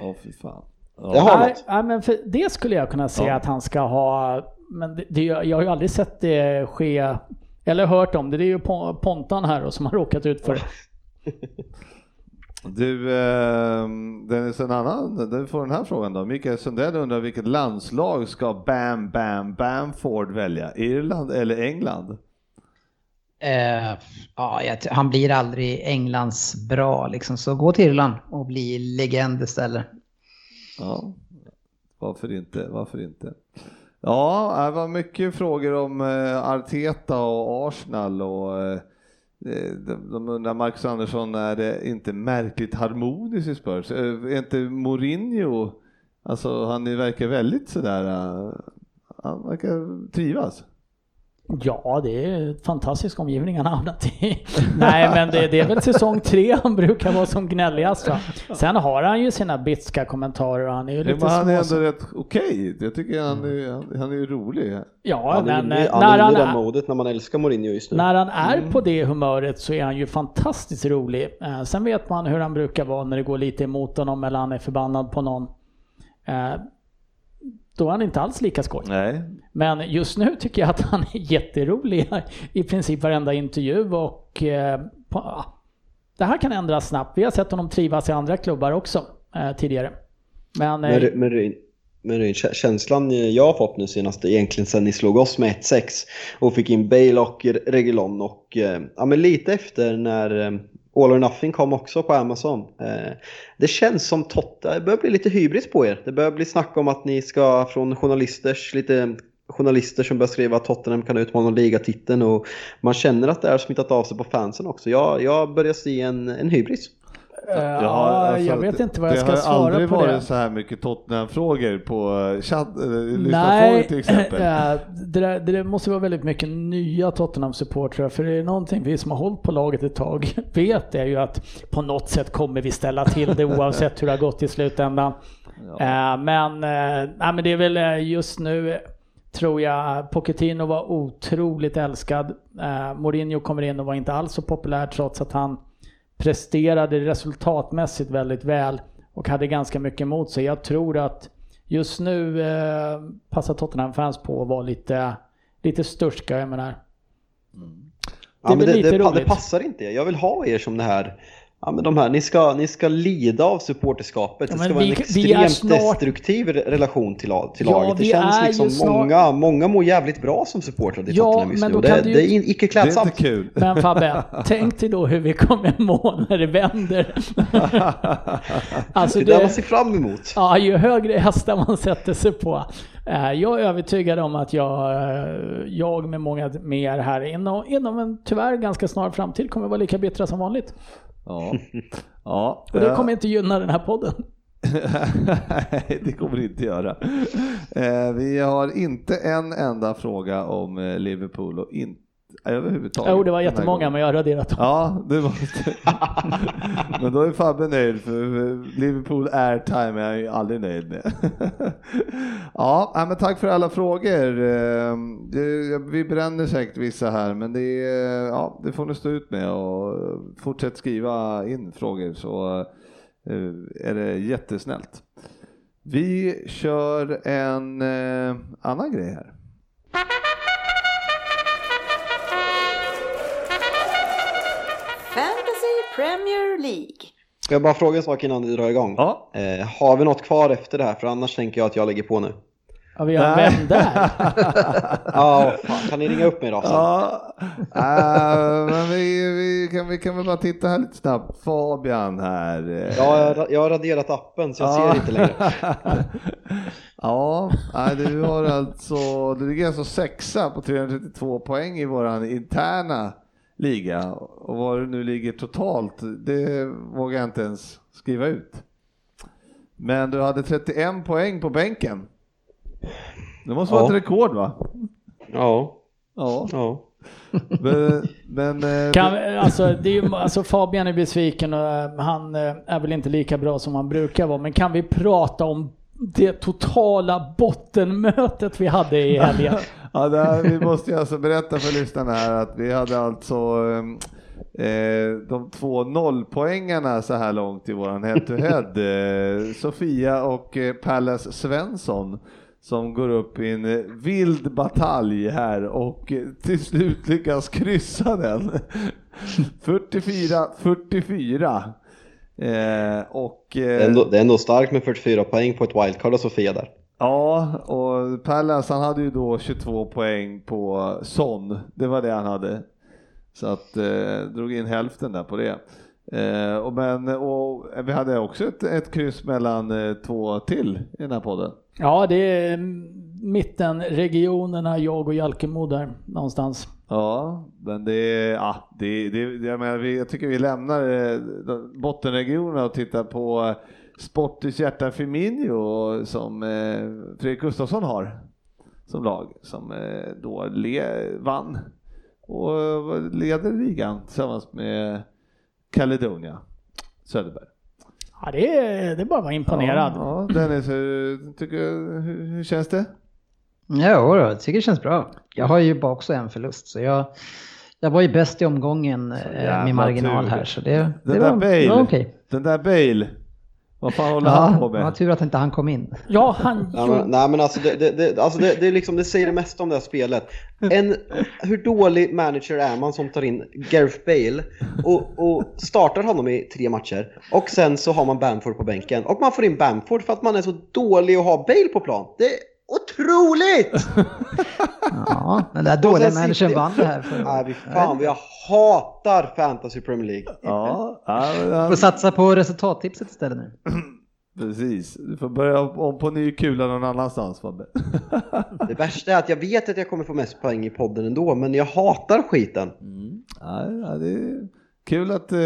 Speaker 1: Ja, fy fan. Ja.
Speaker 4: Det har något.
Speaker 2: nej, men för det skulle jag kunna se
Speaker 1: Ja.
Speaker 2: att han ska ha. Men det, det, jag har ju aldrig sett det ske. Eller hört om det. Det är ju Pon- Pontan här och som har råkat ut för det.
Speaker 1: Du, eh, Dennis, en annan, du får den här frågan då. Mikael Sundell undrar vilket landslag ska Bam Bam Bamford välja? Irland eller England?
Speaker 3: Eh, ja, han blir aldrig Englands bra liksom, så gå till Irland och bli legend istället.
Speaker 1: Ja, varför inte? Varför inte? Ja, det var mycket frågor om eh, Arteta och Arsenal och eh, Eh, de, de undrar Marcus Andersson, är det inte märkligt harmoniskt i Spurs? Eh, är inte Mourinho, alltså han verkar väldigt sådär, eh, han verkar trivas.
Speaker 2: Ja, det är fantastisk omgivning han har hamnat i. Nej, men det, det är väl säsong tre han brukar vara som gnälligast. Va? Sen har han ju sina bitska kommentarer och han är ju lite
Speaker 1: men han är ändå rätt okej. Jag tycker han är, han, han är ju rolig.
Speaker 2: Ja,
Speaker 4: Han är
Speaker 2: men
Speaker 4: inne,
Speaker 2: eh,
Speaker 4: han
Speaker 2: när
Speaker 4: är
Speaker 2: han är,
Speaker 4: modet när man älskar Mourinho just nu.
Speaker 2: när han är
Speaker 1: Mm.
Speaker 2: på det humöret så är han ju fantastiskt rolig. Eh, Sen vet man hur han brukar vara när det går lite emot honom eller han är förbannad på någon. Då är han inte alls lika skoj.
Speaker 1: Nej,
Speaker 2: Men just nu tycker jag att han är jätterolig i princip varenda intervju och eh, på, det här kan ändras snabbt. Vi har sett honom trivas i andra klubbar också eh, tidigare. Men, eh,
Speaker 4: Men, men, men känslan jag har fått nu senast egentligen sen ni slog oss med 1-6 och fick in Bale och Reguilon och eh, ja, men lite efter när eh, All or Nothing kom också på Amazon. Eh, det känns som Totta, det börjar bli lite hybris på er. Det börjar bli snack om att ni ska från journalisters, lite journalister som börjar skriva att Tottenham kan utmana ligatiteln och man känner att det är smittat av sig på fansen också. Jag, jag börjar se en, en hybris
Speaker 2: eh,
Speaker 1: Ja,
Speaker 2: ja,
Speaker 1: alltså,
Speaker 2: jag vet inte vad jag
Speaker 1: det
Speaker 2: ska
Speaker 1: har
Speaker 2: svara
Speaker 1: aldrig
Speaker 2: på
Speaker 1: varit
Speaker 2: det.
Speaker 1: så här mycket Tottenham-frågor på eh, chatt, eh,
Speaker 2: Nej,
Speaker 1: till exempel.
Speaker 2: det, där, det där måste vara väldigt mycket nya Tottenham-supportrar. För det är någonting vi som har hållit på laget ett tag vet är ju att på något sätt kommer vi ställa till det oavsett hur det har gått i slutändan. Eh, men, nej, men det är väl just nu tror jag Pochettino var otroligt älskad. Mourinho kommer in och var inte alls så populär trots att han presterade resultatmässigt väldigt väl och hade ganska mycket emot sig. Jag tror att just nu eh, passar Tottenham-fans på att vara lite, lite sturska, jag menar.
Speaker 4: Ja, men
Speaker 2: väl
Speaker 4: det, det, det
Speaker 2: roligt.
Speaker 4: passar inte. Jag vill ha er som det här Ja, men de här, ni ska, ni ska lida av supporterskapet.
Speaker 2: Ja,
Speaker 4: det ska vara en
Speaker 2: vi- vi är
Speaker 4: extremt
Speaker 2: snart-
Speaker 4: destruktiv re- relation till, till
Speaker 2: Ja,
Speaker 4: laget. Det känns liksom
Speaker 2: snart-
Speaker 4: många, många mår jävligt bra som supportrar till
Speaker 2: Ja,
Speaker 4: Tottenham just
Speaker 2: men
Speaker 4: nu.
Speaker 2: då
Speaker 4: Det,
Speaker 2: ju-
Speaker 4: det är icke
Speaker 1: Det är
Speaker 4: klädsamt.
Speaker 1: inte kul.
Speaker 2: Men Fabbe, tänk dig då hur vi kommer må när det vänder. alltså
Speaker 4: det är det man ser fram emot.
Speaker 2: ja, ju högre hästar man sätter sig på. Eh, Jag är övertygad om att jag, eh, jag med många mer här inom, inom en tyvärr ganska snar framtid kommer vara lika bittra som vanligt.
Speaker 1: Ja. ja.
Speaker 2: Och det
Speaker 1: eh,
Speaker 2: kommer inte gynna den här podden.
Speaker 1: Nej, det kommer det inte göra. Eh, vi har inte en enda fråga om eh, Liverpool och inte överhuvudtaget.
Speaker 2: Jo, det var jättemånga men jag har raderat dem.
Speaker 1: Ja, det var Men då är Fabbe nöjd för Liverpool airtime är jag ju aldrig nöjd med. ja, men tack för alla frågor. Eh, det- Vi bränner säkert vissa här, men det, är, ja, det får ni stå ut med och fortsätt skriva in frågor så eh, är det jättesnällt. Vi kör en eh, annan grej här.
Speaker 5: League.
Speaker 4: Får jag bara fråga en sak innan vi drar igång?
Speaker 1: Ja.
Speaker 4: Eh, har vi något kvar efter det här? För annars tänker jag att jag lägger på nu.
Speaker 2: Ja, vi har vem där?
Speaker 4: Ja, fan, kan ni ringa upp mig då? sen?
Speaker 1: Ja, äh, men vi, vi, kan, vi kan väl bara titta här lite snabbt. Fabian här. eh,
Speaker 4: Ja, jag, har- jag har raderat appen så jag
Speaker 1: Ja.
Speaker 4: ser inte längre.
Speaker 1: ja, nej, du har alltså, du ligger alltså sexa på 332 poäng i våran interna liga. Och vad du nu ligger totalt, det vågar jag inte ens skriva ut. Men du hade 31 poäng på bänken. Det måste vara
Speaker 4: Ja.
Speaker 1: ett rekord va?
Speaker 4: Ja,
Speaker 1: Ja.
Speaker 4: ja.
Speaker 1: Men, men eh,
Speaker 2: Kan, alltså, det är ju, alltså Fabian är besviken och eh, han eh, är väl inte lika bra som han brukar vara. Men kan vi prata om det totala bottenmötet vi hade i helgen?
Speaker 1: Ja, det här, vi måste ju alltså berätta för lyssnarna här att vi hade alltså eh, de två nollpoängarna så här långt i våran head-to-head. Eh, Sofia och eh, Pallas Svensson som går upp i en eh, vild batalj här och eh, till slut lyckas kryssa den. 44-44. Eh, och,
Speaker 4: Det,
Speaker 1: eh,
Speaker 4: är ändå, det är ändå starkt med 44 poäng på ett wildcard och Sofia där.
Speaker 1: Ja, och Pallas han hade ju då 22 poäng på Son. Det var det han hade. Så att eh, drog in hälften där på det. Eh, och, men, och vi hade också ett, ett kryss mellan eh, två till i den här podden.
Speaker 2: Ja, det är mittenregionerna, jag och Jalkemo där någonstans.
Speaker 1: Ja, men det är, ja, det, det, jag, menar, jag tycker vi lämnar eh, bottenregionerna och tittar på Sportis hjärta Firmino som eh, Fredrik Gustafsson har som lag som eh, då le, vann och leder ligan tillsammans med Caledonia Söderberg.
Speaker 2: Ja, det är, det är bara att vara imponerad.
Speaker 1: Ja, ja, Dennis, hur, tycker, hur, hur känns det?
Speaker 3: Ja, då, jag tycker det känns bra. Jag har ju bara också en förlust, så jag, jag var ju bäst i omgången eh, med marginal
Speaker 1: tur.
Speaker 3: här. Så det,
Speaker 1: Den
Speaker 3: det
Speaker 1: där
Speaker 3: var,
Speaker 1: Bale,
Speaker 3: var okej.
Speaker 1: den där Bale, vad fan håller han
Speaker 3: Ja,
Speaker 1: på
Speaker 3: det
Speaker 1: med?
Speaker 3: var tur att inte han kom in.
Speaker 2: Ja, han
Speaker 4: Nej men, nej, men alltså, det, det, det, alltså det, det, är liksom, det säger det mesta om det här spelet. En, hur dålig manager är man som tar in Gareth Bale och, och startar honom i tre matcher och sen så har man Bamford på bänken och man får in Bamford för att man är så dålig att ha Bale på plan. Det otroligt!
Speaker 3: Ja, den där dåliga managern vann det här. För,
Speaker 4: Nej, vi fan, jag hatar Fantasy Premier League.
Speaker 1: Ja, ja,
Speaker 3: får satsa på resultattipset istället nu.
Speaker 1: precis. Du får börja om på ny kula någon annanstans Fabbe.
Speaker 4: Det värsta är att jag vet att jag kommer få mest poäng i podden ändå, men jag hatar skiten.
Speaker 1: Ja, ja, det är kul att eh,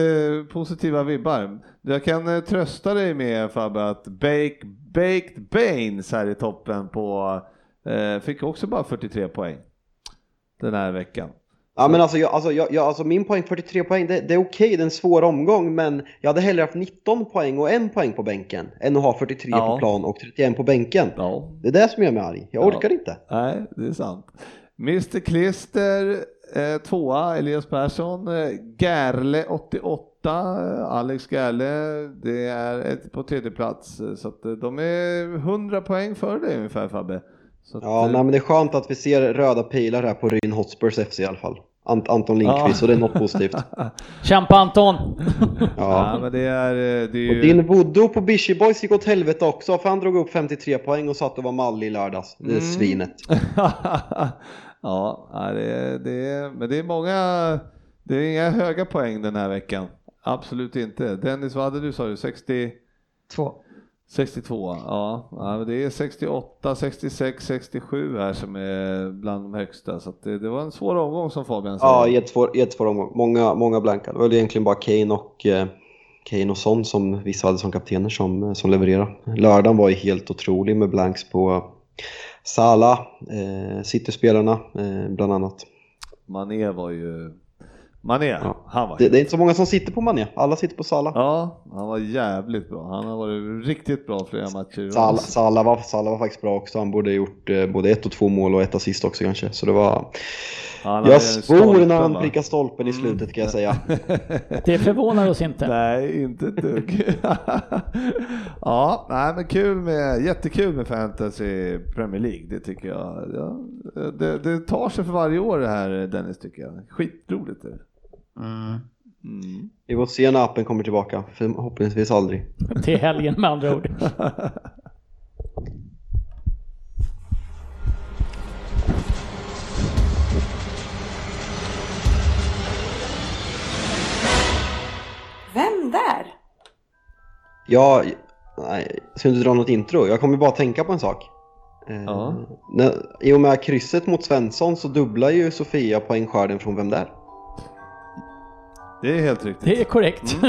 Speaker 1: positiva vibbar. Jag kan eh, trösta dig med Fabbe att Bake, Baked Baines här i toppen på eh, fick också bara 43 poäng den här veckan.
Speaker 4: Ja men alltså, jag, alltså, jag, jag, alltså min poäng, 43 poäng, det, det är okej, det är en svår omgång men jag hade hellre haft 19 poäng och en poäng på bänken än att ha 43
Speaker 1: Ja.
Speaker 4: på plan och 31 på bänken.
Speaker 1: Ja,
Speaker 4: Det är det som gör mig arg, jag
Speaker 1: Ja.
Speaker 4: orkar inte.
Speaker 1: nej, det är sant. Mr Klister, eh, tvåa, Elias Persson, eh, Gerle 88 borta, Alex Gerle, det är ett på tredje plats så att eh, de är 100 poäng före dig ungefär Fabbe. Så att,
Speaker 4: Ja,
Speaker 1: eh,
Speaker 4: nej, men det är skönt att vi ser röda pilar här på Ryn Hotspurs FC i alla fall. Ant Anton Lindqvist,
Speaker 1: Ja.
Speaker 4: och det är något positivt.
Speaker 2: Kämpa Anton!
Speaker 1: ja,
Speaker 4: Ja.
Speaker 1: men det är, eh, det är
Speaker 4: Och
Speaker 1: ju...
Speaker 4: din voodoo på Bishy Boys gick åt helvete också, för han drog upp 53 poäng och satt och var mallig i lördags. Det är
Speaker 1: Mm.
Speaker 4: svinet.
Speaker 1: ja, det är, det är, men det är många, det är inga höga poäng den här veckan. Absolut inte. Dennis, vad hade du sa du? 60?
Speaker 3: Två.
Speaker 1: 62, ja. ja det är 68, 66, 67 här som är bland de högsta. Så att det, det var en svår omgång som Fabian säger.
Speaker 4: Ja, jättesvår, jättesvår omgång. Många, många blanka. Det var egentligen bara Kane och, eh, Kane och Son som vissa hade som kaptener som, som levererade. Lördagen var ju helt otrolig med blanks på Salah, eh, City-spelarna eh, bland annat.
Speaker 1: Mané var ju... Mané,
Speaker 4: Ja.
Speaker 1: Han var
Speaker 4: Det, det är inte så många som sitter på Mané, alla sitter på Salah.
Speaker 1: Ja, han var jävligt bra. Han har varit riktigt bra flera matcher.
Speaker 4: Salah, Salah, var, Salah var faktiskt bra också. Han borde ha gjort eh, både ett och två mål och ett assist också kanske. Så det var...
Speaker 1: Han
Speaker 4: Jag svor när han prickade stolpen i slutet kan jag säga.
Speaker 2: Det förvånar oss inte.
Speaker 1: Nej, inte ett dugg. ja, nej, men kul med, jättekul med fantasy Premier League. Det tycker jag. Ja, det, det tar sig för varje år det här Dennis tycker jag. Skitroligt är det.
Speaker 3: Mm.
Speaker 1: Mm.
Speaker 4: Vi får se när appen kommer tillbaka. Förhoppningsvis aldrig.
Speaker 2: Till helgen med andra ord.
Speaker 5: Vem där?
Speaker 4: Jag, nej, jag ska inte dra något intro. Jag kommer bara tänka på en sak. Eh,
Speaker 1: Ja.
Speaker 4: när, I och med krysset mot Svensson så dubblar ju Sofia poängskörden från Vem där?
Speaker 1: Det är helt riktigt.
Speaker 2: Det är korrekt.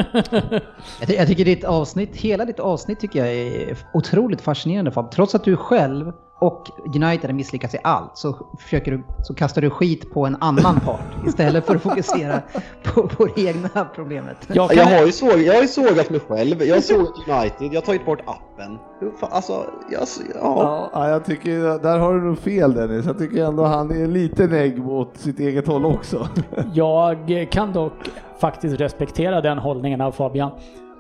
Speaker 3: Jag, ty- jag tycker ditt avsnitt, hela ditt avsnitt tycker jag är otroligt fascinerande Fab. Trots att du själv och United har misslyckats i allt så, försöker du, så kastar du skit på en annan part istället för att fokusera på, på det egna problemet.
Speaker 2: Jag kan,
Speaker 4: Jag har ju, såg, jag har ju sågat mig själv. Jag har sågat United. Jag har tagit bort appen. Alltså, jag, ja.
Speaker 1: Ja, ja, jag tycker, där har du nog fel Dennis. Jag tycker ändå han är lite negg mot sitt eget håll också.
Speaker 2: jag kan dock faktiskt respektera den hållningen av Fabian.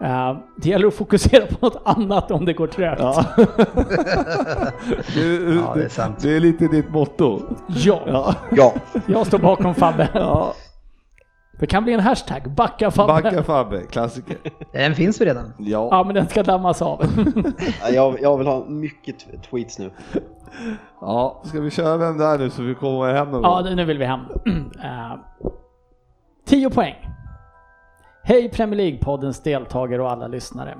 Speaker 2: Eh, det gäller att fokusera på något annat om det går trögt.
Speaker 1: Ja. Du,
Speaker 3: Ja, det är sant.
Speaker 1: Det är lite ditt motto.
Speaker 2: Ja,
Speaker 1: Ja.
Speaker 4: ja.
Speaker 2: jag står bakom Fabbe.
Speaker 1: ja.
Speaker 2: Det kan bli en hashtag, backa Fabbe.
Speaker 1: Backa Fabbe, klassiker.
Speaker 3: Den finns ju redan.
Speaker 1: Ja.
Speaker 2: Ja, men den ska dammas av.
Speaker 4: Jag, jag vill ha mycket tweets nu.
Speaker 1: ja. Ska vi köra vem där nu så vi kommer hem någon
Speaker 2: Ja, nu vill vi hem. Eh, 10 poäng. Hej Premier League-poddens deltagare och alla lyssnare.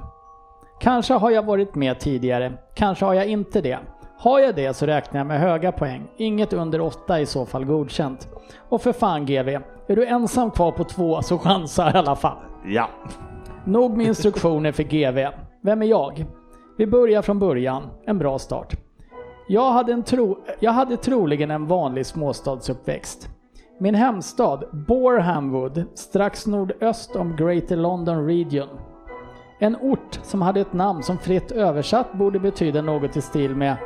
Speaker 2: Kanske har jag varit med tidigare, kanske har jag inte det. Har jag det så räknar jag med höga poäng, inget under 8 i så fall godkänt. Och för fan GV, är du ensam kvar på två så chansa i alla fall.
Speaker 1: Ja.
Speaker 2: Nog med instruktioner för GV. Vem är jag? Vi börjar från början. En bra start. Jag hade, en tro, jag hade troligen en vanlig småstadsuppväxt. Min hemstad, Borehamwood, strax nordöst om Greater London Region. En ort som hade ett namn som fritt översatt borde betyda något i stil med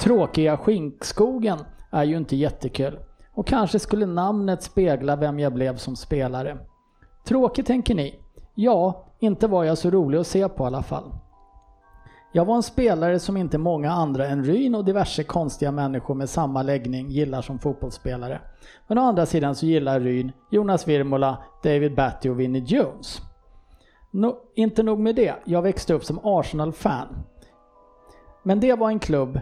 Speaker 2: Tråkiga skinkskogen är ju inte jättekul. Och kanske skulle namnet spegla vem jag blev som spelare. Tråkigt tänker ni? Ja, inte var jag så rolig att se på i alla fall. Jag var en spelare som inte många andra än Ryn och diverse konstiga människor med samma läggning gillar som fotbollsspelare. Men å andra sidan så gillar Ryn Jonas Virmola, David Batty och Vinnie Jones. No, inte nog med det, jag växte upp som Arsenal-fan. Men det var en klubb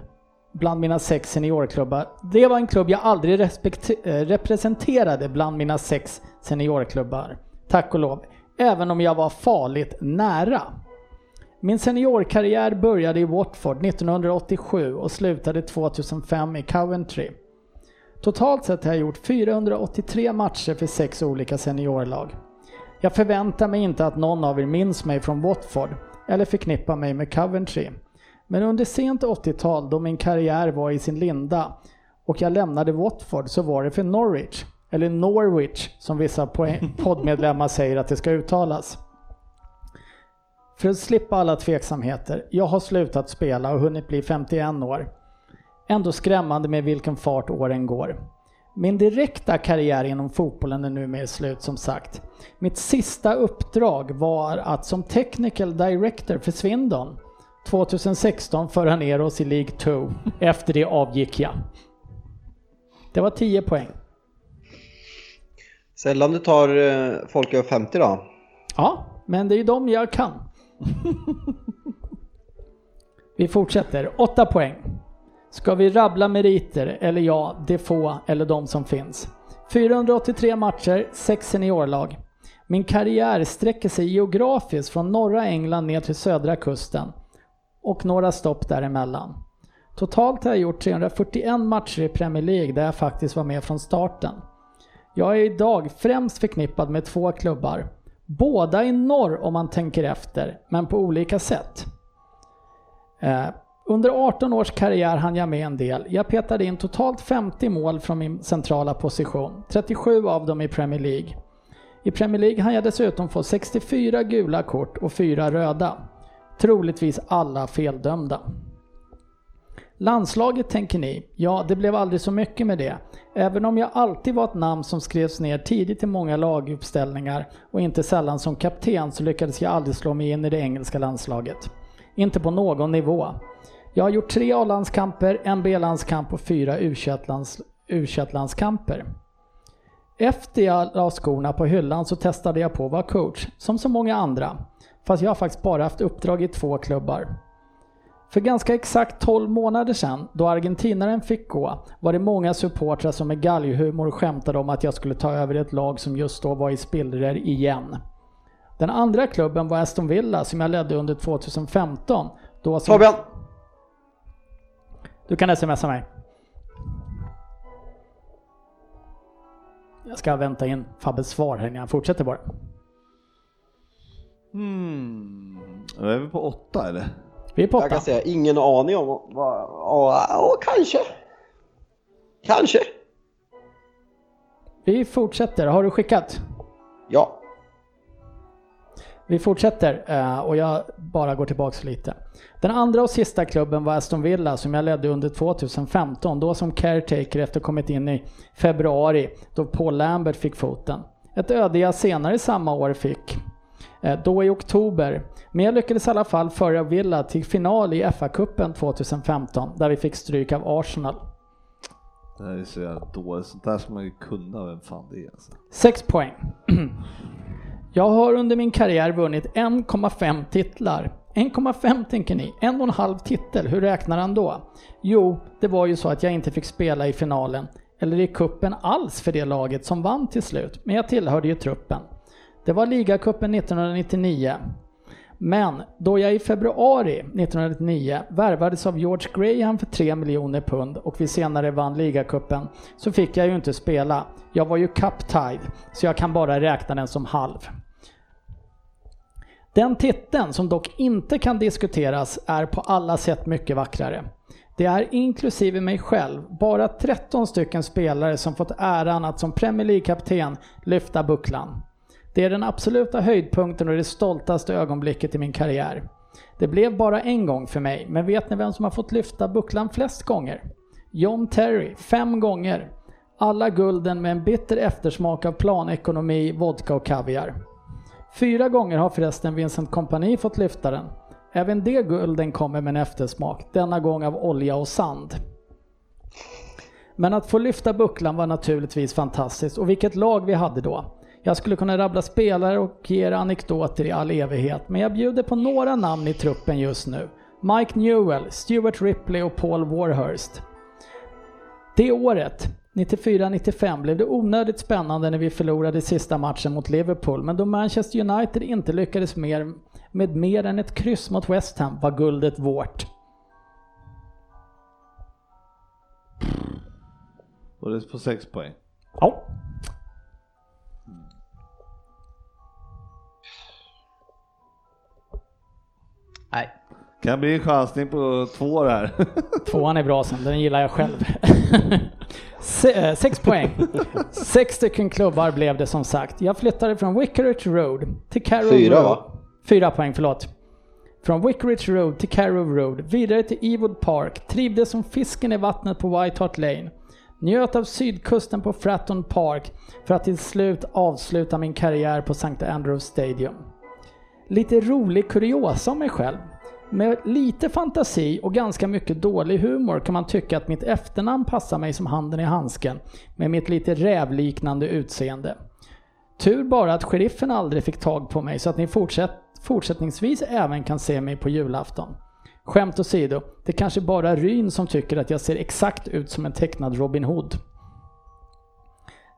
Speaker 2: bland mina sex seniorklubbar. Det var en klubb jag aldrig eh, representerade bland mina sex seniorklubbar. Tack och lov. Även om jag var farligt nära. Min seniorkarriär började i Watford 1987 och slutade 2005 i Coventry. Totalt sett har jag gjort 483 matcher för sex olika seniorlag. Jag förväntar mig inte att någon av er minns mig från Watford eller förknippar mig med Coventry. Men under sent 80-tal då min karriär var i sin linda och jag lämnade Watford så var det för Norwich, eller Norwich som vissa poddmedlemmar säger att det ska uttalas. För att slippa alla tveksamheter, jag har slutat spela och hunnit bli 51 år. Ändå skrämmande med vilken fart åren går. Min direkta karriär inom fotbollen är nu med slut som sagt. Mitt sista uppdrag var att som technical director för Swindon 2016 föra ner oss i League 2. Efter det avgick jag. Det var 10 poäng.
Speaker 4: Sällan du tar eh, folk över 50 då.
Speaker 2: Ja, men det är ju de jag kan. Vi fortsätter. 8 poäng. Ska vi rabbla meriter eller ja, de få eller de som finns. 483 matcher, 6 seniorlag. Min karriär sträcker sig geografiskt från norra England ner till södra kusten och några stopp däremellan. Totalt har jag gjort 341 matcher i Premier League där jag faktiskt var med från starten. Jag är idag främst förknippad med två klubbar. Båda i norr om man tänker efter, men på olika sätt. Eh, under 18 års karriär hann jag med en del. Jag petade in totalt 50 mål från min centrala position, 37 av dem i Premier League. I Premier League hann jag dessutom få 64 gula kort och 4 röda. Troligtvis alla feldömda. Landslaget tänker ni? Ja, det blev aldrig så mycket med det. Även om jag alltid var ett namn som skrevs ner tidigt i många laguppställningar och inte sällan som kapten så lyckades jag aldrig slå mig in i det engelska landslaget. Inte på någon nivå. Jag har gjort tre A-landskamper, en B-landskamp och fyra U21-landskamper. Efter jag la skorna på hyllan så testade jag på att vara coach, som så många andra. Fast jag har faktiskt bara haft uppdrag i två klubbar. För ganska exakt 12 månader sedan, då argentinaren fick gå, var det många supportrar som med galghumor skämtade om att jag skulle ta över ett lag som just då var i spillror igen. Den andra klubben var Aston Villa som jag ledde under 2015. Då som...
Speaker 4: Fabian!
Speaker 2: Du kan smsa mig. Jag ska vänta in Fabbes svar här innan jag fortsätter bara.
Speaker 1: Hmm. Är vi på åtta eller?
Speaker 2: Vi är på
Speaker 4: Jag
Speaker 2: åtta.
Speaker 4: kan säga ingen aning om vad... Ja, kanske. Kanske.
Speaker 2: Vi fortsätter. Har du skickat?
Speaker 4: Ja.
Speaker 2: Vi fortsätter eh, och jag bara går tillbaks lite. Den andra och sista klubben var Aston Villa som jag ledde under 2015, då som caretaker efter kommit in i februari då Paul Lambert fick foten. Ett öde jag senare samma år fick, eh, då i oktober. Men jag lyckades i alla fall föra Villa till final i FA-cupen 2015 där vi fick stryk av Arsenal.
Speaker 1: Det här är så jävla dåligt. Sånt där ska man ju kunna vem fan det är alltså.
Speaker 2: 6 poäng. Jag har under min karriär vunnit 1,5 titlar. 1,5 tänker ni, en och en halv titel, hur räknar han då? Jo, det var ju så att jag inte fick spela i finalen, eller i kuppen alls för det laget som vann till slut, men jag tillhörde ju truppen. Det var ligacupen 1999. Men då jag i februari 1999 värvades av George Graham för 3 miljoner pund och vi senare vann ligacupen så fick jag ju inte spela. Jag var ju cup-tied, så jag kan bara räkna den som halv. Den titeln, som dock inte kan diskuteras, är på alla sätt mycket vackrare. Det är inklusive mig själv bara 13 stycken spelare som fått äran att som Premier League-kapten lyfta bucklan. Det är den absoluta höjdpunkten och det stoltaste ögonblicket i min karriär. Det blev bara en gång för mig, men vet ni vem som har fått lyfta bucklan flest gånger? John Terry, fem gånger. Alla gulden med en bitter eftersmak av planekonomi, vodka och kaviar. Fyra gånger har förresten Vincent Kompani fått lyfta den. Även det gulden kommer med en eftersmak, denna gång av olja och sand. Men att få lyfta bucklan var naturligtvis fantastiskt och vilket lag vi hade då. Jag skulle kunna rabbla spelare och ge er anekdoter i all evighet, men jag bjuder på några namn i truppen just nu. Mike Newell, Stuart Ripley och Paul Warhurst. Det året, 94-95, blev det onödigt spännande när vi förlorade sista matchen mot Liverpool, men då Manchester United inte lyckades mer, med mer än ett kryss mot West Ham var guldet vårt.
Speaker 1: Och det på sex poäng.
Speaker 2: Ja.
Speaker 3: Nej.
Speaker 1: Kan bli en chansning på två där.
Speaker 2: Tvåan är bra sen, den gillar jag själv. Se, eh, sex poäng. Sex stycken klubbar blev det som sagt. Jag flyttade från Vicarage Road till Carrow
Speaker 4: Fyra,
Speaker 2: Road.
Speaker 4: va?
Speaker 2: Fyra poäng, förlåt. Från Vicarage Road till Carrow Road, vidare till Ewood Park, trivdes som fisken i vattnet på White Hart Lane. Njöt av sydkusten på Fratton Park för att till slut avsluta min karriär på St. Andrews Stadium. Lite rolig kuriosa om mig själv. Med lite fantasi och ganska mycket dålig humor kan man tycka att mitt efternamn passar mig som handen i handsken med mitt lite rävliknande utseende. Tur bara att sheriffen aldrig fick tag på mig så att ni fortsätt, fortsättningsvis även kan se mig på julafton. Skämt åsido, det kanske bara är Ryn som tycker att jag ser exakt ut som en tecknad Robin Hood.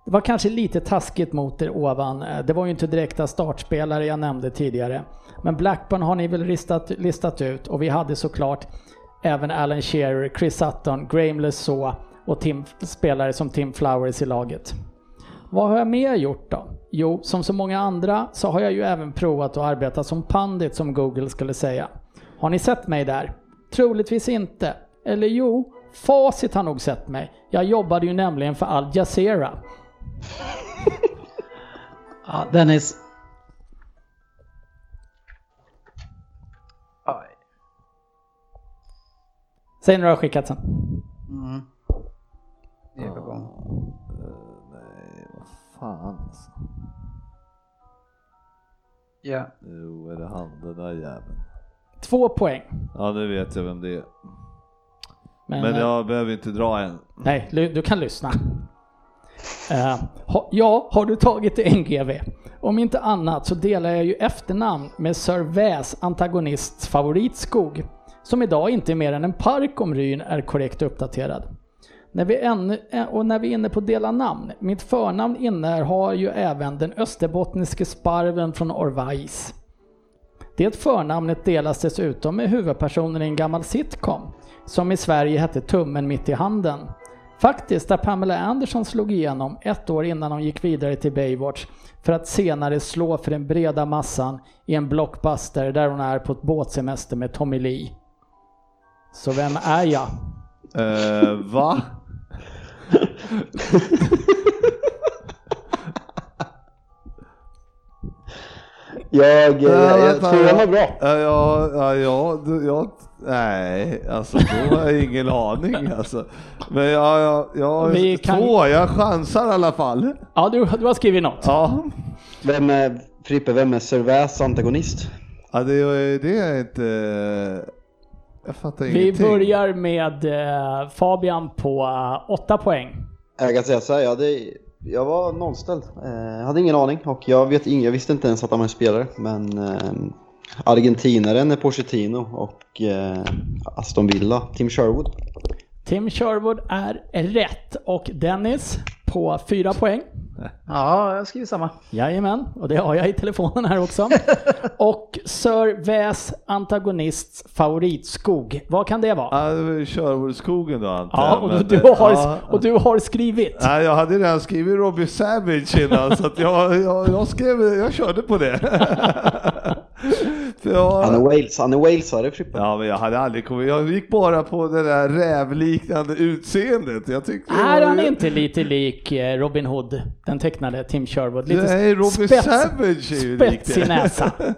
Speaker 2: Det var kanske lite taskigt mot er ovan. Det var ju inte direkta startspelare jag nämnde tidigare. Men Blackburn har ni väl listat, listat ut och vi hade såklart även Alan Shearer, Chris Sutton, Graham Lesaw och Tim, spelare som Tim Flowers i laget. Vad har jag mer gjort då? Jo, som så många andra så har jag ju även provat att arbeta som pandit som Google skulle säga. Har ni sett mig där? Troligtvis inte. Eller jo, Facit har nog sett mig. Jag jobbade ju nämligen för Al Jazeera.
Speaker 3: Ja, Dennis.
Speaker 2: Säg när du har skickat sen.
Speaker 3: Mm. Det är på gång.
Speaker 1: Nej, vad fan alltså.
Speaker 3: Ja.
Speaker 1: Jo, är det han den där jäveln?
Speaker 2: Två poäng.
Speaker 1: Ja, nu vet jag vem det är.
Speaker 2: Men,
Speaker 1: Men
Speaker 2: eh,
Speaker 1: jag behöver inte dra än.
Speaker 2: Nej, du kan lyssna. Eh, ha, ja, har du tagit NGV? Om inte annat så delar jag ju efternamn med Sir Väs antagonists favoritskog, som idag inte är mer än en park om Ryn är korrekt uppdaterad. När vi ännu, eh, och när vi är inne på dela namn, mitt förnamn innehar ju även den österbottniske sparven från Orvais. Det förnamnet delas dessutom med huvudpersonen i en gammal sitcom, som i Sverige hette Tummen mitt i handen. Faktiskt där Pamela Anderson slog igenom ett år innan hon gick vidare till Baywatch för att senare slå för den breda massan i en blockbuster där hon är på ett båtsemester med Tommy Lee. Så vem är jag?
Speaker 1: Eh, va?
Speaker 4: Jag, eh, jag, jag tror den var bra.
Speaker 1: Ja, ja, ja, ja, du- jag, nej, alltså då har jag ingen aning alltså. Men jag, jag, jag
Speaker 2: Vi kan-
Speaker 1: två, jag chansar i alla fall.
Speaker 2: Ja, du, du har skrivit något.
Speaker 1: Ja,
Speaker 4: Vem är, Frippe, vem är Servais antagonist?
Speaker 1: ja det, är- det är inte, jag fattar
Speaker 2: Vi
Speaker 1: ingenting.
Speaker 2: börjar med eh, Fabian på eh, åtta poäng.
Speaker 4: Jag kan säga så här, jag, hade, jag var nollställd. Eh, Jag hade ingen aning och jag, vet jag visste inte ens att han var en spelare. Men eh, argentinaren är Pochettino och eh, Aston Villa, Tim Sherwood.
Speaker 2: Tim Sherwood är rätt och Dennis på fyra poäng.
Speaker 3: Ja, jag skriver samma.
Speaker 2: Jajamän, och det har jag i telefonen här också. och Sir Väs antagonists favoritskog. Vad kan det vara?
Speaker 1: Ja, Sherwoodskogen då antar
Speaker 2: Ja,
Speaker 1: jag,
Speaker 2: och
Speaker 1: men-
Speaker 2: du, har,
Speaker 1: ja.
Speaker 2: och du har skrivit.
Speaker 1: Nej, jag hade redan skrivit Robbie Savage innan så att jag, jag, jag skrev, jag körde på det. Jag,
Speaker 4: Han är Wales, han är Walesare Frippe.
Speaker 1: Ja, men jag hade aldrig kommit, jag gick bara på det där rävliknande utseendet. Jag tyckte det
Speaker 2: Är han
Speaker 1: ju-
Speaker 2: inte lite lik eh, Robin Hood, den tecknade Tim Sherwood? Lite
Speaker 1: Nej, Robbie
Speaker 2: spets,
Speaker 1: Savage är ju lik
Speaker 2: spets i
Speaker 1: det.
Speaker 2: näsa.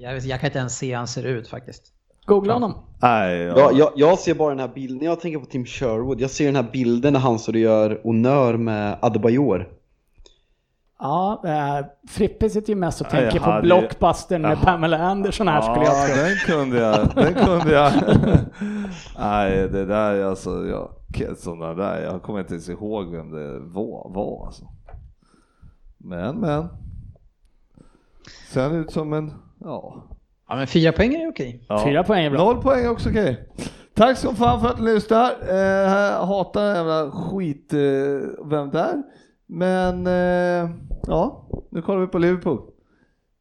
Speaker 3: Jag, vet, jag kan inte ens se hur han ser ut faktiskt.
Speaker 2: Googla honom.
Speaker 1: Nej, ja.
Speaker 4: Ja, jag, jag ser bara den här bilden, när jag tänker på Tim Sherwood, jag ser den här bilden när han står och gör honör med Adebayor.
Speaker 2: Ja, eh, Frippe sitter ju mest och tänker på Blockbustern med. Pamela Anderson här skulle jag
Speaker 1: Ja,
Speaker 2: tro.
Speaker 1: den kunde jag. Den kunde jag. Nej, det där alltså, jag, sådana där, jag kommer inte ens ihåg vem det var, var alltså. Men, men. Sen ut som en, ja.
Speaker 3: Ja, men fyra poäng är okej.
Speaker 1: ja.
Speaker 2: Fyra poäng är bra.
Speaker 1: Noll poäng är också okej. Tack så fan för att ni lyssnar. Eh, hatar jävla skit, eh, vem där? Men, eh, ja, nu kollar vi på Liverpool.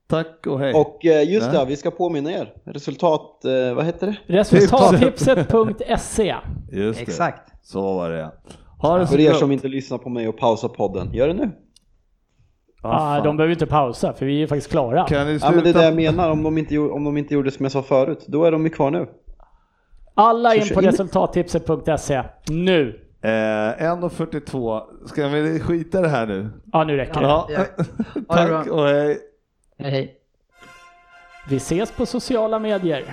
Speaker 1: Tack och hej.
Speaker 4: Och eh, just det, vi ska påminna er. Resultat, eh, vad heter det?
Speaker 2: Resultattipset.se
Speaker 1: Just det.
Speaker 3: Exakt.
Speaker 1: Så var det. Ha det
Speaker 4: För er som inte lyssnar på mig och pausar podden, gör det nu.
Speaker 1: Fan.
Speaker 2: de behöver inte pausa för vi är ju faktiskt klara.
Speaker 1: Kan ni
Speaker 4: Ja men det är
Speaker 1: sluta?
Speaker 4: det jag menar, om de inte, om de inte gjorde som jag sa förut, då är de ju kvar nu.
Speaker 2: Alla in på resultattipset.se nu.
Speaker 1: Eh, 1.42. Ska vi skita det här nu?
Speaker 2: Ja, nu räcker det.
Speaker 1: Ja.
Speaker 3: Ja.
Speaker 1: Tack och hej.
Speaker 3: Hej, hej.
Speaker 2: Vi ses på sociala medier.